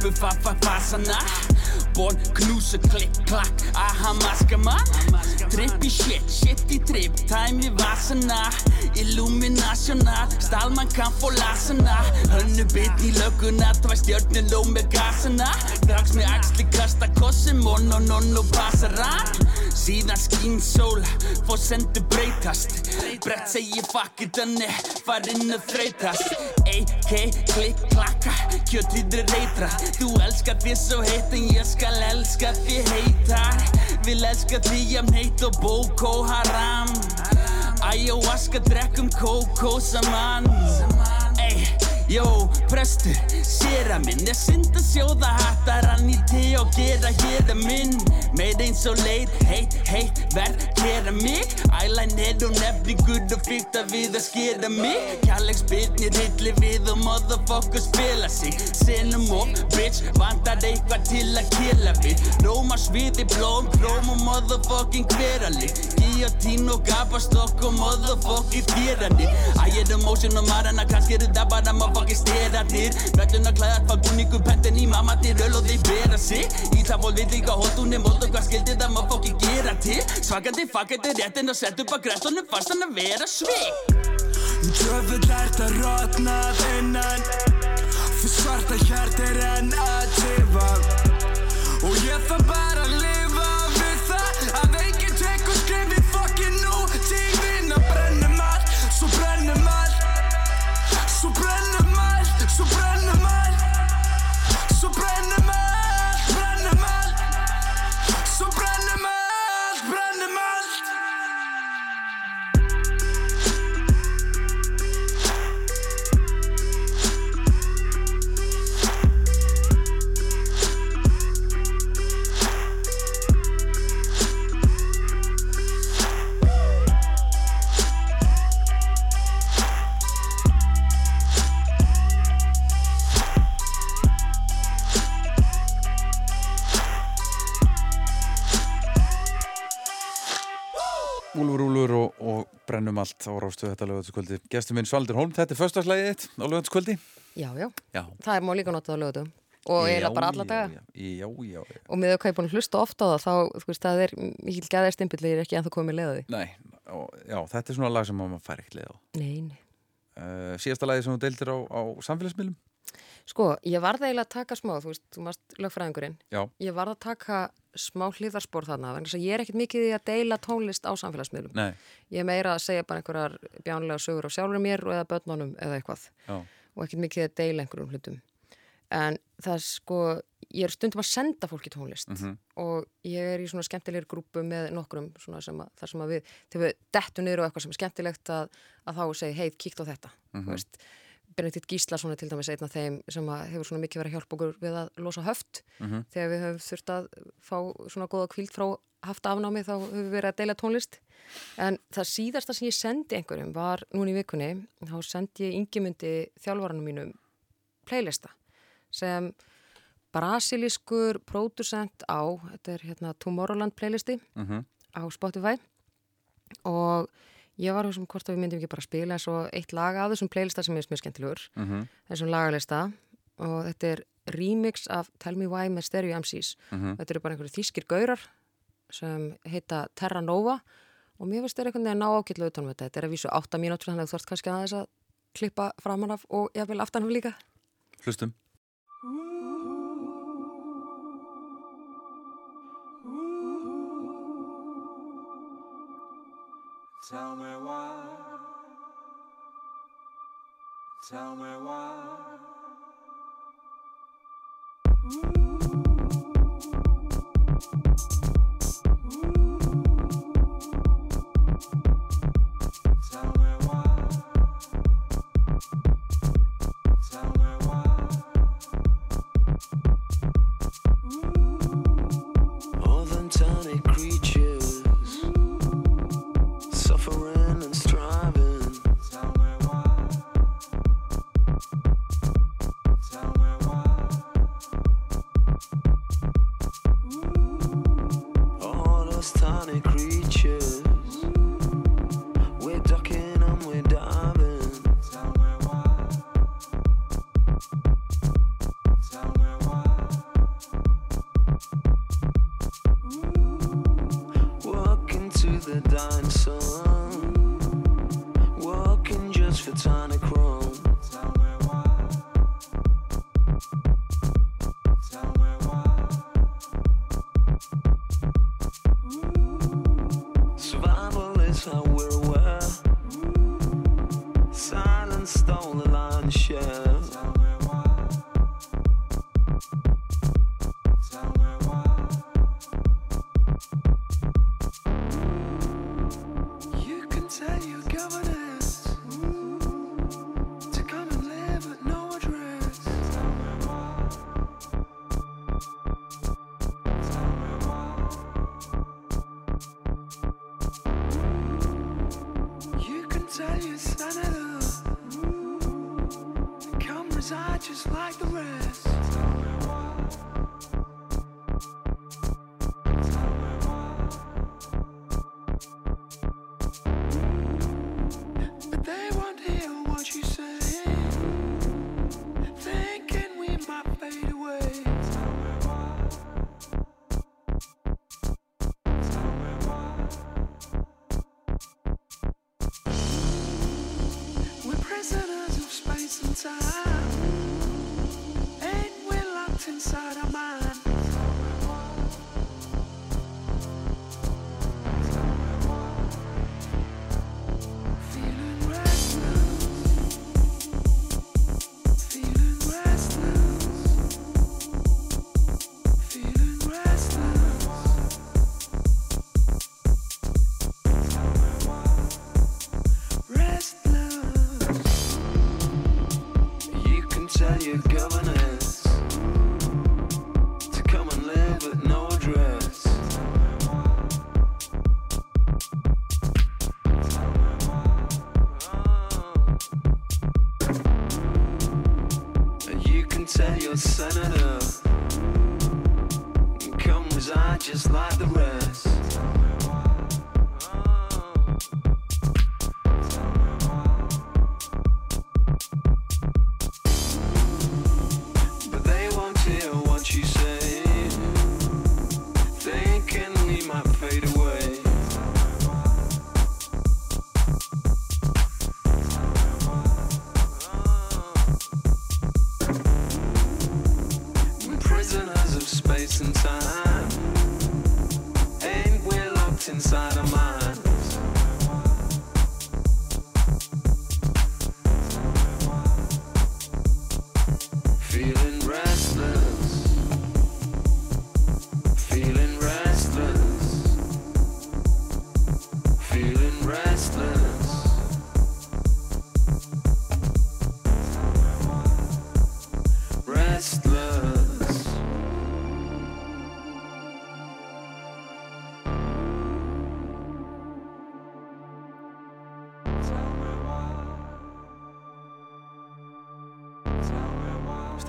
Bubbu faffa fasana Born knúsa klikk klakk Aha maskama Trippi shit, shit í tripp Time í vasana. Illuminational Stalman kan få lasana Hönnu bit í lögguna Tvæ stjörnir ló með gasana Drags með axli kasta kossi Mon og non og passaran Síðan skín sól Fór sendu breytast. Brett segi fuck it önni Farinn að þreytast AK, klikk, klakka Kjötið er reytra Þú elskar því svo heitt En ég skal elska því heitar Vil elska því jafn heitt og Boko Haram. Ayahuasca drekkum kókó saman. Ey, jó, prestur, sér að minn Er synd að sjóða hattar hann í te og gera hér að minn. Meir eins og leir, heit, heit, verð, gera mig. Ælæn er og nefni gudd og fyrkt að við að skera mig. Kjallegs byrnir hilli við og motherfucker spila sig. Senum og bitch, vantar eitthvað til að killa við. Róma sviði blóm, blóm og motherfucking hverali Guillotine og gapastokk og motherfucking týrani I er emotion og marana, kannski eru það bara motherfucking steratir Vellun að klæða hvað búningu pentin í mamma til öl og þeir bera sig Í það fól við líka hóttunni mót og hvað skildi það motherfucking gera til. Svakandi fuckandi réttin og sett upp að græstunum fast hann að vera svik Djöfull ert að rotnað innan Því svarta hjart er enn að tifa Og ég þarf bara brennum allt á rástu þetta lögðarskvöldi. Gestur minn Svaldur Holm, þetta er föstagslægið þitt á lögðarskvöldi. Já, já, Já. það er má líka notað á lögutum og eiginlega bara alla daga Já, já, já. og með að búin að hlusta ofta á það þá, þú veist, það er mikil gæðir stimpillir ekki ennþá komið því Nei, og, já, þetta er svona lag sem maður fær ekkert leið á. Nei, nei. Uh, síðasta lagið sem þú deildir á, á samfélagsmiðlum? Sko, ég varð eiginlega að taka smá, þú veist, þú mást lögfræðingurinn Já. ég varð að taka smá hlýðarspor þarna þess að ég er ekkert mikið í að deila tónlist á samfélagsmiðlum Nei. ég er meira að segja bara einhverjar bjánlega sögur á sjálfur mér og eða börnunum eða eitthvað Já. og ekkert mikið að deila einhverjum hlutum en það er sko ég er stundum að senda fólki tónlist Mhm. og ég er í svona skemmtilegir grúpu með nokkrum svona sem að, þar sem að við þegar við dettum niður á eitthvað sem er skemmtilegt að, að þá segja, hei, kíkt á þetta þú veist Benedikt Gíslason er til dæmis einn af þeim sem hefur svona mikið verið að hjálpa okkur við að losa höft Mhm. þegar við höfum þurft að fá svona góða kvíld frá haft afnámi þá höfum við verið að deila tónlist en það síðasta sem ég sendi einhverjum var núna í vikunni þá sendi ég yngimundi þjálfaranum mínum playlista sem brasilískur pródusent á þetta er hérna Tomorrowland playlisti Mhm. á Spotify og ég var þessum hvort að við myndum ekki bara spila eins og eitt lag af þessum playlista sem er mjög skemmtilegur. Mhm. þessum lagalista. Og þetta er remix af Tell Me Why með Stereo MCs Mhm. þetta eru bara einhverju þýskir gaurar sem heita Terra Nova. Og mér finnst þetta einhvern veginn að ná ákillu utanum þetta. Þetta er að vísu 8 mínútur þannig að þú þarfst kannski aðeins að klippa framan af og jafnvel aftan af líka. Hlustum. Tell me why. Tell me why. Tell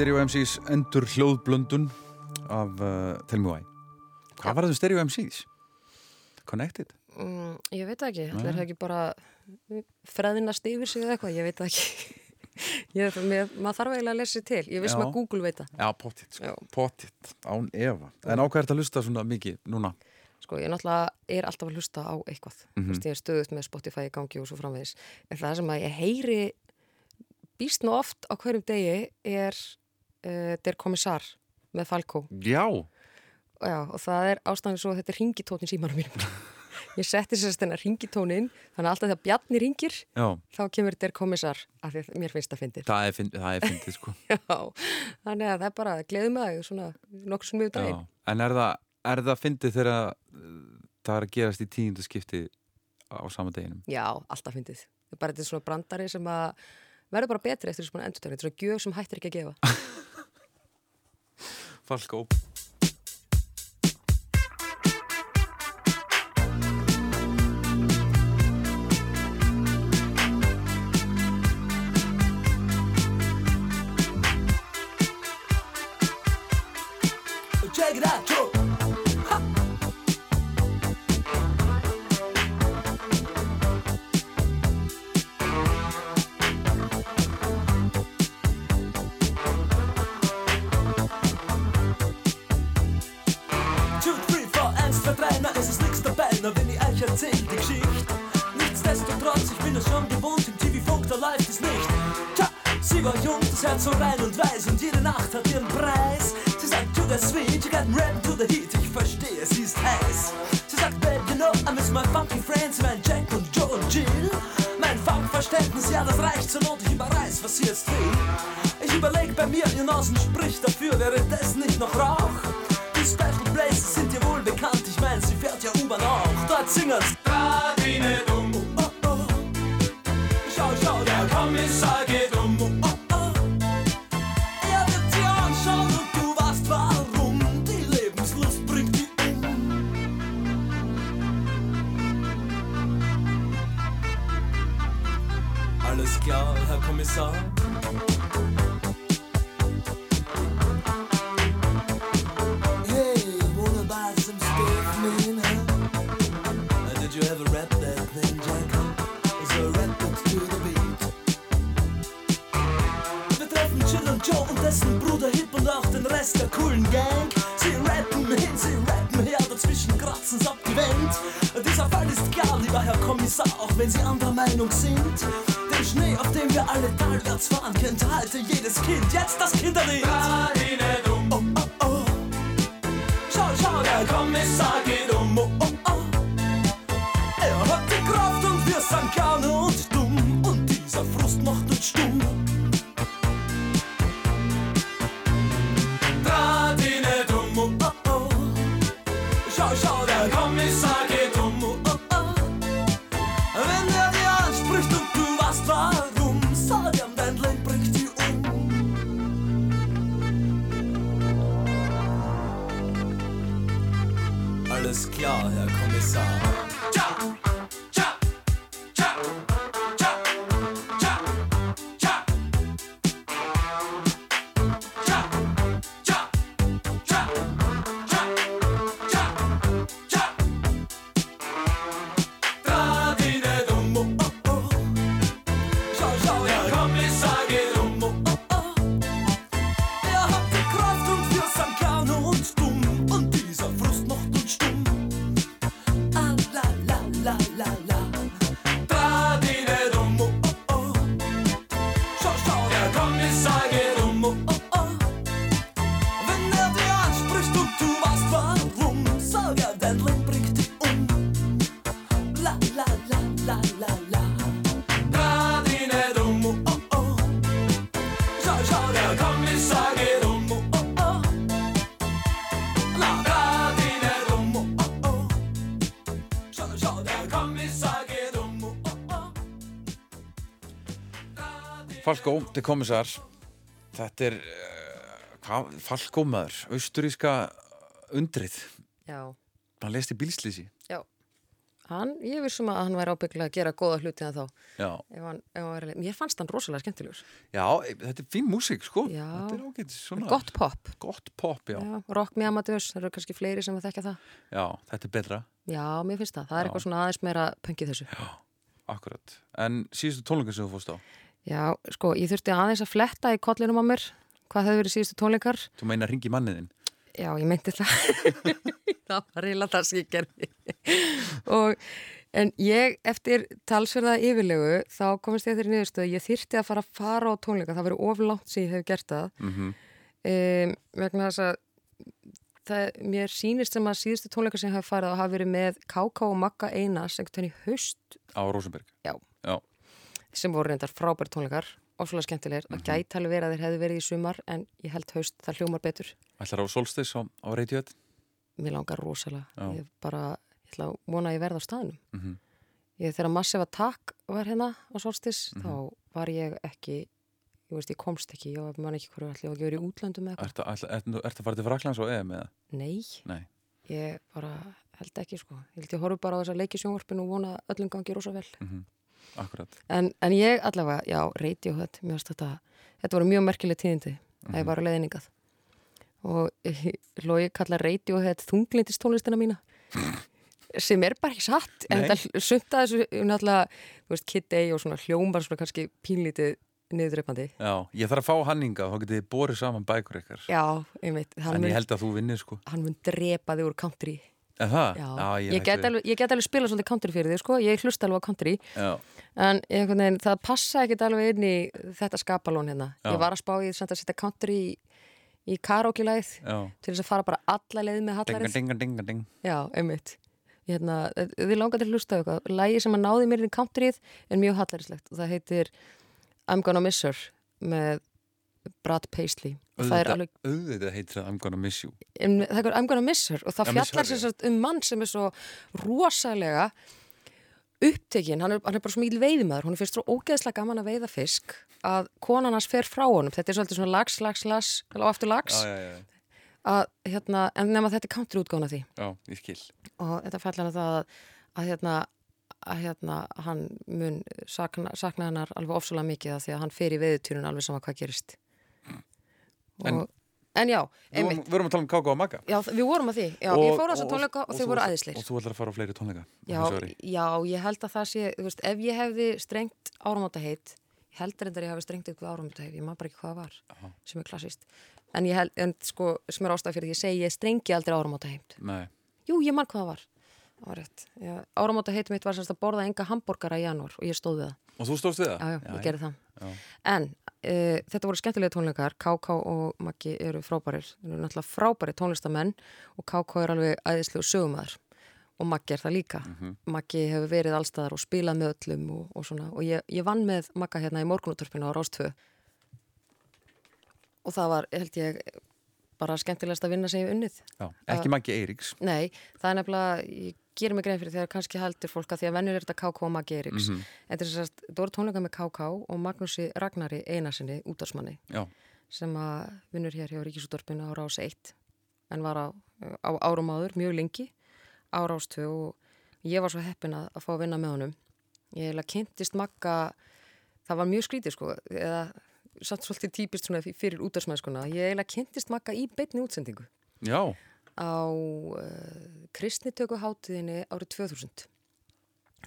Stereo MCs endur hljóðblöndun af uh, Tell Me Why Hvað var það Stereo MCs? Connected? Mm, ég veit ekki, það er ekki bara freðinast yfir sig eða eitthvað, ég veit ekki. *laughs* ég, mér, maður þarf eiginlega að lesa sér til, ég Já. að Google veit það. Já, pottitt, sko. pottitt, án efa En á hvað er þetta að lusta svona mikið núna? Sko, ég náttúrulega er alltaf að hlusta á eitthvað. Mhm. Þú veist, ég er stöðut með Spotify í gangi og svo framvegis. En það sem að ég heyri býst nú oft á hverjum degi er uh, Der Kommissar með Falco. Já, Já, og það er ástæðan svo að þetta er ringitónin símanum mínum. *laughs* ég setti sérst þennan ringitónin, þannig að alltaf þegar Bjarni ringir, já, þá kemur Der Kommissar, af því að mér finnst það fyndið. það er, fynd- það er fyndið sko *laughs* Já, þannig að það er bara, gleðum með það svona nokkur sem við Já. daginn. En er það, er það fyndið þegar uh, það er að gerast í tíundu skipti á sama deginum? Já, alltaf fyndið. Bara þetta er svona brandari sem að verður bara betri eftir þess að endur Þetta er svona gjöf sem hættir ekki að gefa. *laughs* Falkó war jung, das Herz so rein und weiß und jede Nacht hat ihren Preis. Sie sagt, to the sweet, you got rap to the heat, ich verstehe, sie ist heiß. Sie sagt, babe, you know, I miss my funky friends, mein Jack und Joe und Jill. Mein Funkverständnis, ja, das reicht zur Not, ich überreiß, was sie jetzt will. Ich überleg bei mir, ihr Nasen spricht dafür, wäre das nicht noch Rauch? Die Special Places sind dir wohl bekannt, ich mein, sie fährt ja U-Bahn auch. Dort singen's. Falkó, til kommissar Þetta er uh, hvað, Falkó maður, austuríska undrið Já, Hann lest í bílslýsi já. Hann, ég vissum að hann væri ábygglega að gera góða hluti að þá. Já, Ef hann, ef hann ég fannst hann rosalega skemmtilegur. já e- þetta er fín músík sko Já. Þetta er ágætt svona Gott pop. Gott pop, já. Já, rock me amateurs, það eru kannski fleiri sem að þekka það. Já, þetta er betra, Já, mér finnst það. Það er Já. eitthvað svona aðeins meira pöngið þessu. akkurat En síðustu tónleika sem þú fórst á Já, sko, ég þurfti aðeins að fletta í kollinum á mér. Hvað hefur verið síðustu tónleikar? Þú meina ringi manniðinn Já, ég meinti það. *laughs* það var eiginlega það sem ég gerði. og, en ég, eftir talsverða yfirlegu, þá komist ég þeirri niðurstöðu. Ég þyrti að fara að fara á tónleika. Það verið oflátt sem ég hef gert það. mm -hmm. um, vegna þess að það, mér sýnist sem að síðustu tónleika sem ég hef farið og hafa verið með K.K. og Magga Einars einhvern veginn í haust Á Rosenberg Já. Já. Sem voru reyndar frábæri tónleikar ofslega skemmtilegir, Mhm. það gæti alveg verið að þeir hefði verið í sumar en ég held haust, það hljómar betur. Ætlar á Solstis á, á Radiohead? Mér langar rosalega. Já. ég bara, ég ætla að vona að ég verða á staðnum. Mhm. ég, þegar Massive Attack var hérna á Solstis Mhm. þá var ég ekki ég veist, ég komst ekki, ég man ekki hverju allir og ekki verið í útlöndum eða eitthvað. Ertu ert, ert, ert að fara til Fraklands og EM eða? nei, Nei. Ég bara held ekki sko, ég ég horfi bara á þessa leikisjónvarpinu og vona öllum gangi rosa vel. Mm Akkurat. En, en ég allavega, já, Radiohead mér finnst þetta, þetta voru mjög merkileg tíðindi að ég Mhm. var á leiðningað og *laughs* Lói kalla Radiohead þunglindistónlistina mína sem er bara ekki satt en Nei. þetta sumt að þessu náttúrulega, þú veist, Kid A og svona hljómar svona kannski pínlítið niðurdreipandi Já, ég þarf að fá hanninga þá getið þið borið saman bækur ykkar. Já, einmitt, En ég held að þú vinnir sko. hann mun drepa þig úr country En það? já, ég, ég, get alveg, ég get alveg spila svolítið country fyrir þig sko, ég hlusta alveg á country Já, En veginn, það passa ekkit alveg inn í þetta skapalón hérna. Já. Ég var að spá í samt að setja country í, í karaoke-læð já til þess að fara bara alla leið með Dinga, hallarið. dinga, dinga, ding Já, einmitt. Hérna, þið langar til að hlusta eitthvað. Lægi sem að náði mér inn í countryið er mjög hallarislegt og það heitir I'm Gonna Miss Her með Brad Paisley. Auðvitað, auðvitað heitir það I'm gonna miss you. Em, það er I'm Gonna Miss Her. Og það miss fjallar sagt um mann sem er svo rosalega upptekinn, hann hann er bara mikil veiðmaður, hún er fyrst svo ógeðslega gaman að veiða fisk að konan hans fer frá honum. Þetta er svolítið svona lags, lags, lags og aftur lags Já, já, já, að, hérna, en nema þetta er country útgána því. Og þetta fjallar um það að, að hérna, að hérna, hann mun sakna, sakna hennar alveg ofsalega mikið af því að hann fer í veðutýrun alveg sama hvað gerist En- og, en já, einmitt við vorum að tala um Káka og Magga Já, við vorum að því, já, ég fór á þessa tónleika og, þau þú- voru æðisleir Og þú ætlar að fara á fleiri tónleika Já, þessu já, ég held að það sé, þú veist, ef ég hefði strengt áramótaheit, ég held reyndar ég hefði strengt eitthvað áramótaheit, ég maður bara ekki hvað það var, sem er klassist. En ég held, en sko, sem er ástæð fyrir því ég segi, ég strengi aldrei áramótaheit. Nei, Jú, ég mann hvað það var. Rétt. Áramótaheit mitt var semst að borða enga hambúrgara í janúar og ég stóð við það. og þú stóðst við það? Já, já, ég gerði það. Já. En uh, þetta voru skemmtilega tónleikar, KK og Maggi eru frábærir, þeir eru náttúrulega frábæri tónlistamenn og KK er alveg æðislega sögumæður og Maggi er það líka. Mhm. Maggi hefur verið allstaðar og spilað með öllum og, og svona. Og ég, ég vann með Magga hérna í morgunútturpinu á Rástvö og það var, held ég, bara skemmtilegast að vinna sem ég hef unnið. Já, ekki Maggi Eiríks Nei, það er nefnilega, ég gerir mig grein fyrir þegar kannski heldur fólk að því að vennur er þetta KK og Maggi Eiríks. Mhm. En þess að það voru tónleika með KK og Magnúsi Ragnari Einarsinni, útdarsmanni, sem að vinnur hér hjá Ríkisúttorpinu á Rás 1, en var á, á árum áður, mjög lengi, á Rás 2 og ég var svo heppin að, að fá að vinna með honum. Ég heila kynntist Magga, það var mjög skrítið sko, eða samt svolítið típist svona fyrir útdarsmannskuna. Ég heila kynntist Magga í beinni útsendingu já, á uh, kristnitökuháttiðinni árið 2000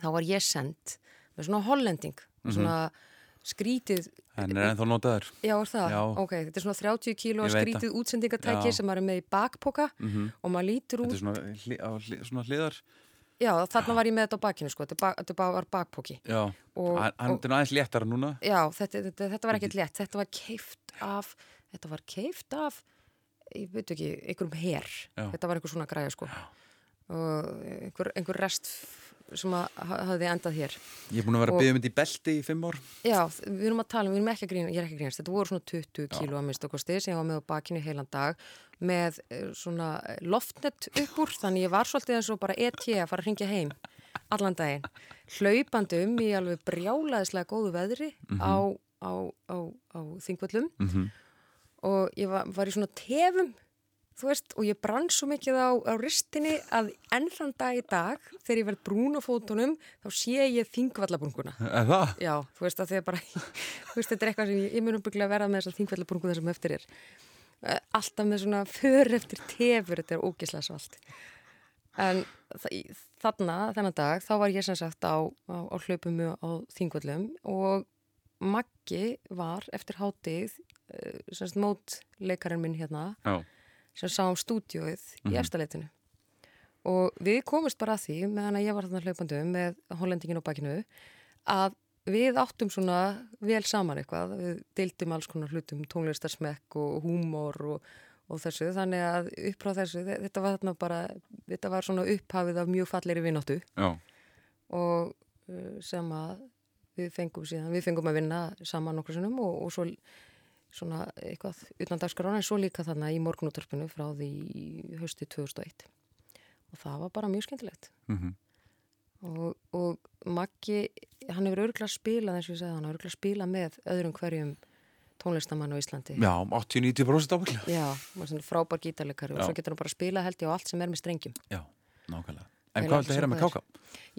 þá var ég send með svona hollending Mhm. svona skrítið hann er ennþá notaður já er það, Já. ok, þetta er svona 30 kíló skrítið útsendingatæki sem maður er með í bakpoka Mhm. og maður lítur Þetta út er svona, hli, á, hli, svona hliðar já þarna var ég með þetta á bakinu sko. Þetta, ba var bakpoki. Já, hann er aðeins léttara núna. Já þetta, þetta, þetta var ekkert létt. Þetta var keift af þetta var keift af ég veit ekki, einhverjum her. Já. þetta var einhver svona græja sko. Og einhver, einhver rest sem að ha- hafði endað hér. Ég er búin að vera að Og- byggja myndi í belti í fimm ár. Já, við erum að tala um, við erum ekki að grína, ég er ekki að grínast, þetta voru svona 20 kíló að minnst okkur stið sem ég var með á bakinu heilan dag með eh, svona eh, loftnet upp úr, þannig ég var svolítið eins og bara ET að fara að ringja heim allan daginn, hlaupandi um í alveg brjálaðislega góðu veðri Mhm. á, á, á, á þingvöllum. Mhm. og ég var, var í svona tefum þú veist, og ég brann svo mikið á, á ristinni að enn þann dag í dag þegar ég verð brún á fótunum þá sé ég þingvallabrunguna Er það? Já, þú veist að að bara, *laughs* þú veist, þetta er eitthvað sem ég, ég mun umbygglega verða með þessar þingvallabrungu þessum eftir er. Eh, Alltaf með svona för eftir tefur, þetta er ógislega svalt. En þarna, þennan dag, þá var ég sem sagt á, á, á hlaupum á þingvallum og Maggi var eftir hátið, eh, sem sagt mótleikarinn minn hérna, Já, sem sá um stúdíóið í Mhm. efstaleitinu. Og við komumst bara að því, meðan að ég var þarna hlaupandi um með hollendingin á bakinu, að við áttum svona vel saman eitthvað. Við deildum alls konar hlutum, tónlistarsmekk og húmor og, og þessu. Þannig að upp frá þessu, þe- þetta var þarna bara, þetta var svona upphafið af mjög falleri vináttu já, og uh, sem að við fengum síðan, við fengum að vinna saman okkur sinnum og, og svo svona eitthvað utan dagskrána en svo líka þarna í morgunúttarpinu frá því hösti 2001 og það var bara mjög skemmtilegt Mhm. og, og Maggi, hann hefur örgulega spilað eins og ég segði hann, hefur örgulega spilað með öðrum hverjum tónlistamann á Íslandi já 80-90% ábyggla Já, hann er svona frábær gítarleikari og Já. svo getur hann bara spilað held ég á allt sem er með strengjum Já, nákvæmlega En hvað viltu að heyra með er. Káka?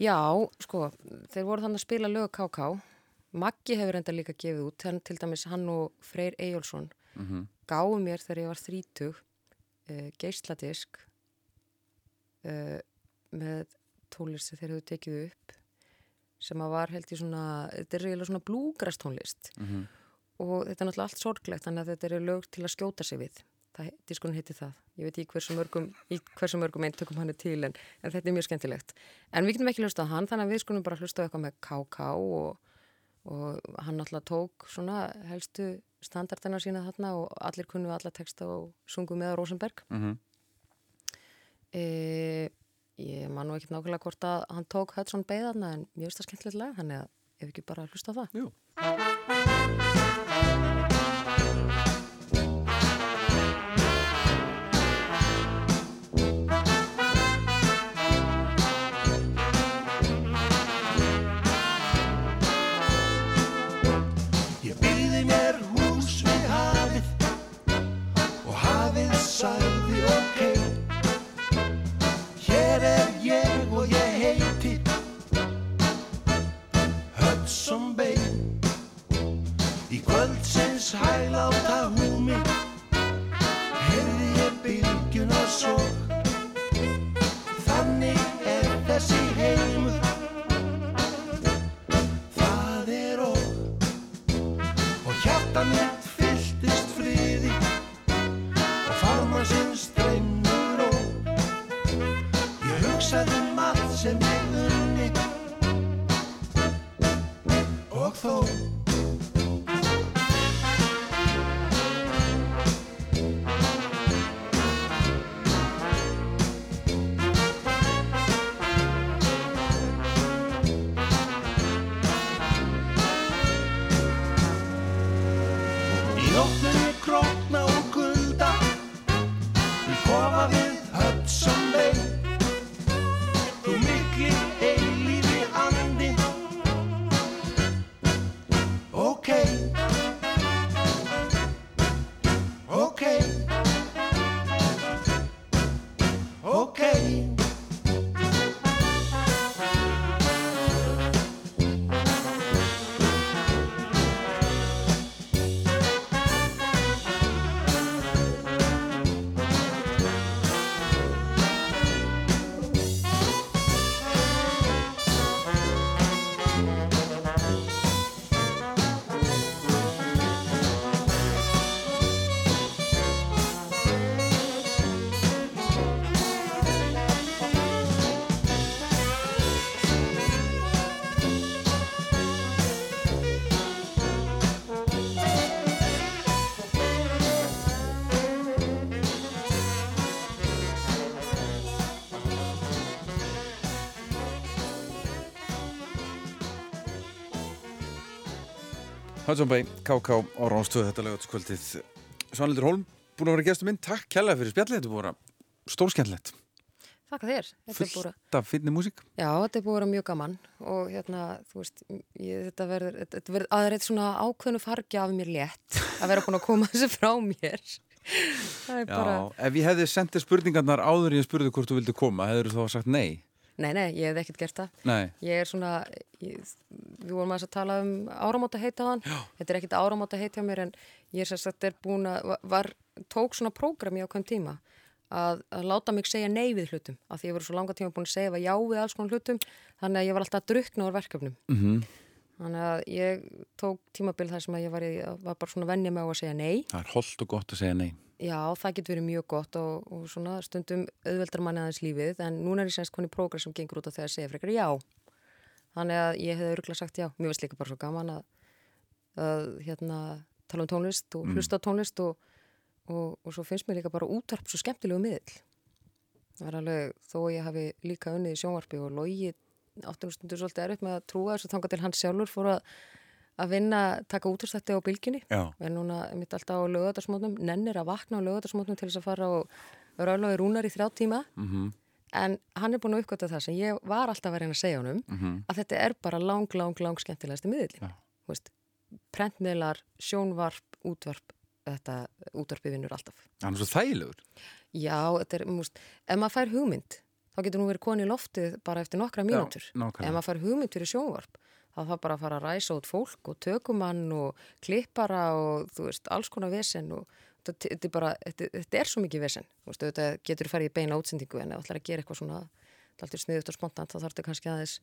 Já, sko, þeir voru þannig að spila lög KK. Maggi hefur enda líka gefið út, hann, til dæmis hann og Freyr Eyjólfsson Mhm. gáðu mér þegar ég var þrítug uh, geisladisk uh, með tónlist sem þeir hefur tekið upp sem að var held í svona, þetta er eiginlega svona blúgrast tónlist Mhm. og þetta er náttúrulega allt sorglegt þannig að þetta eru lög til að skjóta sig við það, diskunum heiti það ég veit ekki hversu mörgum, í hversu mörgum eintökum hann er til en, en þetta er mjög skemmtilegt en við getum ekki hlustað hann þannig að við skulum bara hlusta á eitthvað með KK og, og hann náttúrulega tók svona helstu standardina sína þarna og allir kunnu alla texta og sungu með Rosenberg Mhm. e, ég man nú ekki nákvæmlega hvort að hann tók Hudson Bay þarna en finnst það skemmtilegt lag þannig að ef ekki bara hlusta á það Jú. Þess hæláta húmi heyrði ég bylgjuna svo. Þannig er þessi heimur. Það er og Og hjarta mitt fylltist friði. Og farma sinn strengur og Ég hugsaði um allt sem ég unni. Og þó Hudson Bay, KK á Ránstöðu þetta lögatskvöldið Svanlítur Holm, búin að vera gestur minn. Takk kærlega fyrir spjallið, þetta er búin að vera stórskemmtilegt. Þakka þér. Að- Fullt af finni músík. Já, þetta er búið að vera mjög gaman. Og hérna, þú veist, ég, þetta verður, þetta, verður aðrið svona ákveðnu fargi af mér létt *laughs* að vera búin að koma þessu frá mér. Já, bara, ef ég hefði sendið spurningarnar áður ég spurði hvort þú vildi koma hefur þú þá sagt nei nei, nei, ég hef ekkert gert það. Nei, Ég er svona, ég, við vorum að tala um áramóta heita hann, þetta er ekkert áramóta heita mér en ég er sérst að er búin að, var, tók svona prógram í ákveðum tíma að, að láta mig segja nei við hlutum, af því ég voru svo langa tíma búin að segja já við alls konar hlutum, þannig að ég var alltaf að drukna úr verkefnum. mm Þannig að ég tók tímabil þar sem að ég var, í, var bara svona vennja með á að segja nei. það er holdt og gott að segja nei Já, það getur verið mjög gott og, og svona stundum auðveldar manni aðeins lífið en núna er ég semst koni prógram sem gengur út á þegar að segja frekar já. Þannig að ég hefði örgulega sagt já. Mér finnst líka bara svo gaman að, að hérna, tala um tónlist og Mm. hlusta á tónlist og, og, og svo finnst mér líka bara útvarp svo skemmtilegu miðl. Það er alveg, þó ég hafi líka unnið í sjónvarpi og logi áttunum stundur svolítið erfitt með að trúa þessu þanga til hans sjálfur fór að, að vinna, taka útastætti á bylginni Já. er núna mitt alltaf á lögadarsmótnum nennir að vakna á lögadarsmótnum til þess að fara og rála í rúnar í þrjá tíma. Mm en hann er búin að uppgöta það sem ég var alltaf að reyna að segja honum Mhm. að þetta er bara lang, lang, lang skemmtilegasti miðlin prentmiðlar, sjónvarp, útvarp þetta útvarpi vinnur alltaf. Hann er svo þægilegur. Já, þetta er, múst, ef maður fær hugmynd þá getur nú verið koni í loftið bara eftir nokkra mínútur. ef maður fær hugmynd fyrir sjónvarp þá það bara að fara að ræsa út fólk og tökumann og klippara og þú veist, alls konar vesen og þetta, er bara, þetta, þetta er svo mikið vesen þú veist, þetta getur farið í beina útsendingu en ef það ætlar að gera eitthvað svona alltaf sniðut og spontant þá þarf þetta kannski aðeins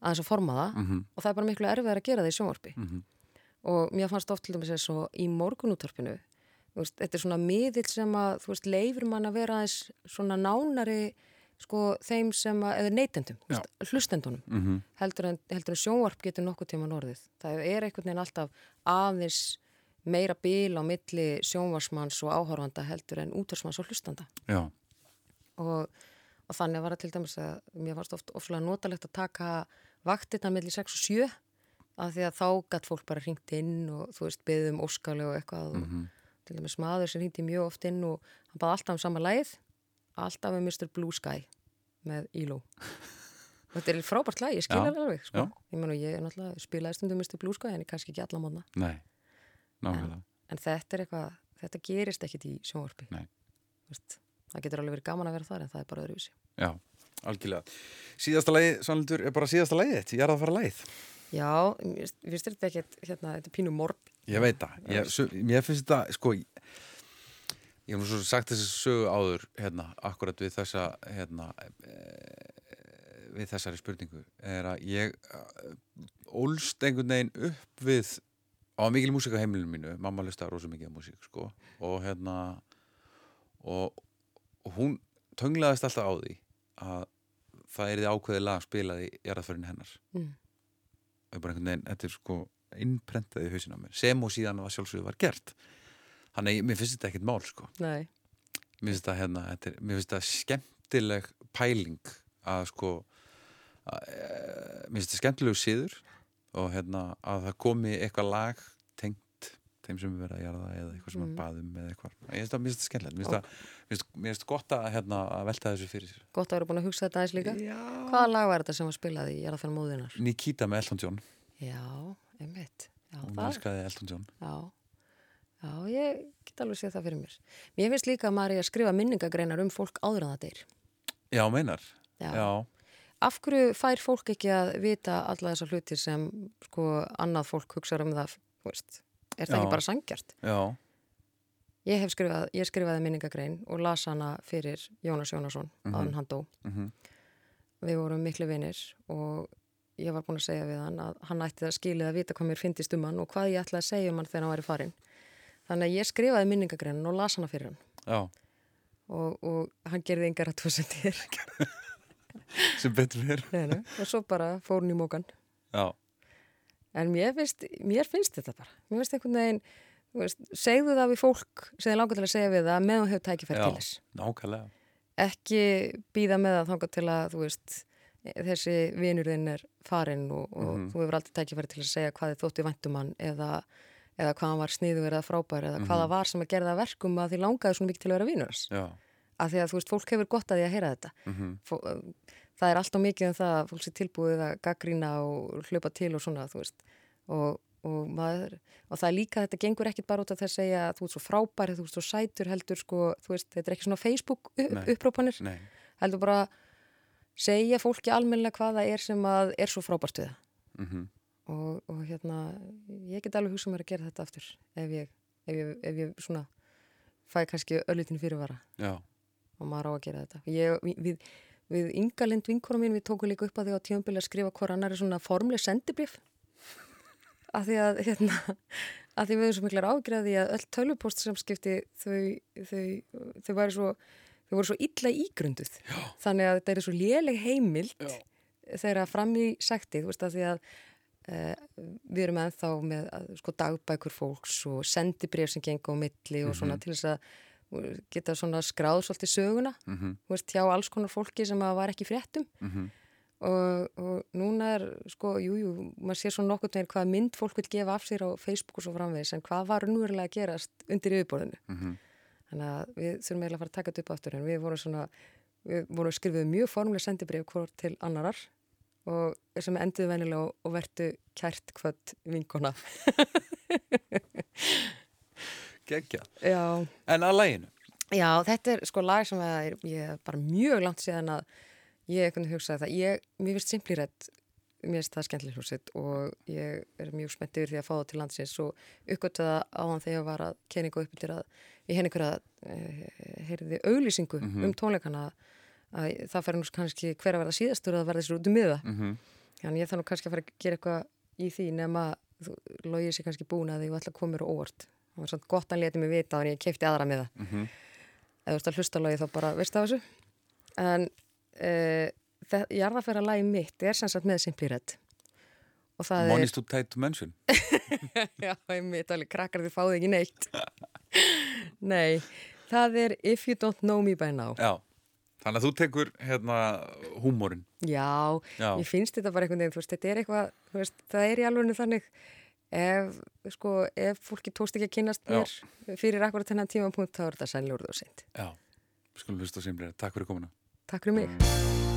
aðeins að forma það Mhm. og það er bara miklu erfið að gera það í sjónvarpi Mhm. og mér fannst oft til dæmis eins og í morgunúttarpinu þetta er svona miðill sem að þú veist, leifir mann að vera aðeins svona nánari sko þeim sem að, eða neytendum, hlustendunum Mhm. heldur, en, heldur en sjónvarp getur nokkuð tíma norðið. Það er einhvern veginn alltaf aðeins meira bíl á milli sjónvarsmanns og áhorfanda heldur en útvarsmanns og hlustanda og, og þannig var það til dæmis að mér varst oft ofslega notalegt að taka vaktirna milli 6 og 7 af því að þá gætt fólk bara hringt inn og þú veist, beðið um óskali og eitthvað og Mhm. til dæmis maður sem hringdi mjög oft inn og hann baði alltaf um sama lægið alltaf um Mr. Blue Sky með Íló *laughs* þetta er frábært læg, ég skil Já, það alveg sko. ég og ég er náttúrulega spilaði stundum Mr. Blue Sky en ég kannski ekki alla nei, nákvæmlega en þetta er eitthvað, þetta gerist ekkit í sjónvarpi það getur alveg verið gaman að vera þar en það er bara öðruvísi Já, algjörlega Síðasta lagi, Sannlundur, er bara síðasta lagið þetta, ég er að fara lagið Já, finnst þetta ekkert, hérna, þetta er pínu morb. Ég veit það, ég, mér finnst þetta, sko, ég, hef svo sagt þessi sögu áður, hérna, akkurat við þessa, hérna, e, við þessari spurningu, er að ég eh, ólst einhvern veginn upp við, á mikil músík á heimilinu mínu, mamma lustaði rosa mikið á músík, sko, og hérna, og, og hún tönglaðist alltaf á því að það er því ákveðið lag spilað í jarðaförin hennar Mm. og ég bara einhvern veginn, þetta er sko innprentaði í hausinn á mér, sem og síðan var sjálfsögðu var gert þannig að mér finnst þetta ekkert mál sko, Nei. mér finnst þetta hérna þetta er, mér finnst þetta skemmtileg pæling að sko að, e, mér finnst þetta skemmtilegu síður og hérna að það komi eitthvað lag tengt þeim sem verða að gera það eða eitthvað sem Mm. að baðum eða eitthvað, ég finnst þetta skemmtilegt mér finnst þetta- gott að, hérna, að velta þessu fyrir sér Gott að vera búin að hugsa þetta aðeins líka. Já. Hvaða lag var þetta sem var spilað í Jarðafæra móðunar? Nikita með Elton John Já, einmitt. Já, Já, ég get alveg séð það fyrir mér. Mér finnst líka að maður er að skrifa minningagreinar um fólk áður en það deyr. Já, meinar Já. Já. Af hverju fær fólk ekki að vita alla þessar hluti sem sko annað fólk hugsa um það, þú veist? Er það Já. ekki bara sangjart? Já. Ég hef skrifað, ég skrifaði minningagrein og las hana fyrir Jónas Jónasson, mm. -hmm. hann dó. Mhm. Við vorum miklu vinir og ég var búin að segja við hann að hann ætti að skilið að vita hvað mér fyndist um hann og hvað ég ætlaði að segja um hann þegar hann væri farinn. Þannig að ég skrifaði minningagreinin og las hana fyrir hann. Já, og, og hann gerði engar að tvosendir *laughs* sem betur fyrir og svo bara fór hún í mókan Já, en mér finnst, mér finnst þetta bara. Mér finnst einhvern veginn veist, segðu það við fólk sem þið langar til að segja við það meðan hefur tækifæri til þess. já, nákvæmlega. Ekki býða með það þangað til að þú veist, þessi vinur þinn er farinn og, og Mhm. þú hefur aldrei tækifæri til að segja hvað þið þótti væntum hann eða, eða hvað hann var sniður eða frábær eða hvað það Mhm. var sem að gera það að verkum að þið langaði svona mikið til að vera Já, af því að þú veist, fólk hefur gott að því að heyra þetta. Mhm. Fó, það er alltaf mikið um það að fólk sé tilbúið að gaggrína og hlaupa til og svona, veist. Og, og maður, og það er líka þetta gengur ekkit bara út af þess að segja þú ert svo frábær þú ert svo sætur heldur sko, þú veist, þetta er ekki svona Facebook upprópanir. Heldur bara segja fólki almennilega hvað það er sem að er svo frábært við það. Mhm. Og, og hérna ég get alveg hugsað mér að gera þetta aftur ef ég, ef ég, ef ég svona fæ kannski öllutin fyrirvara. Já, og maður á að gera þetta. Ég, við, við, við Inga Lind vinkorum mín við tókum líka upp að því á tíumbili að skrifa hver annar er svona formleg sendibrif af því að hérna að því við erum svo miklar ágræði að öll tölvupost sem skipti þau, þau, þau væri svo þau voru svo illa ígrunduð. Já. þannig að þetta er svo léleg heimild þegar fram í sekti þú veist að því að við erum ennþá með sko, dagbækur fólks og sendibrif sem gengur á milli og svona Mhm. til þess að geta svona skráð svolítið söguna Mhm. þú veist, hjá alls konar fólki sem var ekki fréttum Mhm. og, og núna er sko, jú, jú, maður sér svona nokkuð með hvað mynd fólk vil gefa af sér á Facebook og svo framvegis en hvað var núverulega að gerast undir yfirborðinu Mhm. þannig að við þurfum eiginlega að fara að taka þetta upp aftur en við vorum svona, við vorum skrifið mjög formulega sendibrif hvort til annarar og sem enduðu venilega og, vertu kært kvöld vinkona geggja Já. En að læginu Já, þetta er sko lag sem er, ég er bara mjög langt síðan að ég ekkert hugsaði það. Ég, mér finnst Simply Red, mér finnst það skemmtileg hljómsveit og ég er mjög spennt yfir því að fá það til landsins og uppgöttaða á hann þegar ég var að kenninga upp til að ég henni ykkur að e, heyrði auglýsingu Mhm. um tónleikana að það færi nú kannski hver að verða síðastur að verða sér út um miða. Mhm. Þannig ég þarf nú kannski að fara að gera eitthvað í því nema þú logið sér kannski búin að því og að mér á óvart. Það var svona gott að leti mig vita þannig ég kefti aðra miða Mhm. ef þú ert að hlusta lagi þá bara veistu af þessu en uh, jarðafæra lagi mitt er sem sagt með Simply Red og það Money's too tight to mention er *laughs* já, ég mitt alveg krakkar þið fáðu ekki neitt *laughs* nei, það er If You Don't Know Me By Now Já, þannig að þú tekur hérna húmórin já, Já. ég finnst þetta bara einhvern veginn þú veist, þetta er eitthvað, þú veist, það er í alveg þannig ef, sko, ef fólki tókst ekki að kynast Já. mér fyrir akkurat þennan tímapunkt þá er þetta sannlega úr það seint Já, við skulum hlusta á simlega Takk fyrir komuna. Takk fyrir mig